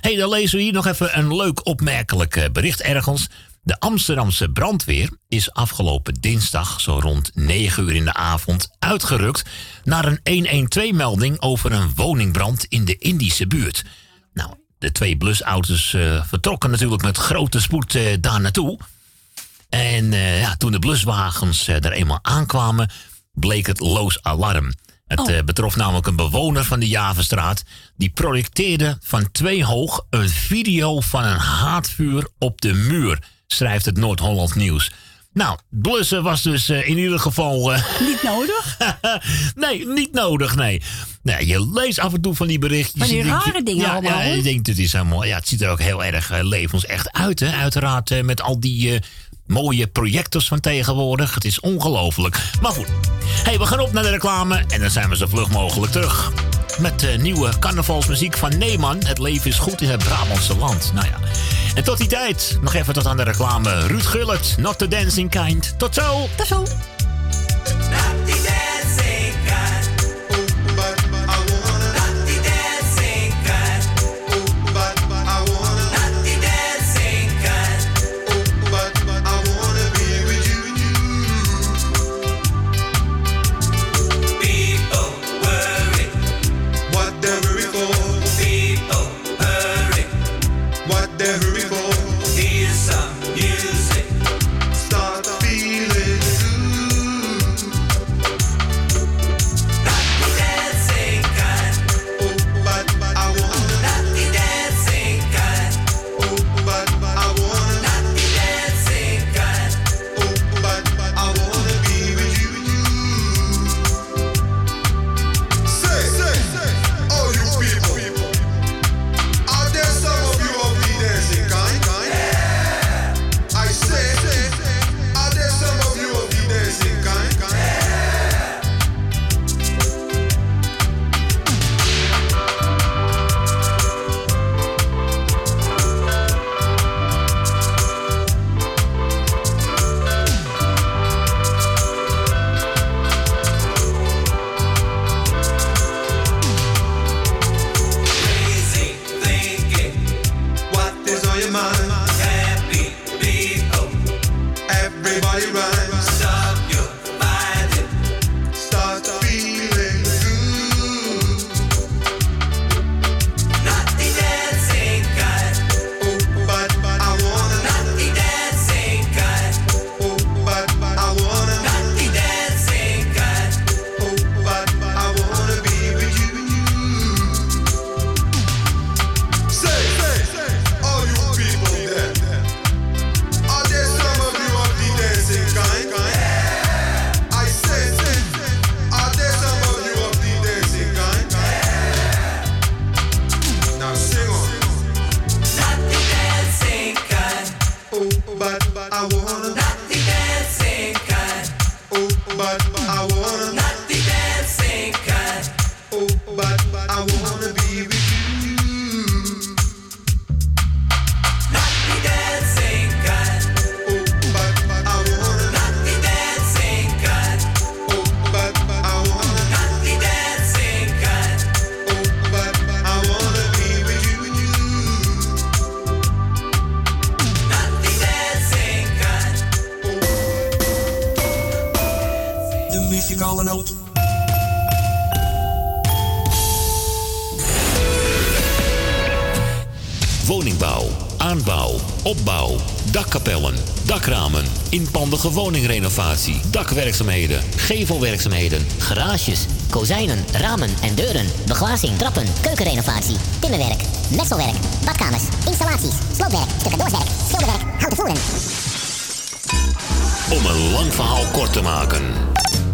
hey, dan lezen we hier nog even een leuk opmerkelijk eh, bericht ergens. De Amsterdamse brandweer is afgelopen dinsdag, zo rond 9 uur in de avond, uitgerukt naar een 112-melding over een woningbrand in de Indische buurt. Nou, de twee blusauto's eh, vertrokken natuurlijk met grote spoed eh, daar naartoe. En eh, ja, toen de bluswagens eh, er eenmaal aankwamen, bleek het loos alarm. Het Oh. eh, betrof namelijk een bewoner van de Javenstraat. Die projecteerde van twee hoog een video van een haatvuur op de muur, schrijft het Noord-Holland Nieuws. Nou, blussen was dus in ieder geval. <laughs> Niet nodig? nee, niet nodig, nee. nee. Je leest af en toe van die berichtjes. Van die je- rare dingen ja, allemaal, Ja, je denkt, het is helemaal. Ja, het ziet er ook heel erg eh, levensecht uit, hè? Uiteraard met al die. Mooie projectors van tegenwoordig. Het is ongelooflijk. Maar goed. hey, we gaan op naar de reclame. En dan zijn we zo vlug mogelijk terug. Met eh, nieuwe carnavalsmuziek van Neeman. Het leven is goed in het Brabantse land. Nou ja. En tot die tijd. Nog even tot aan de reclame. Ruud Gullit. Not the dancing kind. Tot zo. Tot zo. Woningrenovatie, dakwerkzaamheden, gevelwerkzaamheden, Garages, kozijnen, ramen en deuren, beglazing, trappen, keukenrenovatie, timmerwerk, messelwerk, badkamers, installaties, sloopwerk, stucadoorswerk, schilderwerk, houten voeren. Om een lang verhaal kort te maken.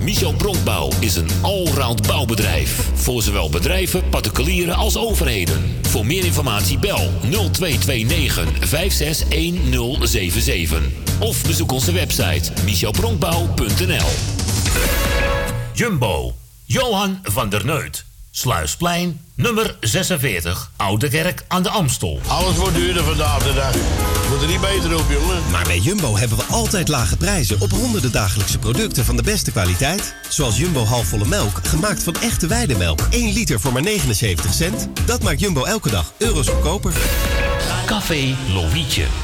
Michel Bronkbouw is een allround bouwbedrijf. Voor zowel bedrijven, particulieren als overheden. Voor meer informatie bel 0229 561077. Of bezoek onze website michelbronkbouw.nl Jumbo, Johan van der Neut. Sluisplein, nummer 46, Oude Kerk aan de Amstel. Alles wordt duurder vandaag de dag. Moet er niet beter op, jongen. Maar bij Jumbo hebben we altijd lage prijzen op honderden dagelijkse producten van de beste kwaliteit. Zoals Jumbo halfvolle melk, gemaakt van echte weidemelk. 1 liter voor maar 79 cent. Dat maakt Jumbo elke dag euro's goedkoper. Café Lovietje.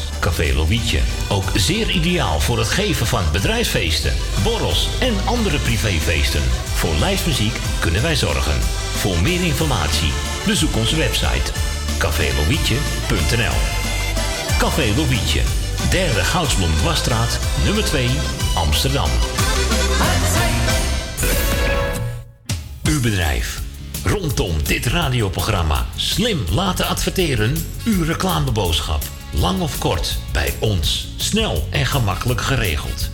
Café Lovietje. Ook zeer ideaal voor het geven van bedrijfsfeesten, borrels en andere privéfeesten. Voor lijstmuziek kunnen wij zorgen. Voor meer informatie bezoek onze website cafélovietje.nl Café Lovietje, derde Goudsblom Dwarsstraat, nummer 2, Amsterdam. Uw bedrijf. Rondom dit radioprogramma slim laten adverteren. Uw reclameboodschap. Lang of kort, bij ons. Snel en gemakkelijk geregeld.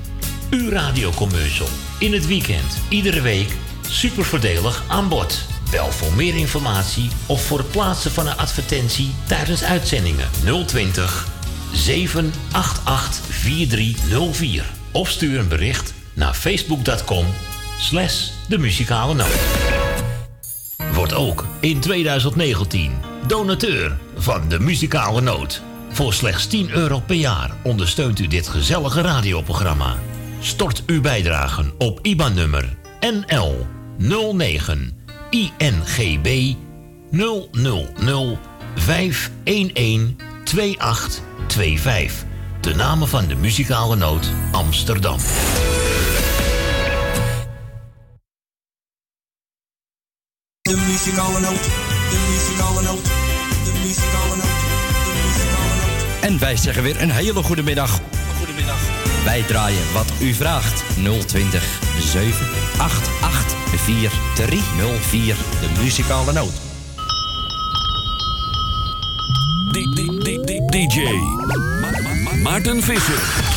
Uw radiocommercial. In het weekend, iedere week. Super voordelig aan bod. Bel voor meer informatie of voor het plaatsen van een advertentie tijdens uitzendingen 020 788 4304. Of stuur een bericht naar facebook.com slash de muzikale noot. Wordt ook in 2019 donateur van de muzikale noot. Voor slechts 10 euro per jaar ondersteunt u dit gezellige radioprogramma. Stort uw bijdragen op IBAN-nummer NL 09 INGB 000 511 2825. De namen van de muzikale noot Amsterdam. De muzikale noot, de muzikale noot, En wij zeggen weer een hele goede middag. Goedemiddag. Wij draaien wat u vraagt. 020 788 4304. De muzikale noot. DJ Ma- Ma- Ma- Maarten Visser.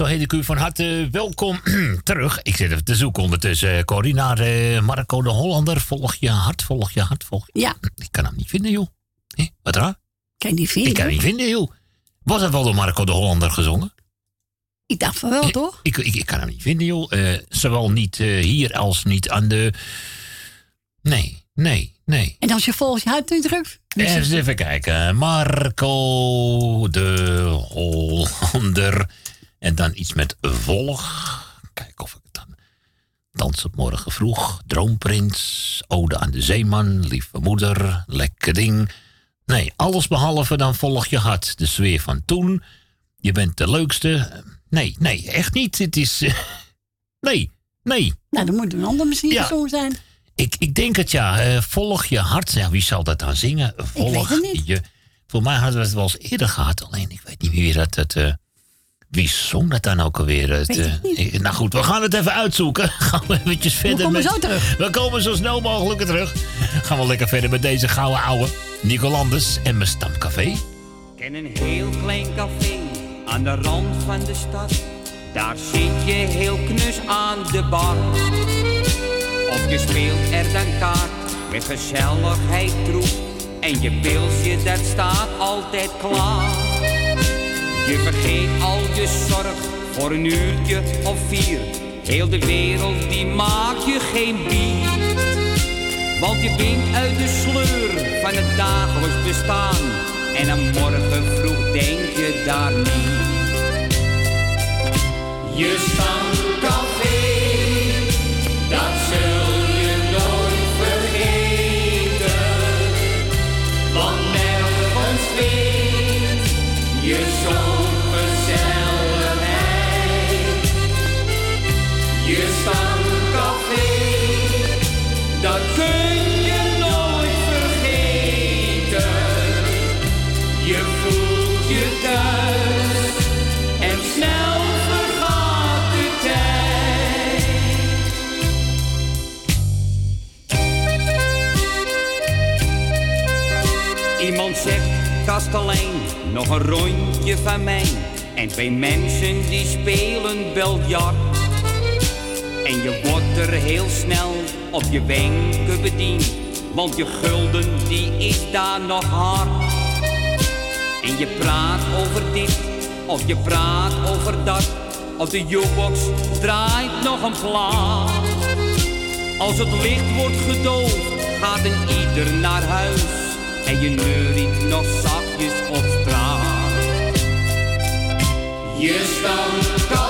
Zo, heet ik u van harte welkom <clears throat> terug. Ik zit even te zoeken ondertussen. Corrie, naar eh, Marco de Hollander. Volg je hart, volg je hart, volg je... Ja. <clears throat> Ik kan hem niet vinden, joh. Hé, wat raar. Kan je niet vinden? Ik kan hem niet vinden, joh. Was het wel door Marco de Hollander gezongen? Ik dacht van wel, toch? Ik, ik, ik kan hem niet vinden, joh. Eh, zowel niet eh, hier als niet aan de... Nee, nee, nee. En als je volgens je hart nu drukt. Eens even kijken. Marco de Hollander. En dan iets met volg. Kijk of ik het dan... Dans op morgen vroeg. Droomprins. Ode aan de zeeman. Lieve moeder. Lekker ding. Nee, alles behalve dan volg je hart. De sfeer van toen. Je bent de leukste. Nee, nee, echt niet. Het is... eh, <laughs> nee, nee. Nou, dan moet een ander misschien Ja. gezongen zijn. Ik, ik denk het ja. Eh, volg je hart. Ja, wie zal dat dan zingen? Volg weet het niet. je. Voor mij hadden we het wel eens eerder gehad. Alleen ik weet niet meer wie dat. het eh, wie zong dat dan ook alweer? Het, eh, nou goed, we gaan het even uitzoeken. <laughs> Gaan we eventjes verder komen met. zo terug. We komen zo snel mogelijk terug. Gaan we lekker verder met deze gouden ouwe. Nico Landers en mijn stamcafé. ken een heel klein café aan de rand van de stad. Daar zit je heel knus aan de bar. Of je speelt er dan kaart met gezelligheid troep. En je pilsje dat staat altijd klaar. Je vergeet al je zorg voor een uurtje of vier. Heel de wereld die maakt je geen bier. Want je bent uit de sleur van het dagelijks bestaan. En aan morgen vroeg denk je daar niet. Je stamcafé, Iemand zegt, nog een rondje van mij. En twee mensen die spelen biljart. En je wordt er heel snel op je wenken bediend. Want je gulden die is daar nog hard. En je praat over dit, of je praat over dat. Of de jukebox draait nog een plaat. Als het licht wordt gedoofd, gaat een ieder naar huis. En je neuriet nog zachtjes op straat. Je stamcafé,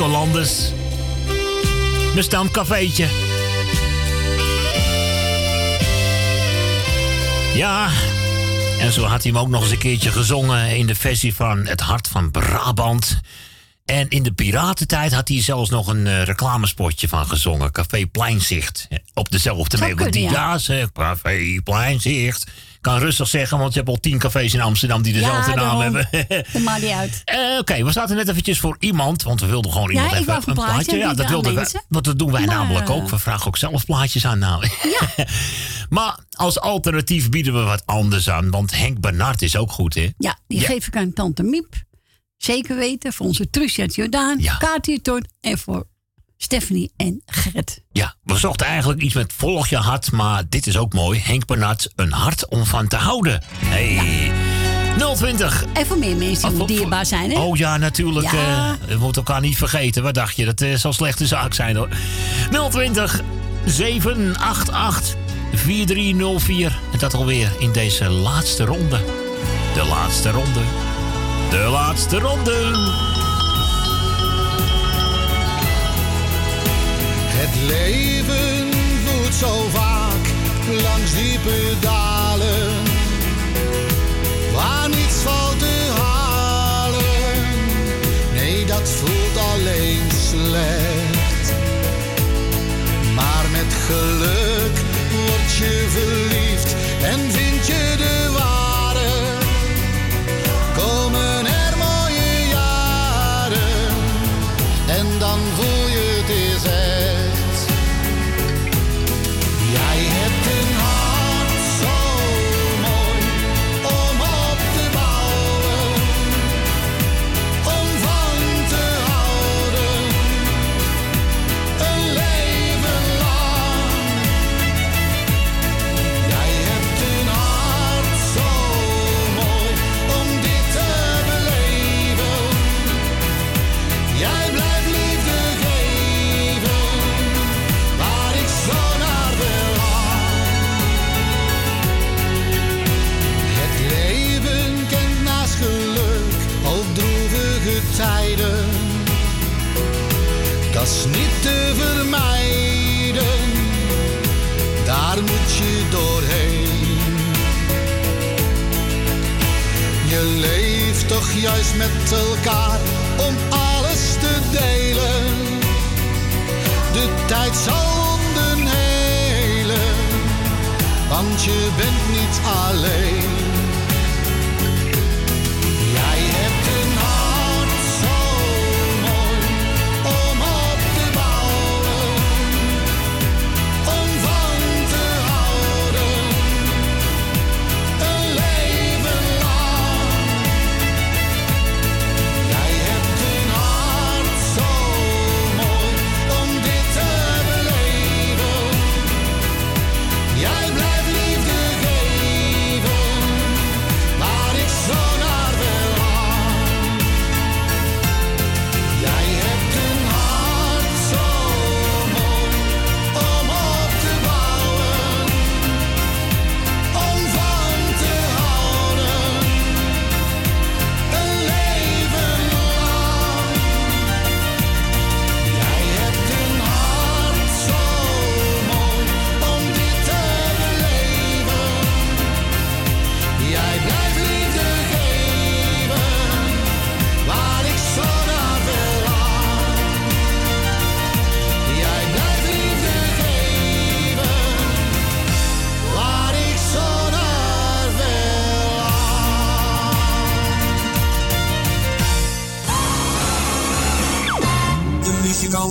Leuk hoor, Nico Landers. Mijn stamcafeetje. Ja, en zo had hij hem ook nog eens een keertje gezongen in de versie van Het Hart van Brabant. En in de piratentijd had hij zelfs nog een eh, reclamespotje van gezongen. Café Pleinzicht. Eh, Op dezelfde melodie. ja. Café Pleinzicht. Kan rustig zeggen, want je hebt al tien cafés in Amsterdam die dezelfde Ja, naam daarom. hebben. <laughs> Dat maakt niet uit. Eh, Oké, we zaten net eventjes voor iemand, want we wilden gewoon Ja, iemand ik even een plaatje Ja, dat wilden mensen. Want dat doen wij Maar, namelijk ook. We vragen ook zelf plaatjes aan nou. <laughs> maar als alternatief bieden we wat anders aan, want Henk Bernard is ook goed, hè? Ja, die Ja. geef ik aan tante Miep. Zeker weten. Voor onze Trucia Jordaan, ja. En voor Stephanie en Gerrit. Ja, we zochten eigenlijk iets met volg je hart, maar dit is ook mooi. Henk Bernard, een hart om van te houden. Hey, 020. En voor meer mensen die dierbaar zijn, hè? Oh ja, natuurlijk. Ja. eh, we moeten elkaar niet vergeten. Wat dacht je? Dat eh, zal slechte zaak zijn hoor. 020 788 4304. En dat alweer in deze laatste ronde. De laatste ronde. De laatste ronde. Het leven voert zo vaak langs diepe dalen, waar niets valt te halen. Nee, dat voelt alleen slecht. Maar met geluk word je verliefd en vind je de juist met elkaar om alles te delen. De tijd zal den helen, want je bent niet alleen.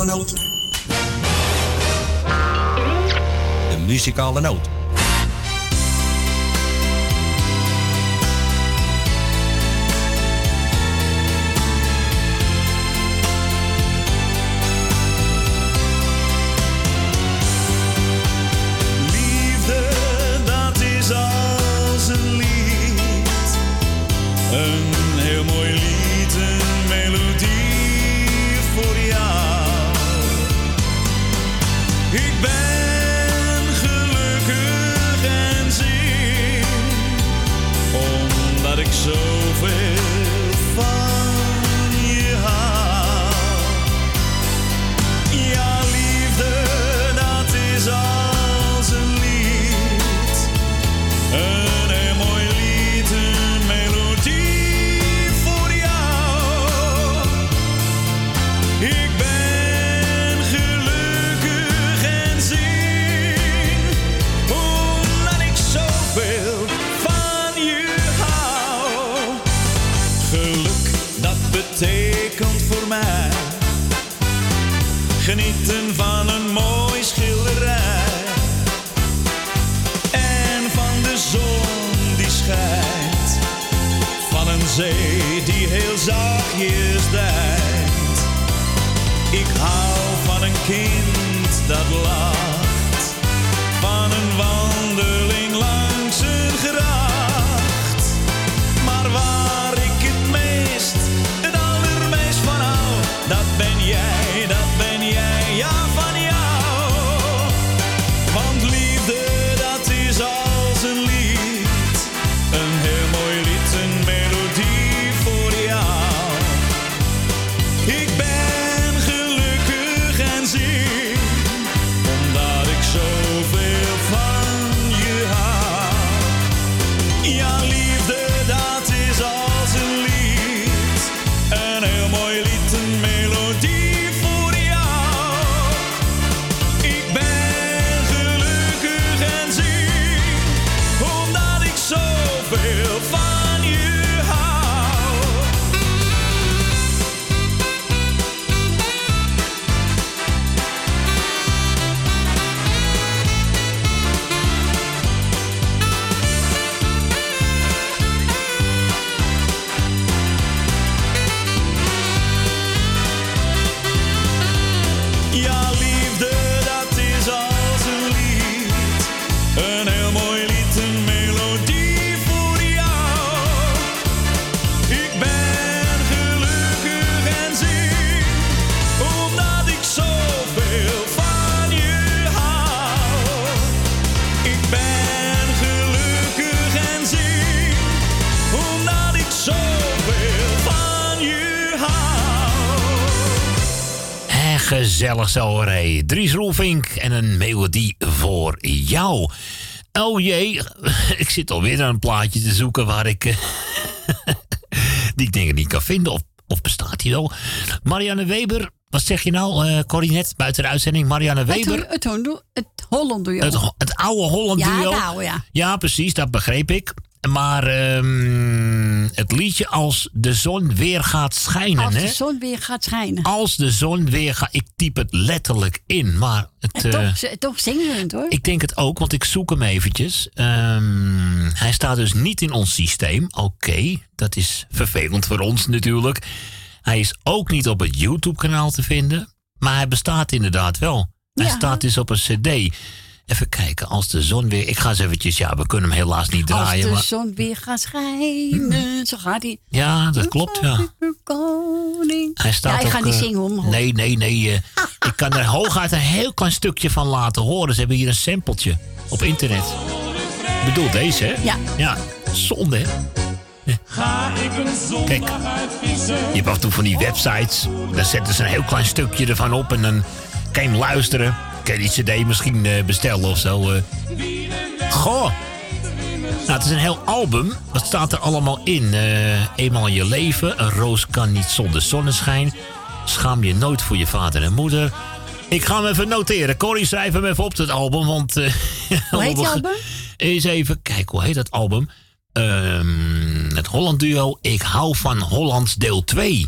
Muzikale. De muzikale noot. Genieten van een mooi schilderij. En van de zon die schijnt. Van een zee die heel zachtjes dijt. Ik hou van een kind dat lacht. Van een wandeling langs een gracht. Gezellig zo, hoor. hé. Dries Roelvink en een melodie voor jou. Oh jee, <laughs> ik zit alweer naar een plaatje te zoeken waar ik... eh, <laughs> die ik denk ik niet kan vinden. Of, of bestaat die wel? Marianne Weber, wat zeg je nou, Corrie net, buiten de uitzending? Marianne Weber. Het, het, Hondo- het Holland duo. Het, het oude Holland Ja, duo. het oude, ja. Ja, precies, dat begreep ik. Maar ehm, het liedje Als de zon weer gaat schijnen. Als de zon weer gaat schijnen. Als de zon weer gaat... Ik typ het letterlijk in, maar het... En toch, ze- toch zingen ze het hoor. ik denk het ook, want ik zoek hem eventjes. Ehm, hij staat dus niet in ons systeem. Oké, dat is vervelend voor ons natuurlijk. Hij is ook niet op het YouTube-kanaal te vinden. Maar hij bestaat inderdaad wel. Hij Ja. staat dus op een cd. Even kijken, als de zon weer... Ik ga eens eventjes... Ja, we kunnen hem helaas niet Als draaien. de Maar, zon weer gaat schijnen. Zo gaat hij. ja, dat klopt, ja. Hij staat ja, ik ga ook, niet eh, zingen hoor. Nee, nee, nee. eh, ik kan er hooguit een heel klein stukje van laten horen. Ze hebben hier een sampletje op internet. Ik bedoel deze, hè? Ja. Ja, zonde, hè? Ga ik een Kijk, je hebt af en toe van die websites. Daar zetten ze een heel klein stukje ervan op en dan kan je hem luisteren. Kan je die cd misschien eh, bestellen of zo. eh. Goh. Nou, het is een heel album. Wat staat er allemaal in? Eh, eenmaal in je leven. Een roos kan niet zonder zonneschijn. Schaam je nooit voor je vader en moeder. Ik ga hem even noteren. Corrie, schrijf hem even op het album. Want, eh, <laughs> Hoe heet die <laughs> album? Eens even kijken, hoe heet dat album? Ehm, het Holland duo Ik hou van Hollands deel 2.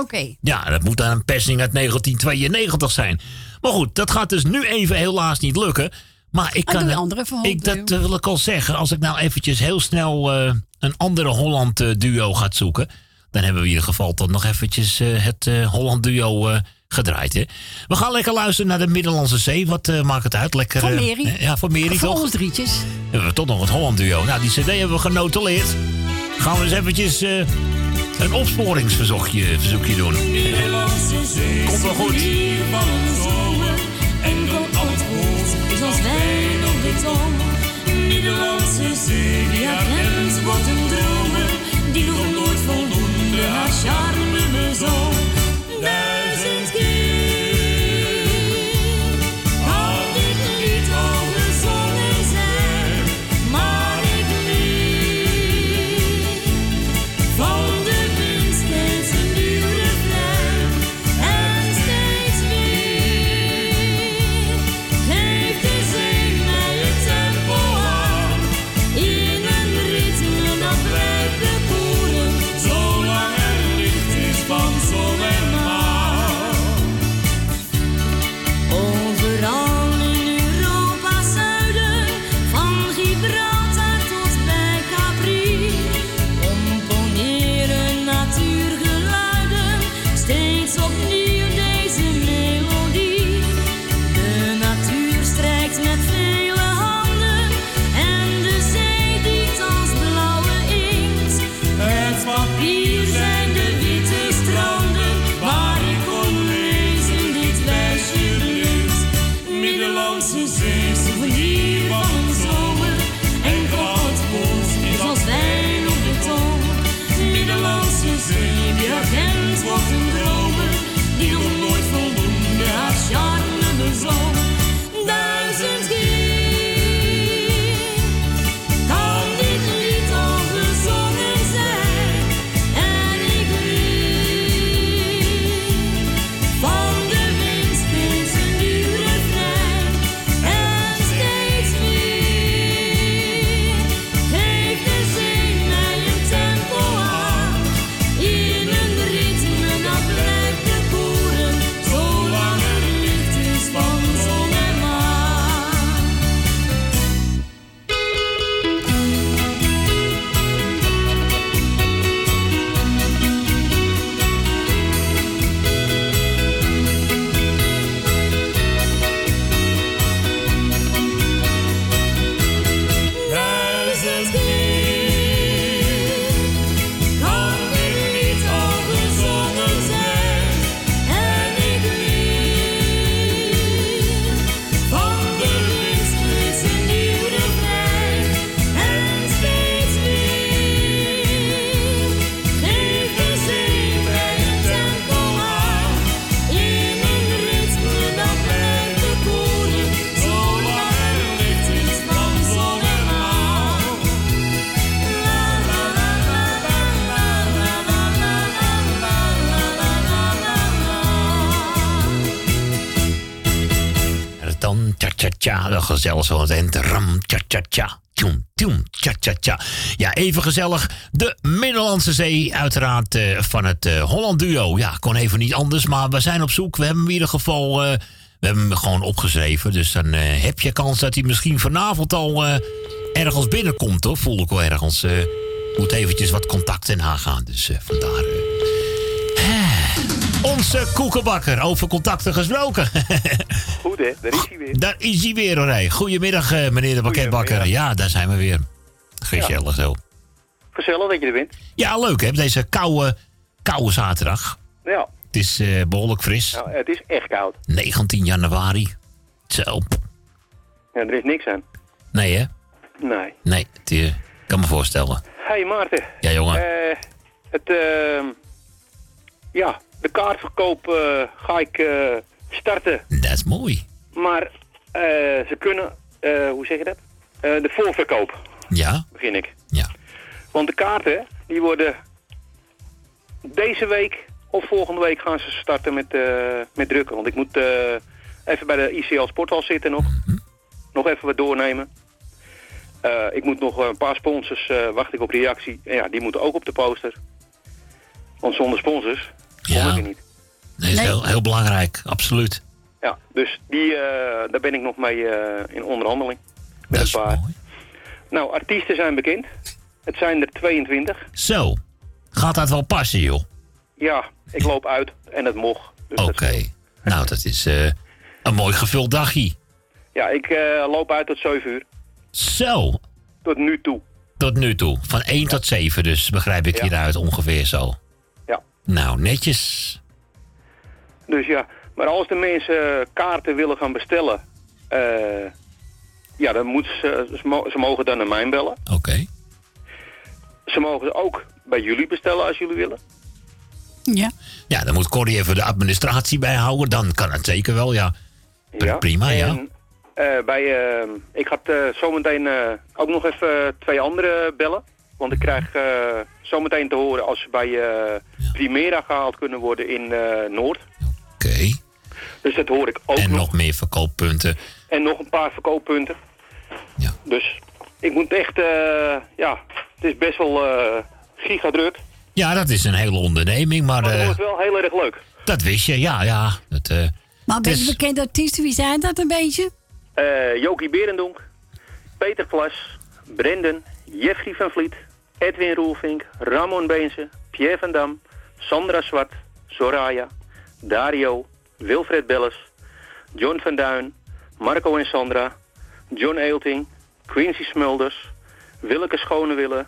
Oké. Ja, dat moet dan een persing uit 1992 zijn. Maar goed, dat gaat dus nu even helaas niet lukken. Maar ik Ah, kan. andere van ik, dat wil ik al zeggen. Als ik nou eventjes heel snel eh, een andere Holland eh, duo ga zoeken. Dan hebben we in ieder geval toch nog eventjes eh, het Holland duo eh, gedraaid. Hè? We gaan lekker luisteren naar de Middellandse Zee. Wat maakt het uit? Lekker, Voor eh, ja, voor Mary Voor toch? ons drietjes. hebben we toch nog het Holland duo. Nou, die cd hebben we genotuleerd. Gaan we eens eventjes een opsporingsverzoekje verzoekje doen. Komt wel goed. En dan is als wijn op de tong. Nederlandse zee, die haar grens wordt een dromen. Die nog nooit voldoende haar charme bezong. Dat gezellig aan het. Ram, cha-cha-cha. Tjoem, tjoem, cha-cha-cha. Ja, even gezellig. De Middellandse Zee, uiteraard eh, van het eh, Holland Duo. Ja, kon even niet anders, maar we zijn op zoek. We hebben hem in ieder geval... eh, we hebben hem gewoon opgeschreven. Dus dan heb je kans dat hij misschien vanavond al ergens binnenkomt, hoor. Voel ik wel ergens. moet eventjes wat contacten aangaan. Dus vandaar... Onze koekenbakker, over contacten gesproken. <laughs> Goed hè, daar is hij weer. Daar is hij weer hoor. Goedemiddag eh, meneer de pakketbakker. Ja, daar zijn we weer. Gezellig zo. Gezellig dat je er bent. Ja, leuk hè, deze koude, koude zaterdag. Ja, Het is eh, behoorlijk fris. nou, het is echt koud. 19 januari. Zo. Ja, er is niks aan. Nee hè? Nee. Nee, het, eh, kan me voorstellen. Hey Maarten. Ja, jongen. Eh, het, ehm, ja, de kaartverkoop eh, ga ik eh, starten. Dat is mooi. Maar eh, ze kunnen, hoe zeg je dat? De voorverkoop Ja? begin ik. Ja. Want de kaarten, die worden deze week of volgende week gaan ze starten met, met drukken. Want ik moet even bij de ICL Sporthal zitten nog. Nog even wat doornemen. Ik moet nog een paar sponsors, eh, wacht ik op reactie. En ja, die moeten ook op de poster. Want zonder sponsors er niet. Dat is heel, heel belangrijk, absoluut. Ja, dus die, eh, daar ben ik nog mee eh, in onderhandeling. Met een paar. Nou, artiesten zijn bekend. Het zijn er 22. Zo. Gaat dat wel passen, joh? Ja, ik loop uit en het mocht. Dus dat- Oké. Nou, dat is eh, een mooi gevuld dagje. ja, ik eh, loop uit tot 7 uur. Zo. Tot nu toe. Tot nu toe. Van 1 tot 7 dus, begrijp ik hieruit ongeveer zo. Ja. Nou, netjes. Dus ja, maar als de mensen kaarten willen gaan bestellen, eh, ja, dan moeten ze, ze, mo- ze mogen dan naar mij bellen. Oké. Ze mogen ze ook bij jullie bestellen als jullie willen. Ja. Ja, dan moet Corrie even de administratie bijhouden. Dan kan het zeker wel, ja. Pr- Prima, ja. Eh, bij, eh, ik ga eh, zometeen eh, ook nog even twee andere bellen. Want ik krijg eh, zometeen te horen als ze bij eh, Primera gehaald kunnen worden in eh, Noord. Oké. Dus dat hoor ik ook En nog. nog meer verkooppunten. En nog een paar verkooppunten. Ja. Dus ik moet echt, eh, ja, het is best wel eh gigadruk. Ja, dat is een hele onderneming, maar Maar het eh, wordt wel heel erg leuk. dat wist je. Ja, ja. Dat, eh, Maar het ben je is- bekende artiesten, wie zijn dat een beetje? Eh Jokie Berendonk, Peter Plas, Brendan, Jeffrey van Vliet, Edwin Roelvink, Ramon Beense, Pierre van Dam, Sandra Zwart, Soraya, Dario, Wilfred Belles, John van Duin, Marco en Sandra, John Eelting, Quincy Smulders, Willeke Schonewille,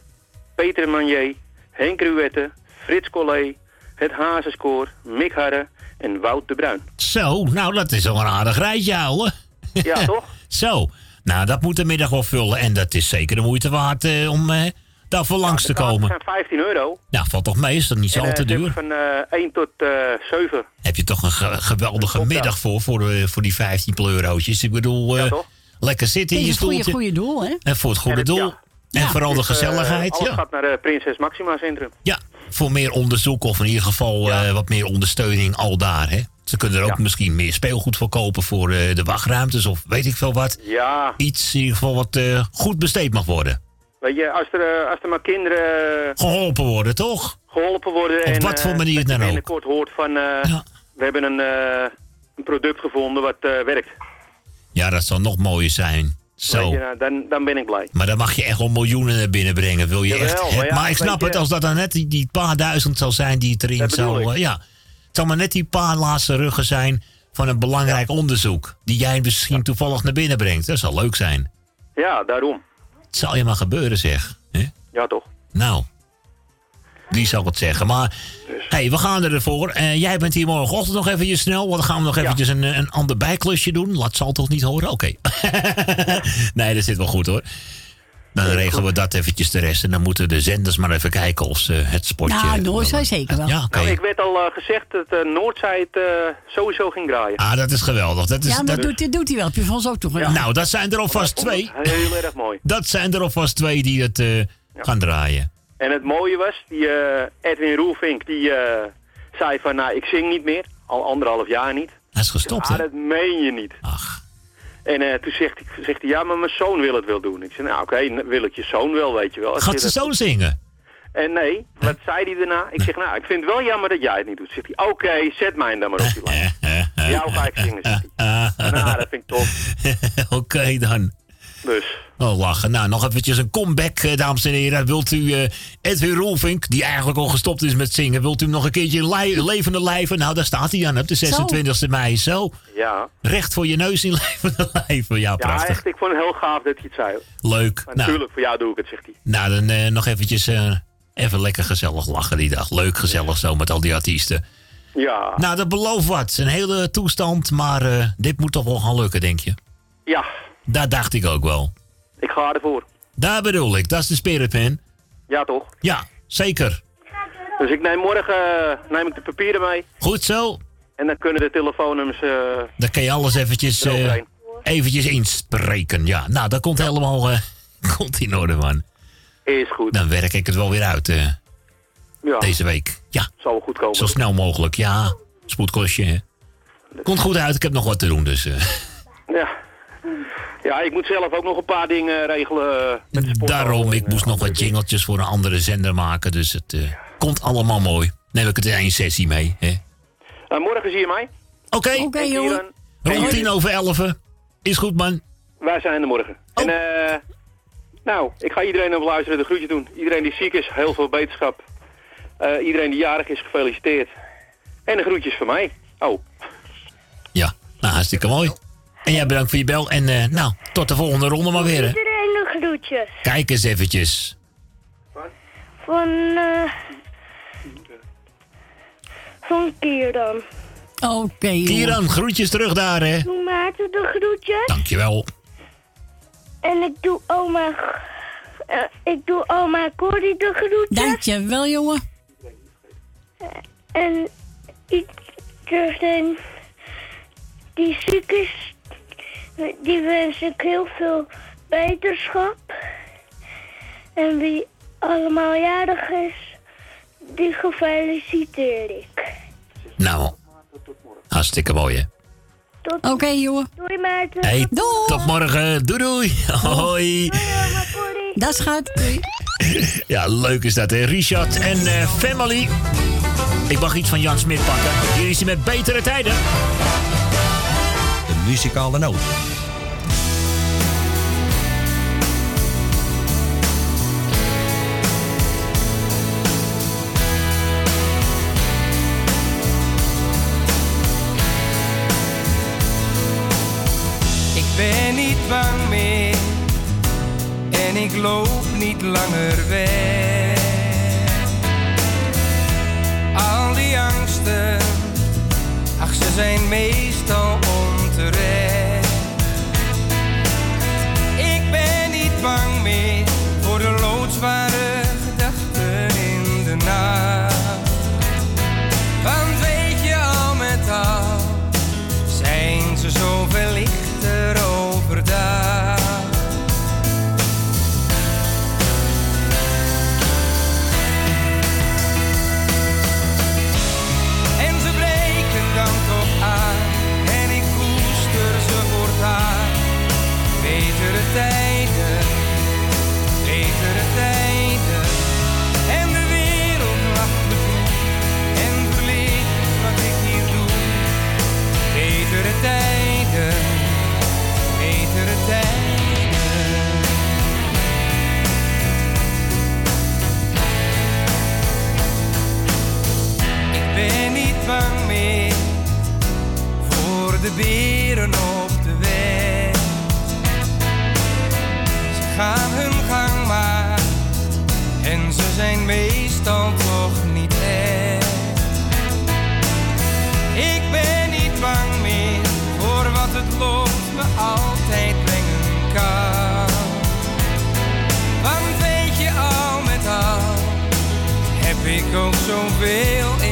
Peter Manier, Henk Ruette, Frits Collé, Het Hazenskoor, Mick Harre en Wout de Bruin. Zo, nou, dat is al een aardig rijtje, ouwe. Ja, toch? <laughs> Zo. Nou, dat moet de middag wel vullen. En dat is zeker de moeite waard eh, om eh, daarvoor langs te komen. zijn 15 euro. Nou, valt toch mee? Is dat niet zo al eh, te duur? Van eh 1 tot eh 7. Heb je toch een ge- geweldige middag voor, voor, eh, voor die 15 eurotjes. Ik bedoel, eh, lekker zitten in Het je is een goede, stoeltje. goede doel, hè? En voor het goede En het- doel. ja. En vooral de Dus, eh, gezelligheid. alles ja. gaat naar het Prinses Maxima Centrum. ja, voor meer onderzoek of in ieder geval eh, wat meer ondersteuning al daar. Hè? Ze kunnen er ook misschien meer speelgoed voor kopen voor eh, de wachtruimtes of weet ik veel wat. Ja, Iets in ieder geval wat eh, goed besteed mag worden. Weet je, als er, eh, als er maar kinderen eh, Geholpen worden, toch? geholpen worden... Op en, wat voor eh, manier dan ook. binnenkort hoort van... eh, We hebben een, een product gevonden wat werkt. Ja, dat zal nog mooier zijn. Zo. Je, nou, dan, dan ben ik blij. Maar dan mag je echt wel miljoenen naar binnen brengen. Wil je Jawel, echt. maar ja, maar ik snap het, als dat dan net die, die paar duizend zal zijn die het erin zou. ja. Het zal maar net die paar laatste ruggen zijn van een belangrijk onderzoek. Die jij misschien toevallig naar binnen brengt. Dat zal leuk zijn. Ja, daarom. Het zal je maar gebeuren, zeg. Ja, toch? Nou. Wie zal het zeggen? Maar Dus. hey, we gaan ervoor. Eh jij bent hier morgenochtend nog even snel. Want dan gaan we nog eventjes een, een ander bijklusje doen. Laat zal toch niet horen? Oké. <laughs> nee, dat zit wel goed hoor. Dan regelen we dat eventjes de rest. En dan moeten de zenders maar even kijken of ze het spotje... Nou, Noordzij zeker wel. Ja, oké. Nou, ik werd al eh, gezegd dat uh, Noordzij het eh, sowieso ging draaien. Ah, dat is geweldig. Dat is, ja, maar dat- doet, doet hij wel. Heb je van ons ook toch gedaan? Nou, dat zijn er alvast twee. Heel erg mooi. <laughs> Dat zijn er alvast twee die het eh, gaan draaien. En het mooie was, die eh, Edwin Roelvink, die eh, zei van, nou, ik zing niet meer. Al anderhalf jaar niet. Hij is gestopt, Ja, hè? dat meen je niet. Ach. En eh, toen zegt, hij- zegt hij, ja, maar mijn zoon wil het wel doen. Ik zei, nou oké, wil het je zoon wel, weet je wel. Ik Gaat dat- zo zingen? En nee, wat zei hij daarna? Ik zeg, nou, ik vind het wel jammer dat jij het niet doet. Zegt hij, oké, zet mij dan maar op die lijst. <laughs> Jou ga ik zingen, zegt hij. <laughs> Nou, dat vind ik tof. <laughs> Oké dan. Dus, Oh, lachen. Nou, nog eventjes een comeback, eh, dames en heren. Wilt u eh, Edwin Rolfink, die eigenlijk al gestopt is met zingen... wilt u hem nog een keertje in li- levende lijven? Nou, daar staat hij aan op de 26e mei. Zo, ja. recht voor je neus in <laughs> levende lijven. Ja, Ja, prachtig. echt, ik vond het heel gaaf dat hij het zei. Leuk. Maar Nou, natuurlijk, voor jou doe ik het, zegt hij. nou, dan eh, nog eventjes eh, even lekker gezellig lachen die dag. Leuk gezellig zo met al die artiesten. Ja, Nou, dat belooft wat. Een hele toestand, maar eh, dit moet toch wel gaan lukken, denk je? ja, Dat dacht ik ook wel. ik ga ervoor. Daar bedoel ik, dat is de spirit pen. Ja, toch? Ja, zeker. Dus ik neem morgen eh, neem ik de papieren mee. Goed zo. En dan kunnen de telefoonnummers... eh, Dan kan je alles eventjes, eh, eventjes inspreken. Ja, nou, dat komt helemaal <laughs> komt in orde, man. is goed. Dan werk ik het wel weer uit Ja, deze week. Ja, zal goed komen. zo snel mogelijk. Ja, spoedkostje. hè. Komt goed uit, ik heb nog wat te doen, dus... Ja. Ja, ik moet zelf ook nog een paar dingen regelen. eh, met de sport. daarom, ik moest nog wat jingeltjes voor een andere zender maken. Dus het eh, komt allemaal mooi. Neem ik het in één sessie mee, hè. Eh, morgen zie je mij. Oké. Oké, jongen. Rond tien over elf. Is goed, man. Wij zijn er morgen. Oh. En eh, nou, ik ga iedereen op luisteren de groetje doen. Iedereen die ziek is, heel veel beterschap. Eh, iedereen die jarig is, gefeliciteerd. En de groetjes van mij. Oh, Ja, nou, hartstikke mooi. En jij bedankt voor je bel. En eh, nou, tot de volgende ronde maar weer, hè. Iedereen nog groetjes. Kijk eens eventjes. Van, eh van Kieran. Oké. Kieran, groetjes terug daar, hè. Doe Maarten de groetjes. Dankjewel. En ik doe oma... eh, ik doe oma Corrie de groetjes. Dankjewel, jongen. En iedereen die ziek is, die wens ik heel veel beterschap. En wie allemaal jarig is, die gefeliciteer ik. Nou, hartstikke mooi, hè. Tot Oké, jongen. Doei Maarten. Hey, tot morgen. Doei, doei. Hoi. Dat is gaat. Doei. <laughs> Ja, leuk is dat, hè. Richard en eh, Family. Ik mag iets van Jan Smit pakken. Hier is hij met betere tijden. Muzikale noot. Ik ben niet bang meer en ik loop niet langer weg. Al die angsten, ach ze zijn meestal Ik ben niet bang meer voor de loodzware voor de beren op de weg. Ze gaan hun gang maar en ze zijn meestal toch niet echt. Ik ben niet bang meer voor wat het lot me altijd brengen kan. Want weet je al met al, heb ik ook zoveel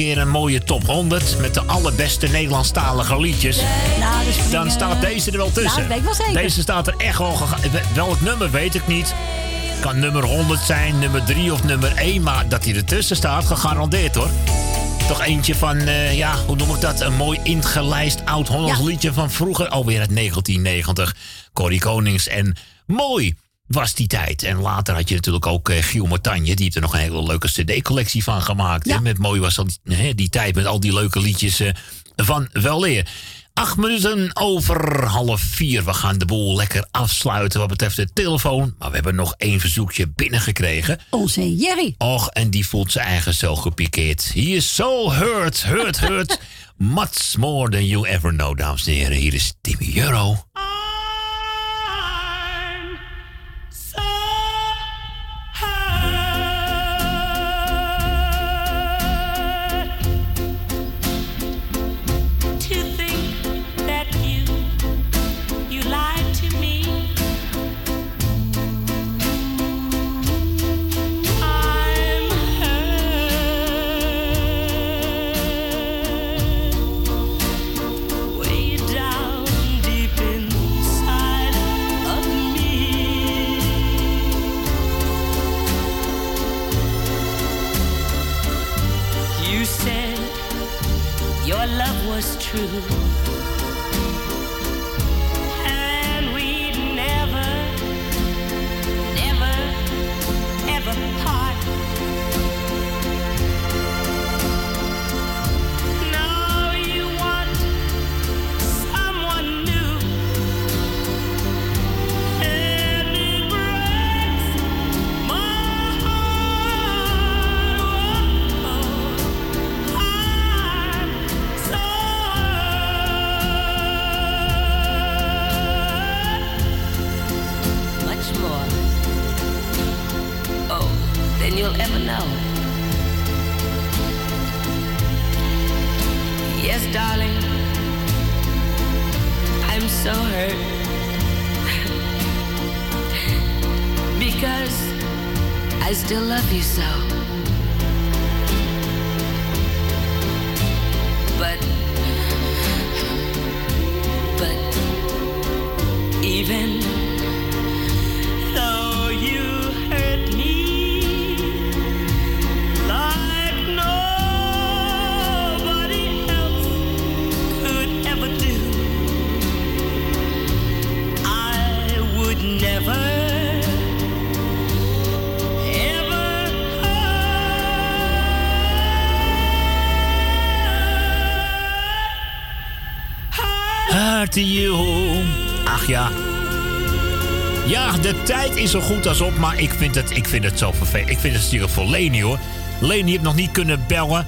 keer een mooie top 100 met de allerbeste Nederlandstalige liedjes. Nou, dus Dan eh, staat deze er wel tussen. Nou, dat weet ik wel zeker. Deze staat er echt wel. Welk nummer weet ik niet. Kan nummer 100 zijn, nummer 3 of nummer 1, maar dat hij ertussen staat, gegarandeerd hoor. Toch eentje van, eh, ja, hoe noem ik dat? Een mooi ingelijst oud-Hollands Ja. liedje van vroeger, alweer uit 1990. Corrie Konings en mooi was die tijd. En later had je natuurlijk ook eh, Giel Martanje, die heeft er nog een hele leuke cd-collectie van gemaakt. hè, Met mooi was dat, hè, die tijd met al die leuke liedjes eh, van Weleer. Acht minuten over half vier. We gaan de boel lekker afsluiten wat betreft de telefoon. Maar we hebben nog één verzoekje binnengekregen. Onze Jerry. Och, en die voelt zijn eigen zo gepikeerd. He is so hurt, hurt, hurt. <laughs> Much more than you ever know, dames en heren. Hier is Timmy Euro. Is zo goed als op, maar ik vind het, ik vind het zo vervelend. Ik vind het natuurlijk voor Leni hoor. Leni heeft nog niet kunnen bellen.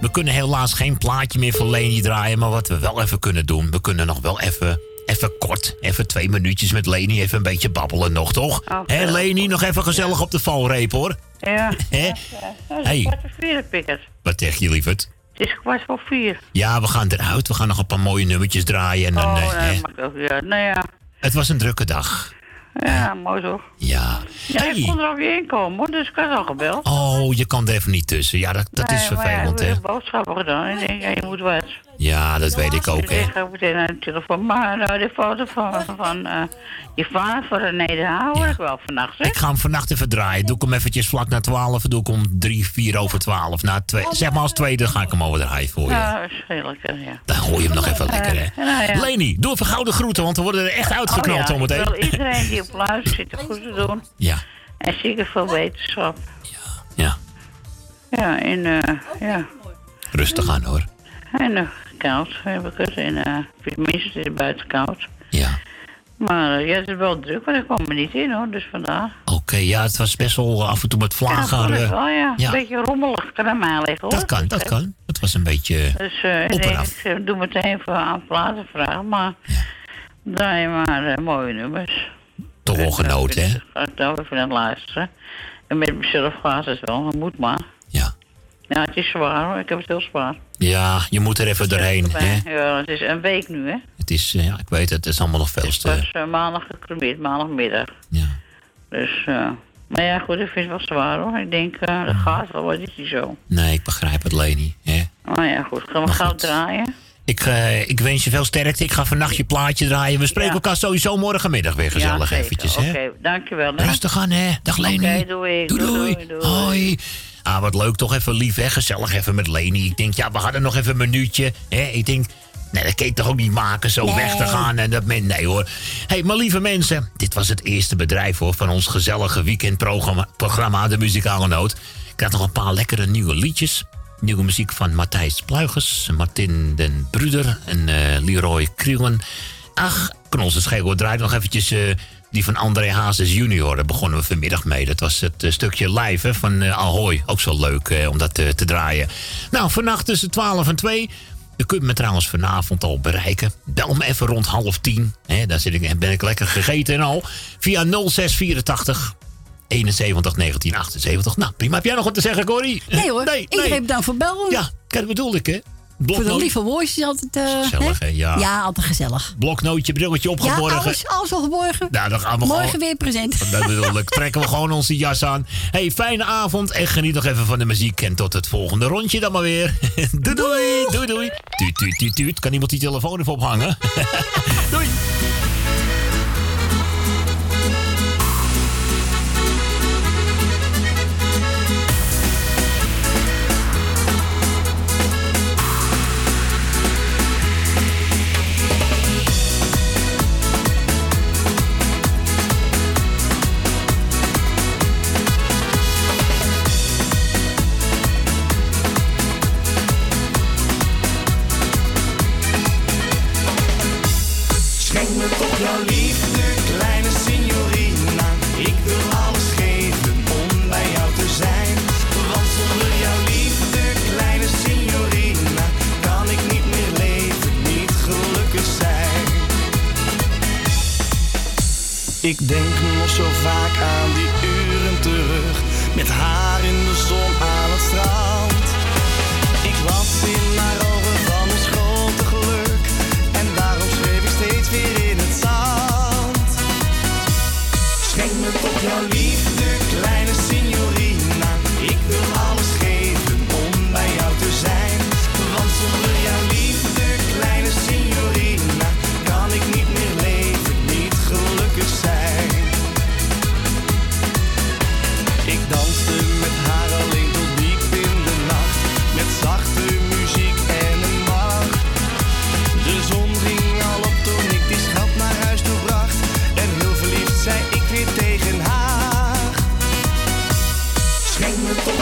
We kunnen helaas geen plaatje meer voor Leni draaien. Maar wat we wel even kunnen doen, we kunnen nog wel even, even kort, even twee minuutjes met Leni, even een beetje babbelen nog, toch? Hé Leni, nog even gezellig op de valreep hoor. Ja. <laughs> Is Hey. kwart voor vier, Pikkers. Wat zeg je lieverd? Het is kwart voor vier. Ja, we gaan eruit. We gaan nog een paar mooie nummertjes draaien. En dan, Oh, eh, ja, mag ook. Ja, nou ja. Het was een drukke dag. Ja, mooi toch? Ja. Ja, ik kon er alweer in komen, dus ik had al gebeld. Oh, je kan er even niet tussen. Ja, dat, dat is Nee, maar vervelend, hè? ik heb boodschappen gedaan. Ik denk, ja, je moet wat. Ja, dat weet ik ook, hè? ik ga meteen naar de telefoon. Maar de foto van, van eh, je vader de Haan hoor ik wel vannacht, hè? Ik ga hem vannacht even draaien. Doe ik hem eventjes vlak na 12. Doe ik om 3, 4 over 12. Na twee, zeg maar als tweede ga ik hem over draaien voor je. Ja, lekker, ja. Dan gooi je hem nog even lekker, hè? Eh, nou ja. Leni, doe even gouden groeten, want we worden er echt uitgeknald Oh ja, zometeen. Ik wil iedereen die op luistert zit goed te doen. Ja. En zeker veel wetenschap. Ja. Ja, en eh, ja. Rustig aan, hoor. En uh, koud heb ik het. En eh tenminste, het is buiten koud. Ja. Maar eh, ja, het is wel druk, maar ik kwam er niet in hoor, dus vandaar. Oké, ja, het was best wel af en toe met Ja, vlagen. dat eh, wel, ja. ja. Een beetje rommelig, kan aan mij liggen hoor. dat kan, dat kan. Het was een beetje Dus eh, ik op en denk, af. ik eh, doe meteen voor aan platen vragen, maar draai maar eh, mooie nummers. Toch wel genoten, hè? Ga ik nou even naar luisteren. En met mezelf gaat het wel, dat moet maar. Ja. Ja, het is zwaar hoor, ik heb het heel zwaar. Ja, je moet er even doorheen, hè? Ja, het is een week nu hè. Het is, eh, ja, ik weet het, het is allemaal nog veel Het te... was eh, maandag gecremeerd, maandagmiddag. Ja. Dus, eh, Maar ja, goed, ik vind het wel zwaar hoor. Ik denk, eh, dat gaat wel, wat is die zo? Nee, ik begrijp het, Leni. Hè? Oh ja, goed. Gaan we Maar gauw goed. draaien? Ik, ik wens je veel sterkte. Ik ga vannacht je plaatje draaien. We spreken Ja. elkaar sowieso morgenmiddag weer gezellig ja, eventjes. Oké, dankjewel. hè. Rustig aan, hè. Dag Leni. Oké, doei. Doei, doei. doei, doei. Hoi. Ah, wat leuk toch even lief, hè? Gezellig even met Leni. Ik denk, ja, we hadden nog even een minuutje. Hè? Ik denk, nee, dat kan je toch ook niet maken zo Nee. weg te gaan. En dat men, nee hoor. Hé, hey, maar lieve mensen, dit was het eerste bedrijf hoor, van ons gezellige weekendprogramma programma De Muzikale Noot. Ik had nog een paar lekkere nieuwe liedjes. Nieuwe muziek van Matthijs Pluigens, Martin den Bruder en eh, Leroy Krielen. Ach, Knolse Schegel draait nog eventjes eh, die van André Hazes junior. Daar begonnen we vanmiddag mee. Dat was het eh, stukje live hè, van eh, Ahoy. Ook zo leuk eh, om dat te draaien. Nou, vannacht tussen 12 en 2. Je kunt me trouwens vanavond al bereiken. Bel me even rond half tien. Hè, daar zit ik, ben ik lekker gegeten en al. Via 0684 71 1978. Nou, prima. Heb jij nog wat te zeggen, Corrie? Nee hoor, Nee, iedereen nee. bedankt voor bellen. Ja, dat bedoelde ik, hè? Voor de lieve woordjes is altijd... eh, Gezellig, hè? Ja. Ja, altijd gezellig. Bloknootje, brilletje Ja, opgeborgen. alles, alles al geborgen. Nou, dan gaan we Morgen gewoon... weer present. Dat bedoel ik. Trekken we gewoon onze jas aan. hey, fijne avond en geniet nog even van de muziek. En tot het volgende rondje dan maar weer. <laughs> doei, doei, doei, doei. Tuut, tuut, tuut, tuut. Kan iemand die telefoon even ophangen? <laughs> doei. Ik denk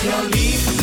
jouw liefde.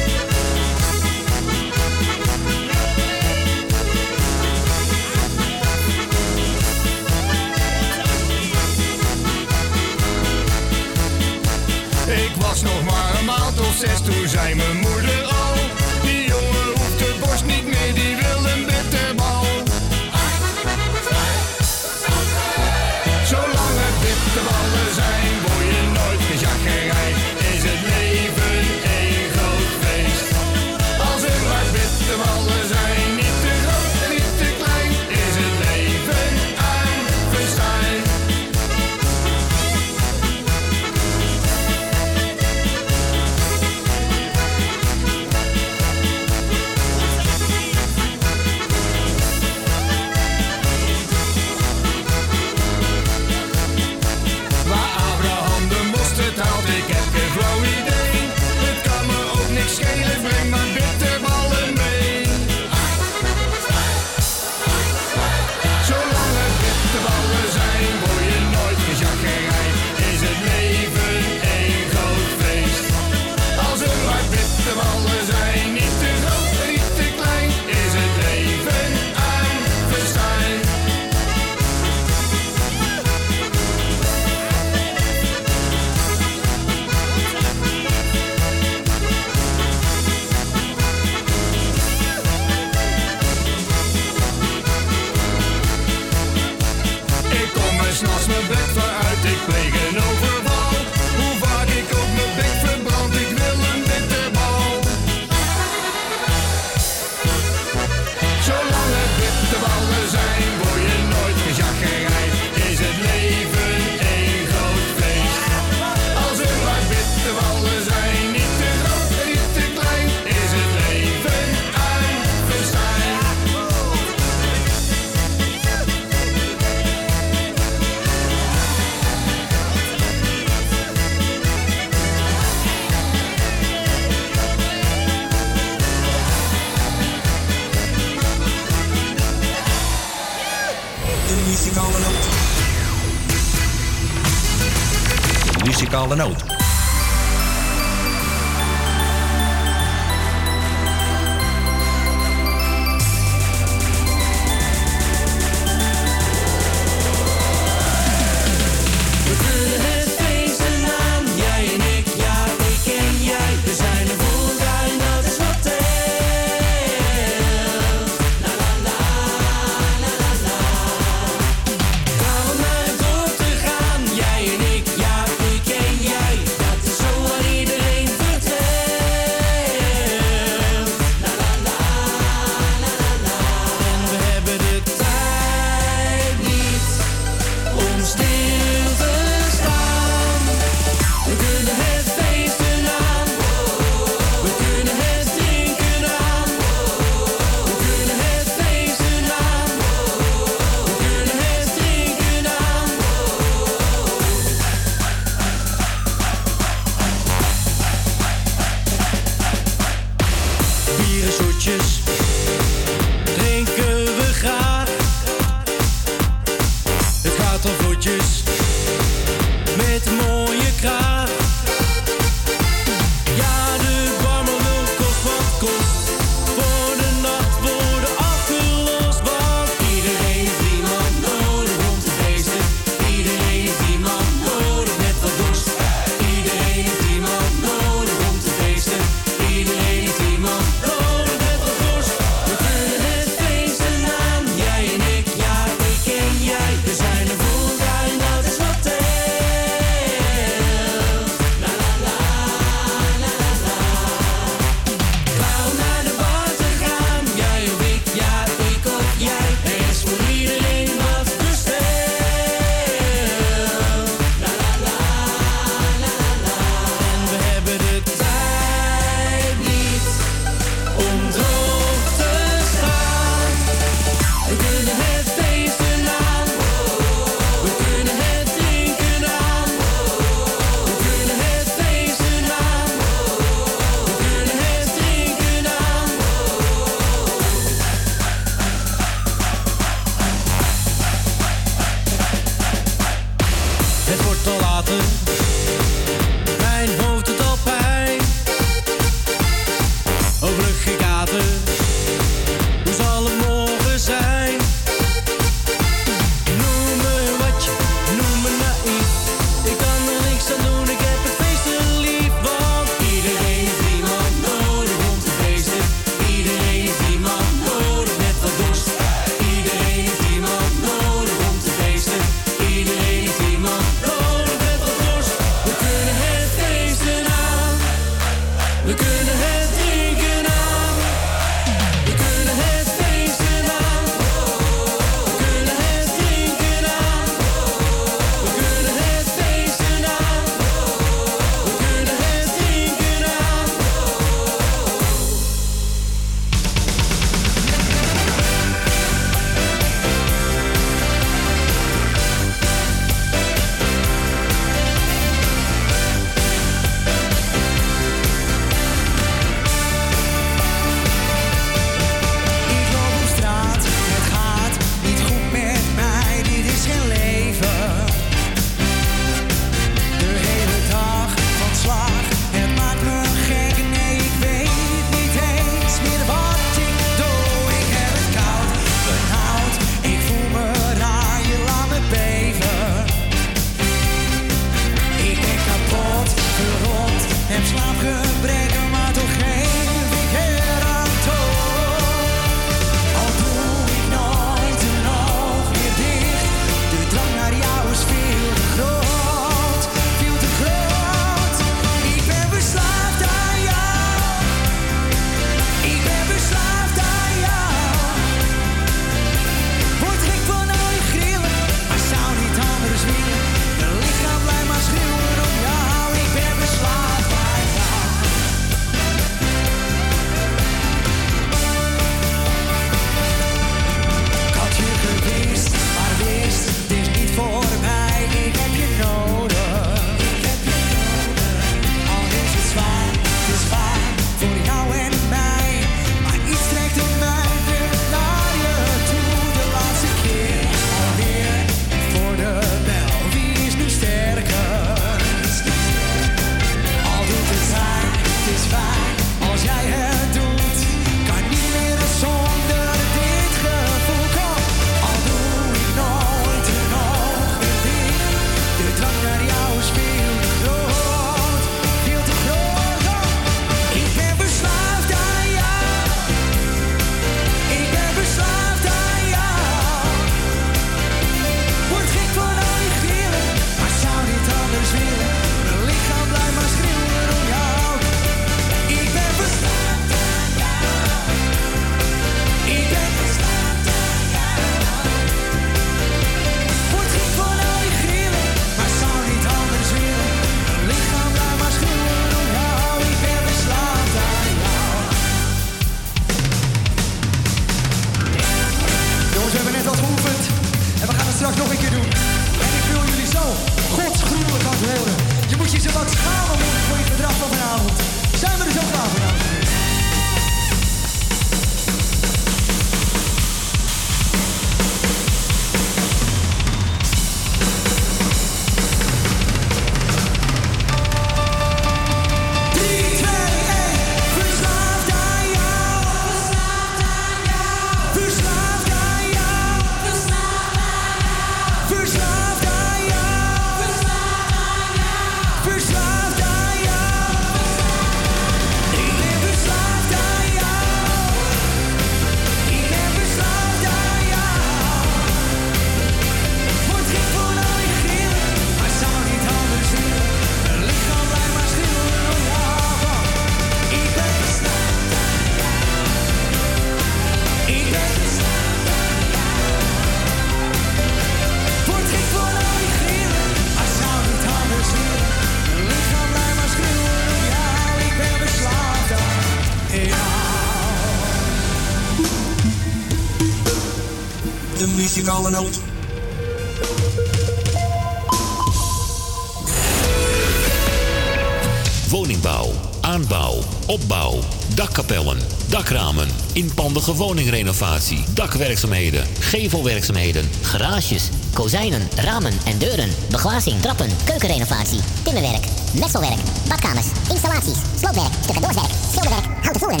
Inpandige woningrenovatie, dakwerkzaamheden, gevelwerkzaamheden, Garages, kozijnen, ramen en deuren, beglazing, trappen, keukenrenovatie, timmerwerk, messelwerk, badkamers, installaties, sloopwerk, stucadoorswerk, schilderwerk, houten voeren.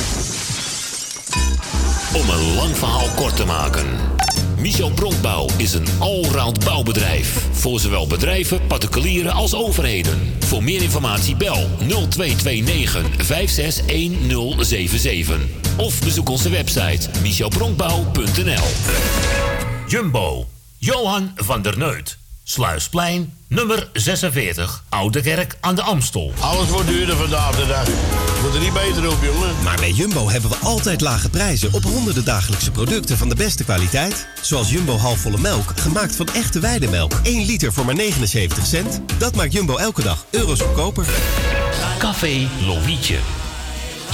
Om een lang verhaal kort te maken. Michel Bronkbouw is een allround bouwbedrijf. Voor zowel bedrijven, particulieren als overheden. Voor meer informatie bel 0229 561077. Of bezoek onze website michelbronkbouw.nl Jumbo, Johan van der Neut. Sluisplein, nummer 46, Oude Kerk aan de Amstel. Alles wordt duurder vandaag de dag. Moet er niet beter op, jongen. Maar bij Jumbo hebben we altijd lage prijzen op honderden dagelijkse producten van de beste kwaliteit. Zoals Jumbo halfvolle melk, gemaakt van echte weidemelk. 1 liter voor maar 79 cent. Dat maakt Jumbo elke dag euro's goedkoper. Café Lovietje.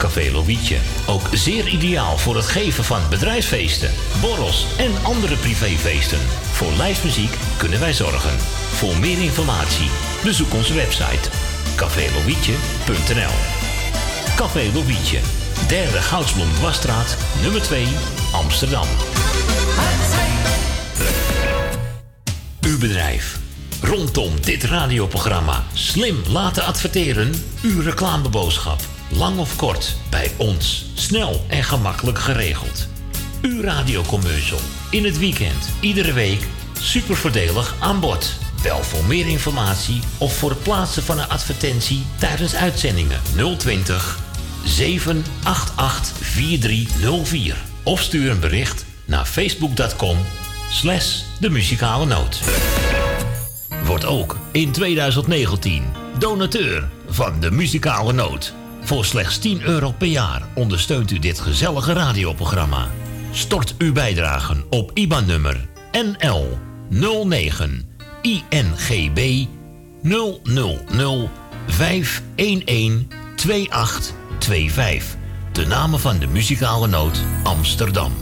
Café Lovietje. Ook zeer ideaal voor het geven van bedrijfsfeesten, borrels en andere privéfeesten. Voor lijstmuziek kunnen wij zorgen. Voor meer informatie bezoek onze website cafélovietje.nl Café Lovietje, derde Goudsblom Wasstraat, nummer 2, Amsterdam. Uw bedrijf. Rondom dit radioprogramma slim laten adverteren. Uw reclameboodschap. Lang of kort, bij ons. Snel en gemakkelijk geregeld. Uw radiocommercial. In het weekend, iedere week. Super voordelig aan bod. Bel voor meer informatie of voor het plaatsen van een advertentie tijdens uitzendingen 020 788 4304. Of stuur een bericht naar facebook.com slash de muzikale noot. Wordt ook in 2019 donateur van de muzikale noot. Voor slechts 10 euro per jaar ondersteunt u dit gezellige radioprogramma. Stort uw bijdragen op IBAN-nummer NL 09 INGB 000 511 2825. De namen van de muzikale noot Amsterdam.